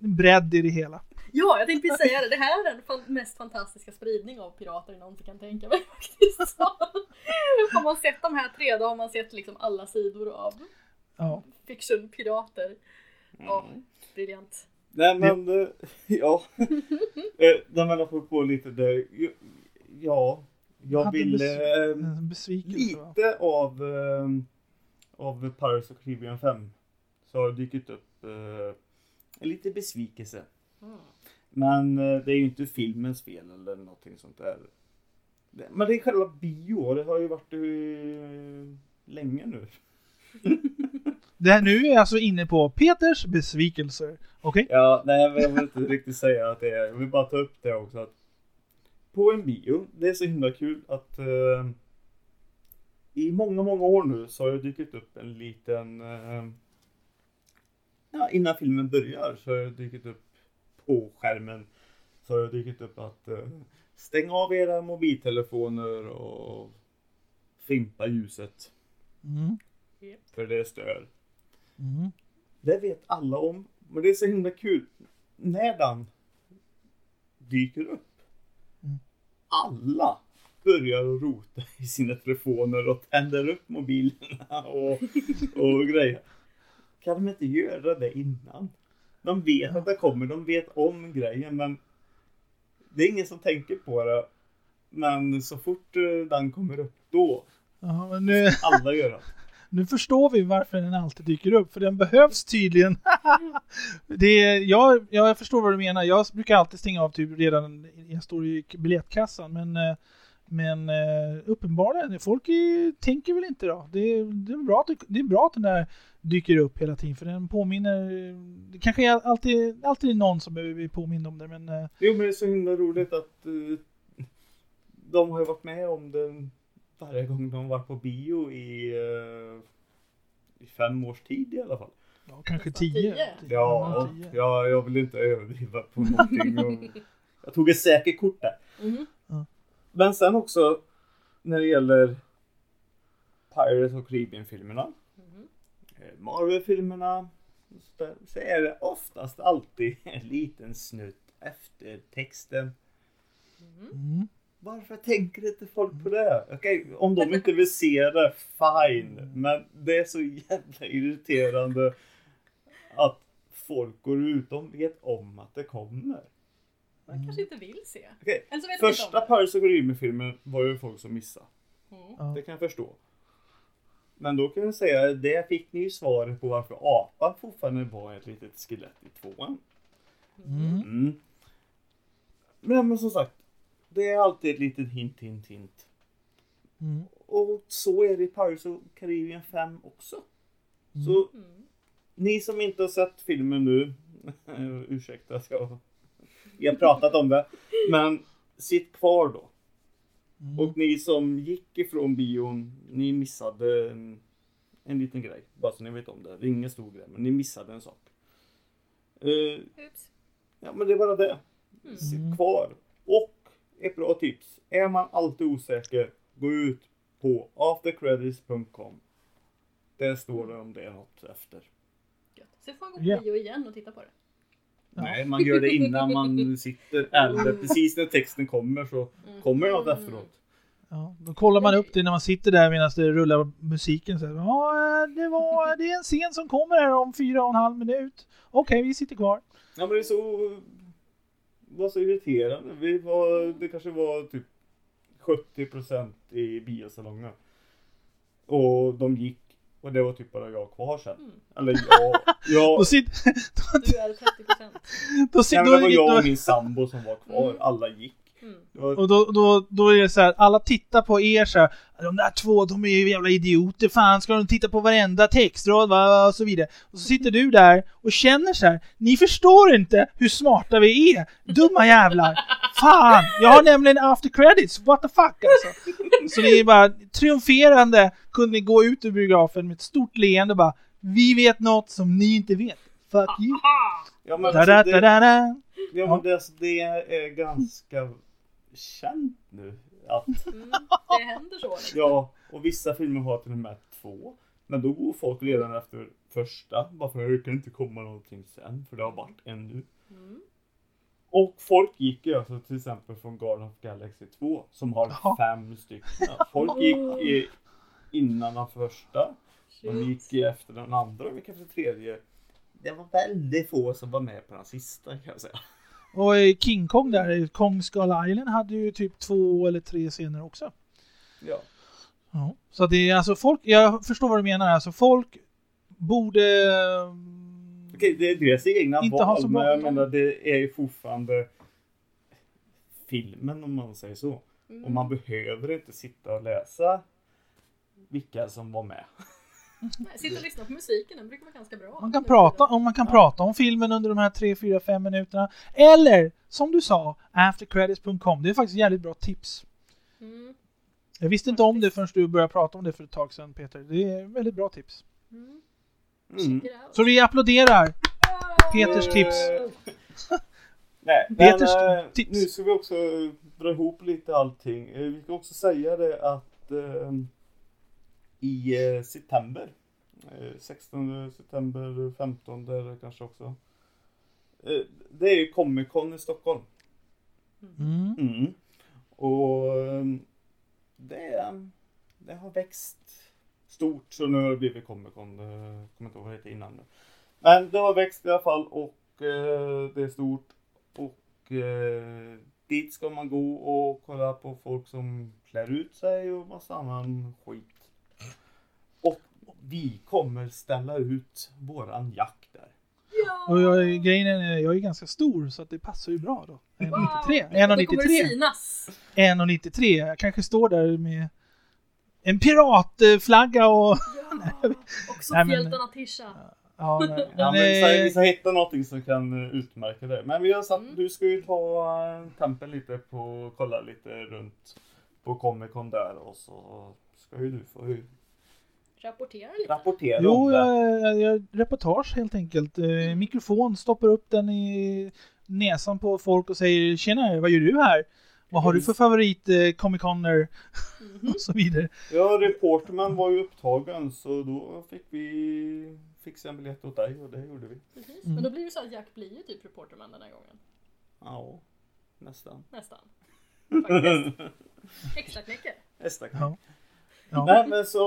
bredd i det hela. Ja, jag tänkte precis säga det. Det här är den fan- mest fantastiska spridning av pirater jag någonsin kan tänka mig faktiskt. Så, har man sett de här tre då har man sett liksom alla sidor av Ja. fiction-pirater. Ja, briljant. Nej men, eh, ja. Eh, När man har fått på lite där. Ja, jag Hade ville eh, en besvikelse, va? lite av, eh, av of the Caribbean 5. Så har det dykt upp eh, en liten besvikelse. Men eh, det är ju inte filmens fel eller någonting sånt där. Men det är själva bio och det har ju varit eh, länge nu. Det här nu är jag alltså inne på Peters besvikelser. Okej? Ja, nej men jag vill inte riktigt säga att det är. Jag vill bara ta upp det också. Att på en bio, det är så himla kul att eh, i många, många år nu så har det dykt upp en liten eh, Ja, innan filmen börjar så har det dykt upp på skärmen så har det dykt upp att eh, stäng av era mobiltelefoner och fimpa ljuset Mm. för det stör. Mm. Det vet alla om. Men det är så himla kul. När den dyker upp. Alla börjar att rota i sina telefoner och tänder upp mobilerna och, och grejer. Kan de inte göra det innan? De vet att det kommer, de vet om grejen men det är ingen som tänker på det. Men så fort eh, den kommer upp då men nu, alla göra nu förstår vi varför den alltid dyker upp, för den behövs tydligen. det är, jag, jag förstår vad du menar. Jag brukar alltid stänga av typ redan jag står i biljettkassan, men, eh, men eh, uppenbarligen, folk är, tänker väl inte då. Det, är- det, är bra att, det- är bra att den där dyker upp hela tiden, för den påminner... Det kanske är alltid, alltid är någon som behöver bli påmind om det, men... Eh. Jo men det är så himla roligt att de har varit med om den varje gång de varit på bio i, eh, i fem års tid i alla fall. Ja, kanske tio. tio. Ja, tio. ja, jag vill inte överdriva på någonting. Och jag tog ett säkert kort där. Ja. Men sen också när det gäller Pirates of Caribbean-filmerna. eh, Marvel-filmerna. så där, Så är det oftast alltid en liten snutt efter texten. Mm. Varför tänker inte folk på det? Okej, om de inte vill se det, fine. Men det är så jävla irriterande att folk går ut. De vet om att det kommer. Man kanske inte vill se. Okej, Eller så vet Första. Pirates of Caribbean-filmen var ju folk som missade. Ja. Det kan jag förstå. Men då kan jag säga, det fick ni ju svaret på varför apan fortfarande var ett litet skelett i tvåan. Mm. Mm. Men, men som sagt, det är alltid ett litet hint, hint, hint. Mm. Och så är det i Pirates of Caribbean 5 också. Så ni som inte har sett filmen nu, ursäkta att jag vi har pratat om det, men sitt kvar då. Och ni som gick ifrån bion, ni missade en, en liten grej. Bara så ni vet om det. Det är ingen stor grej, men ni missade en sak. Oops. ja, men det är bara det. Sitt kvar. Och ett bra tips. Är man alltid osäker, gå ut på aftercredits.com. Där står det om det är något efter. Gött. Så får man gå på Ja. bio igen och titta på det. Nej, man gör det innan man sitter. Eller precis när texten kommer så kommer det något efteråt. Ja, då kollar man upp det när man sitter där medan det rullar musiken. Så här, ja, det, var, det är en scen som kommer här om fyra och en halv minut. Okej, vi sitter kvar. Ja men det är så... Var så irriterande. Vi var, det kanske var typ 70% i biosalongen. Och de gick och det var typ bara jag kvar sen. Eller jag... jag Då sitter... Du är 30%. Då nej, sitter men det var jag och min sambo som var kvar. Alla gick. Var, och då, då, då är det så här, alla tittar på er så här, de där två, de är ju jävla idioter, fan ska de titta på varenda textrad va? och så vidare. Och så sitter du där och känner så här, ni förstår inte hur smarta vi är, dumma jävlar. Fan, jag har nämligen after credits, what the fuck alltså. Så ni är bara triumferande, kunde ni gå ut ur biografen med ett stort leende och bara, vi vet något som ni inte vet. Fuck you. ja, men Da, da, alltså, da, det, da, da. ja, men det, alltså, det är ganska känt nu. Att, Mm, det händer så. Ja, och vissa filmer har till och med två. Men då går folk redan efter första. Bara för det kan inte komma någonting sen. För det har varit en nu. Och folk gick ju alltså till exempel från Garden of Galaxy 2 som har Jaha. fem stycken. Folk gick i, innan den första. De gick i efter den andra och gick efter den tredje. Det var väldigt få som var med på den sista kan jag säga. Och i King Kong där, Kong Skull Island hade ju typ två eller tre scener också. Ja. Ja. Så det är alltså folk, jag förstår vad du menar, alltså folk borde... Okej, det är deras egna Inte ha val, så men jag menar det är ju fortfarande filmen om man säger så. Mm. Och man behöver inte sitta och läsa vilka som var med. Sitta och lyssna på musiken, den brukar vara ganska bra. Man kan prata, om man kan prata om filmen under de här 3, 4, 5 minuterna. Eller som du sa, aftercredits.com. Det är faktiskt jävligt bra tips. Mm. Jag visste inte om det förrän du började prata om det för ett tag sedan Peter. Det är väldigt bra tips. Mm. Mm. Så vi applåderar Peters tips. Nej, men Peters eh, tips. nu ska vi också dra ihop lite allting. Eh, Vi ska också säga det att eh, i eh, september, eh, 16 september, 15 där kanske också. Eh, det är ju Comic Con i Stockholm. Mm. Mm. Och eh, det, det har växt stort så nu har det blivit Comic Con. Det kommer inte ihåg vad det hette innan nu. Men det har växt i alla fall och eh, det är stort. Och eh, dit ska man gå och kolla på folk som klär ut sig och massa annan skit. Och vi kommer ställa ut våran jack där. Och jag, grejen är, jag är ganska stor så att det passar ju bra då. 1,93. Då kommer det 1,93. synas. 1,93. Jag kanske står där med en piratflagga och... Och men- soffhjältarna Tisha. Ja, nej, Ja, men men, eh, vi ska hitta någonting som kan utmärka det. Men vi har satt, Mm. du ska ju ta eh, tempen lite på, kolla lite runt på Comic Con där och så ska ju du få Rapportera lite. rapportera Jo, jag, jag, jag, reportage helt enkelt. Eh, Mm. mikrofon, stoppar upp den i näsan på folk och säger Tjena, vad gör du här? Vad har du för favorit eh, Comic Coner? Mhm. och så vidare. Ja, reporterman var ju upptagen så då fick vi fixa en biljett åt dig och det gjorde vi. Precis. Mm. Men då blir det så att Jack blir ju typ reporterman den här gången. Ja, nästan. Nästan. Faktiskt. Extra knäcker. Nästa Ja. Ja. Nej men så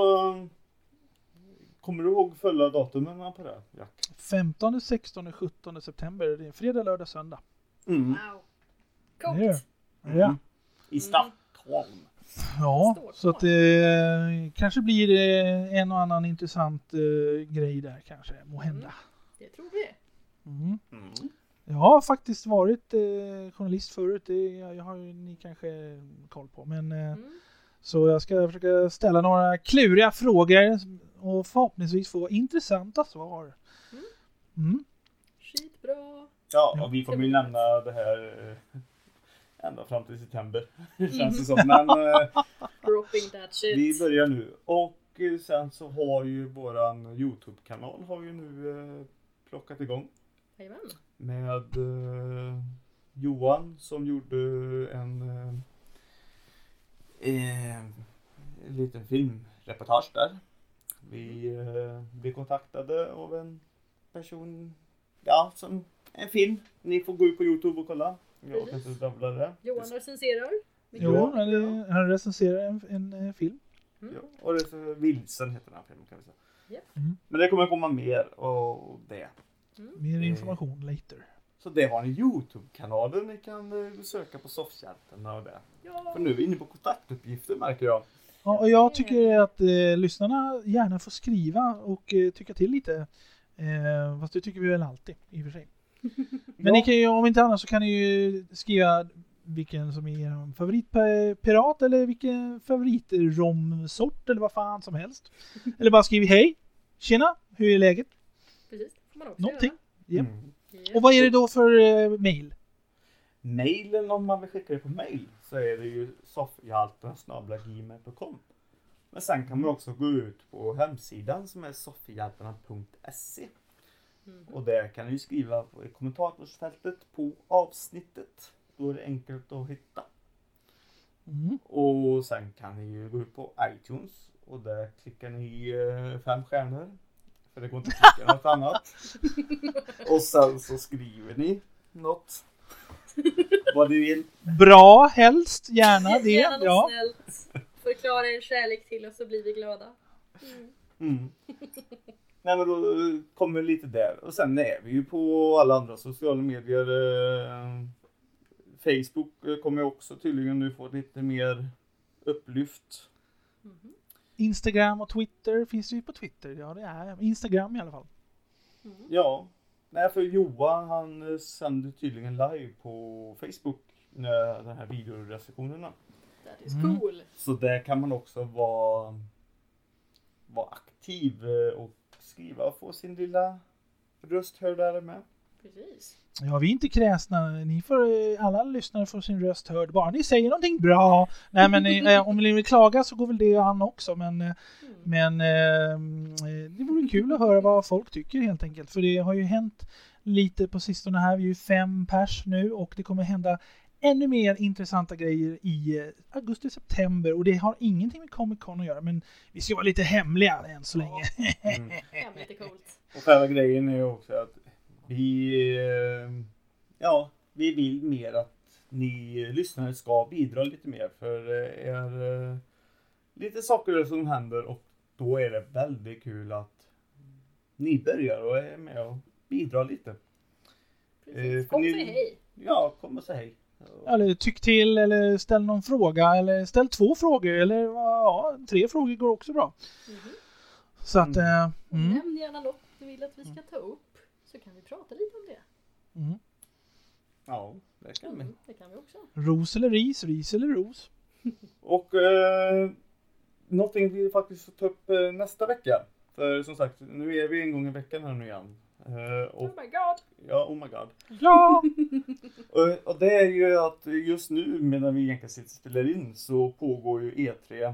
Kommer du ihåg fulla datumen på det? Jack? 15, 16, 17 september. Det är fredag, lördag, söndag. Mm. Wow. Coolt. Är det. Ja. I Stockholm. Ja, Stort så att det kanske blir eh, en och annan intressant eh, grej där kanske, må hända. Det tror vi. Mm. Mm. Jag har faktiskt varit eh, journalist förut, det jag, jag har ju ni kanske koll på. Men, eh, Mm. Så jag ska försöka ställa några kluriga frågor och förhoppningsvis få intressanta svar. Mm. Skitbra. Ja, och vi kommer ju nämna det här eh, ända fram till september. Känns det som. Men eh, Dropping that shit. vi börjar nu. Och eh, sen så har ju våran Youtube-kanal har ju nu plockat igång. Jajamän. Med eh, Johan som gjorde en eh, en liten filmreportage där. Vi eh, blev kontaktade av en person, ja som en film. Ni får gå ut på Youtube och kolla. Jag kan inte drabbla det. Johan recenserar. Jo, bra. eller, han recenserar en, en, eh, film. Ja, och det är Vilsen heter den här filmen kan vi säga. Japp. Mm. Men det kommer komma mer och det. Mer Eh. information later. Så det har ni Youtube-kanalen ni kan eh, söka på Soffhjältarna och det. För nu är vi inne på kontaktuppgifter märker jag. Ja, och jag tycker att eh, lyssnarna gärna får skriva och eh, tycka till lite. Eh, fast det tycker vi väl alltid i och för sig. Men Ja. ju, om inte annat så kan ni ju skriva vilken som är er favoritpirat eller vilken favoritromsort eller vad fan som helst. eller bara skriv hej, tjena, hur är läget? Precis. får man också Någonting. Japp. Mm. göra. Och vad är det då för eh, mail? Mailen om man vill skicka det på mail så är det ju soffhjältarna.gmail.com Men sen kan man också gå ut på hemsidan som är soffhjältarna.se Mhm. Och där kan ni skriva i kommentarsfältet på avsnittet. Då är det enkelt att hitta. Mm. Och sen kan ni ju gå ut på iTunes och där klickar ni eh, fem stjärnor. För det går inte att klicka något annat. Och sen så skriver ni något. vad du vill. Bra helst, gärna det. Gärna något Ja. snällt. Förklara er kärlek till oss så blir vi glada. Mm. Mm. Nej men då eh, kommer vi lite där. Och sen är vi ju på alla andra sociala medier. Eh, Facebook eh, kommer också tydligen nu få lite mer upplyft. Instagram och Twitter finns det ju på Twitter. Ja, det är Instagram i alla fall. Ja. Nej för Johan han eh, sänder tydligen live på Facebook. När den här videorecensionerna. That is Mm. cool. Så där kan man också vara, vara aktiv eh, och skriva och få sin lilla röst hörd där med. Precis. Ja, vi är inte kräsna. Ni får, eh, alla lyssnare får sin röst hörd. Bara ni säger någonting bra. Nej, men eh, om ni vill klaga så går väl det an också. Men, eh, men eh, det vore kul att höra vad folk tycker helt enkelt. För det har ju hänt lite på sistone här. Vi är ju fem pers nu och det kommer hända ännu mer intressanta grejer i eh, augusti-september och det har ingenting med Comic Con att göra men vi ska vara lite hemliga än så länge. Hemligt är coolt. Och själva grejen är ju också att vi, eh, ja, vi vill mer att ni lyssnare ska bidra lite mer för det är eh, lite saker som händer och då är det väldigt kul att ni börjar och är med och bidrar lite. Eh, Precis. för Kom ni- säg hej. Ja, kom och säg hej. Eller tyck till eller ställ någon fråga eller ställ två frågor eller ja, tre frågor går också bra. Så att... eh, mm, Nämn gärna något du vill att vi ska ta upp. Så kan vi prata lite om det. mm. Ja, det kan vi. Mm, det kan vi också. Ros eller ris, ris eller ros. Och eh, någonting vi faktiskt får ta upp eh, nästa vecka. För som sagt, nu är vi en gång i veckan här nu igen. Eh, och, Oh my god. ja, oh my god. Ja! Och, och det är ju att just nu medan vi egentligen sitter och spelar in så pågår ju E3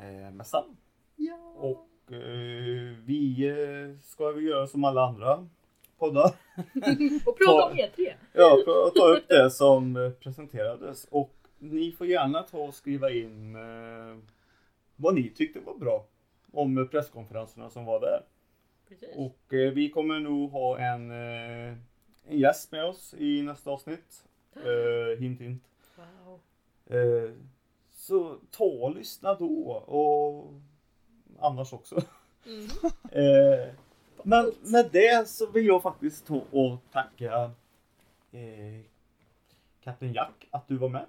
eh, mässan. Ja. Och eh, vi eh, ska vi göra som alla andra poddar. Och prata om E3. Ja, att ta upp det som eh, presenterades. Och ni får gärna ta och skriva in eh, vad ni tyckte var bra om presskonferenserna som var där. Precis. Och eh, vi kommer nog ha en, eh, en gäst med oss i nästa avsnitt. Eh, hint hint. Wow. Eh, så ta och lyssna då och annars också. Mm. Eh, men med det så vill jag faktiskt ta och tacka eh, Kapten Jack att du var med.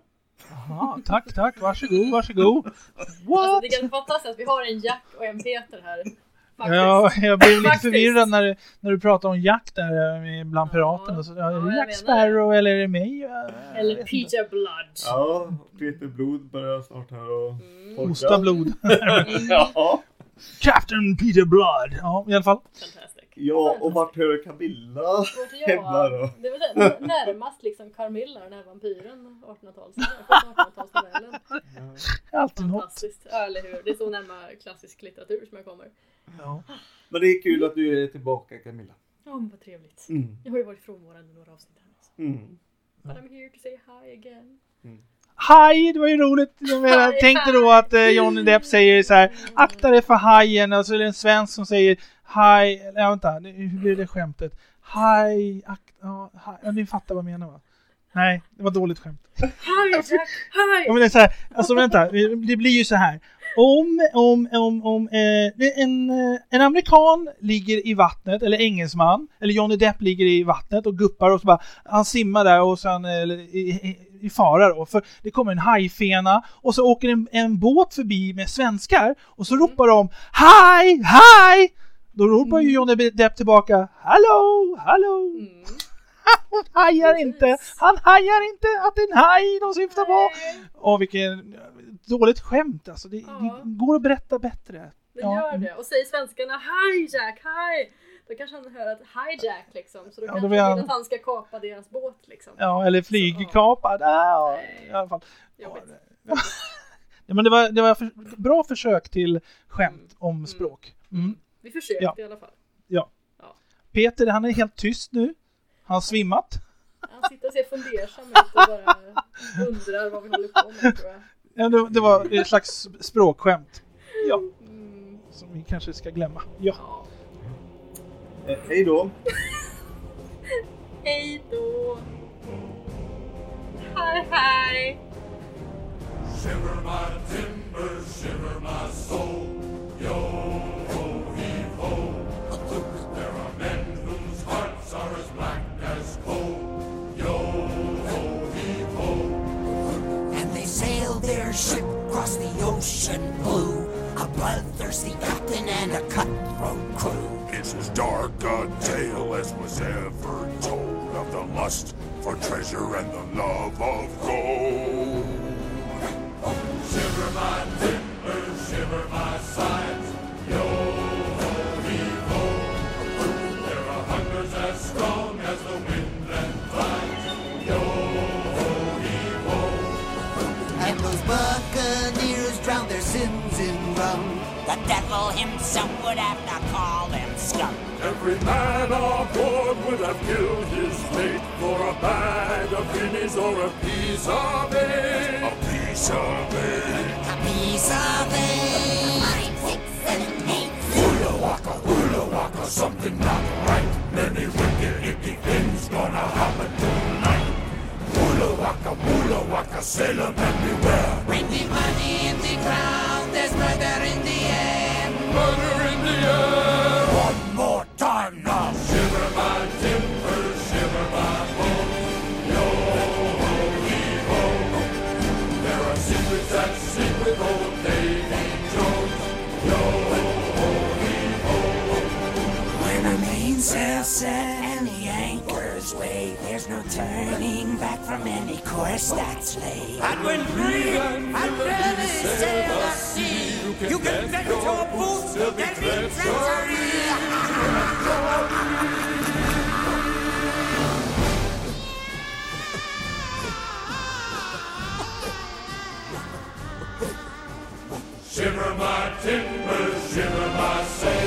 Aha, tack, tack. Varsågod, varsågod. Alltså What? det är ganska fantastiskt att vi har en Jack och en Peter här. Faktiskt. Ja, jag blev lite förvirrad när, du- när du pratade om Jack där eh, bland piraterna. Så, ja, är Ja, det Jack Sparrow eller är det mig? Eller. Peter Blood. Ja, Peter Blod börjar snart här och torka. Hosta blod. ja. Captain Peter Blood. Ja, i alla fall. Fantastic. ja, och vart hör Camilla hemma då? det var närmast liksom Carmilla, den här vampyren, 1800-tals, 1800-talsnovellen. Alltid något. Fantastiskt, ja, eller hur? Det är så närmare klassisk litteratur som jag kommer. Ja. Men det är kul att du är tillbaka Camilla. Ja, men vad trevligt. Mm. Jag har ju varit frånvarande i några avsnitt här. Alltså. Mm. But I'm here to say hi again. Haj, det var ju roligt. Jag menar, Haj, tänk dig då att eh, Johnny Depp säger så här, akta dig för hajen, och så är det en svensk som säger haj, ja, vänta, hur blir det skämtet? Haj, akta, ja, haj, ja, ni fattar vad jag menar va? Nej, det var dåligt skämt. Hi Jack, hi! Ja, men det är så här, alltså vänta, det blir ju så här. Om, om, om, om eh, en, eh, en amerikan ligger i vattnet, eller engelsman, eller Johnny Depp ligger i vattnet och guppar och så bara, han simmar där och sen eh, eller, i, i, i fara då, för det kommer en hajfena och så åker en, en båt förbi med svenskar och så ropar de Haj! Haj! Då ropar ju Johnny Depp tillbaka Hallå! Hallå! Mm. Han hajar inte! Han hajar inte att det är en haj de syftar på! Åh vilken dåligt skämt alltså. Det, Ja. det går att berätta bättre. Det Ja. gör det. Och säger svenskarna Hi Jack, hi! Då kanske han hör att Hi Jack liksom. Så då Ja, kanske då vill han- att han ska kapa deras båt liksom. Ja, eller flygkapad. Ja, i alla fall. Jobbigt. Ja, men det var, det var för, bra försök till skämt om språk. Mm. Vi försökte Ja. i alla fall. Ja. Ja. Peter, han är helt tyst nu. Han har svimmat. Han sitter och ser fundersam ut och bara undrar vad vi håller på med tror jag. Ja, det, det var ett slags språkskämt. Ja. Mm. Som vi kanske ska glömma. Ja. Eh, hej då! Hej då! Bye bye! Shiver my timbers, shiver my soul. Yo ho heave ho. There are men whose hearts are their ship across the ocean blue. A bloodthirsty captain and a cutthroat crew. It's as dark a tale as was ever told of the lust for treasure and the love of gold. Oh, shiver my timbers, shiver my sides. Yo ho ho. There are hungers as strong The devil himself would have to call them scum. Every man aboard would have killed his mate for a bag of guineas or a piece of eight. A piece of eight. A piece of eight. Five, six, seven, eight. Hula waka, hula waka, something not right. Many wicked icky things gonna happen tonight. Hula waka, hula waka, sailor man beware. Bring the money in the ground. There's murder in the air. In the air. One more time now. Shiver my timbers, shiver my bones. Yo ho hee ho. There are secrets that sing with old Davy Jones. Yo ho hee ho. When a mainsail's set and the anchor's weighed, there's no turning back from any course that's laid. And when free and ready sail the sea, you can get your boots to the Shiver my timbers, shiver my sails.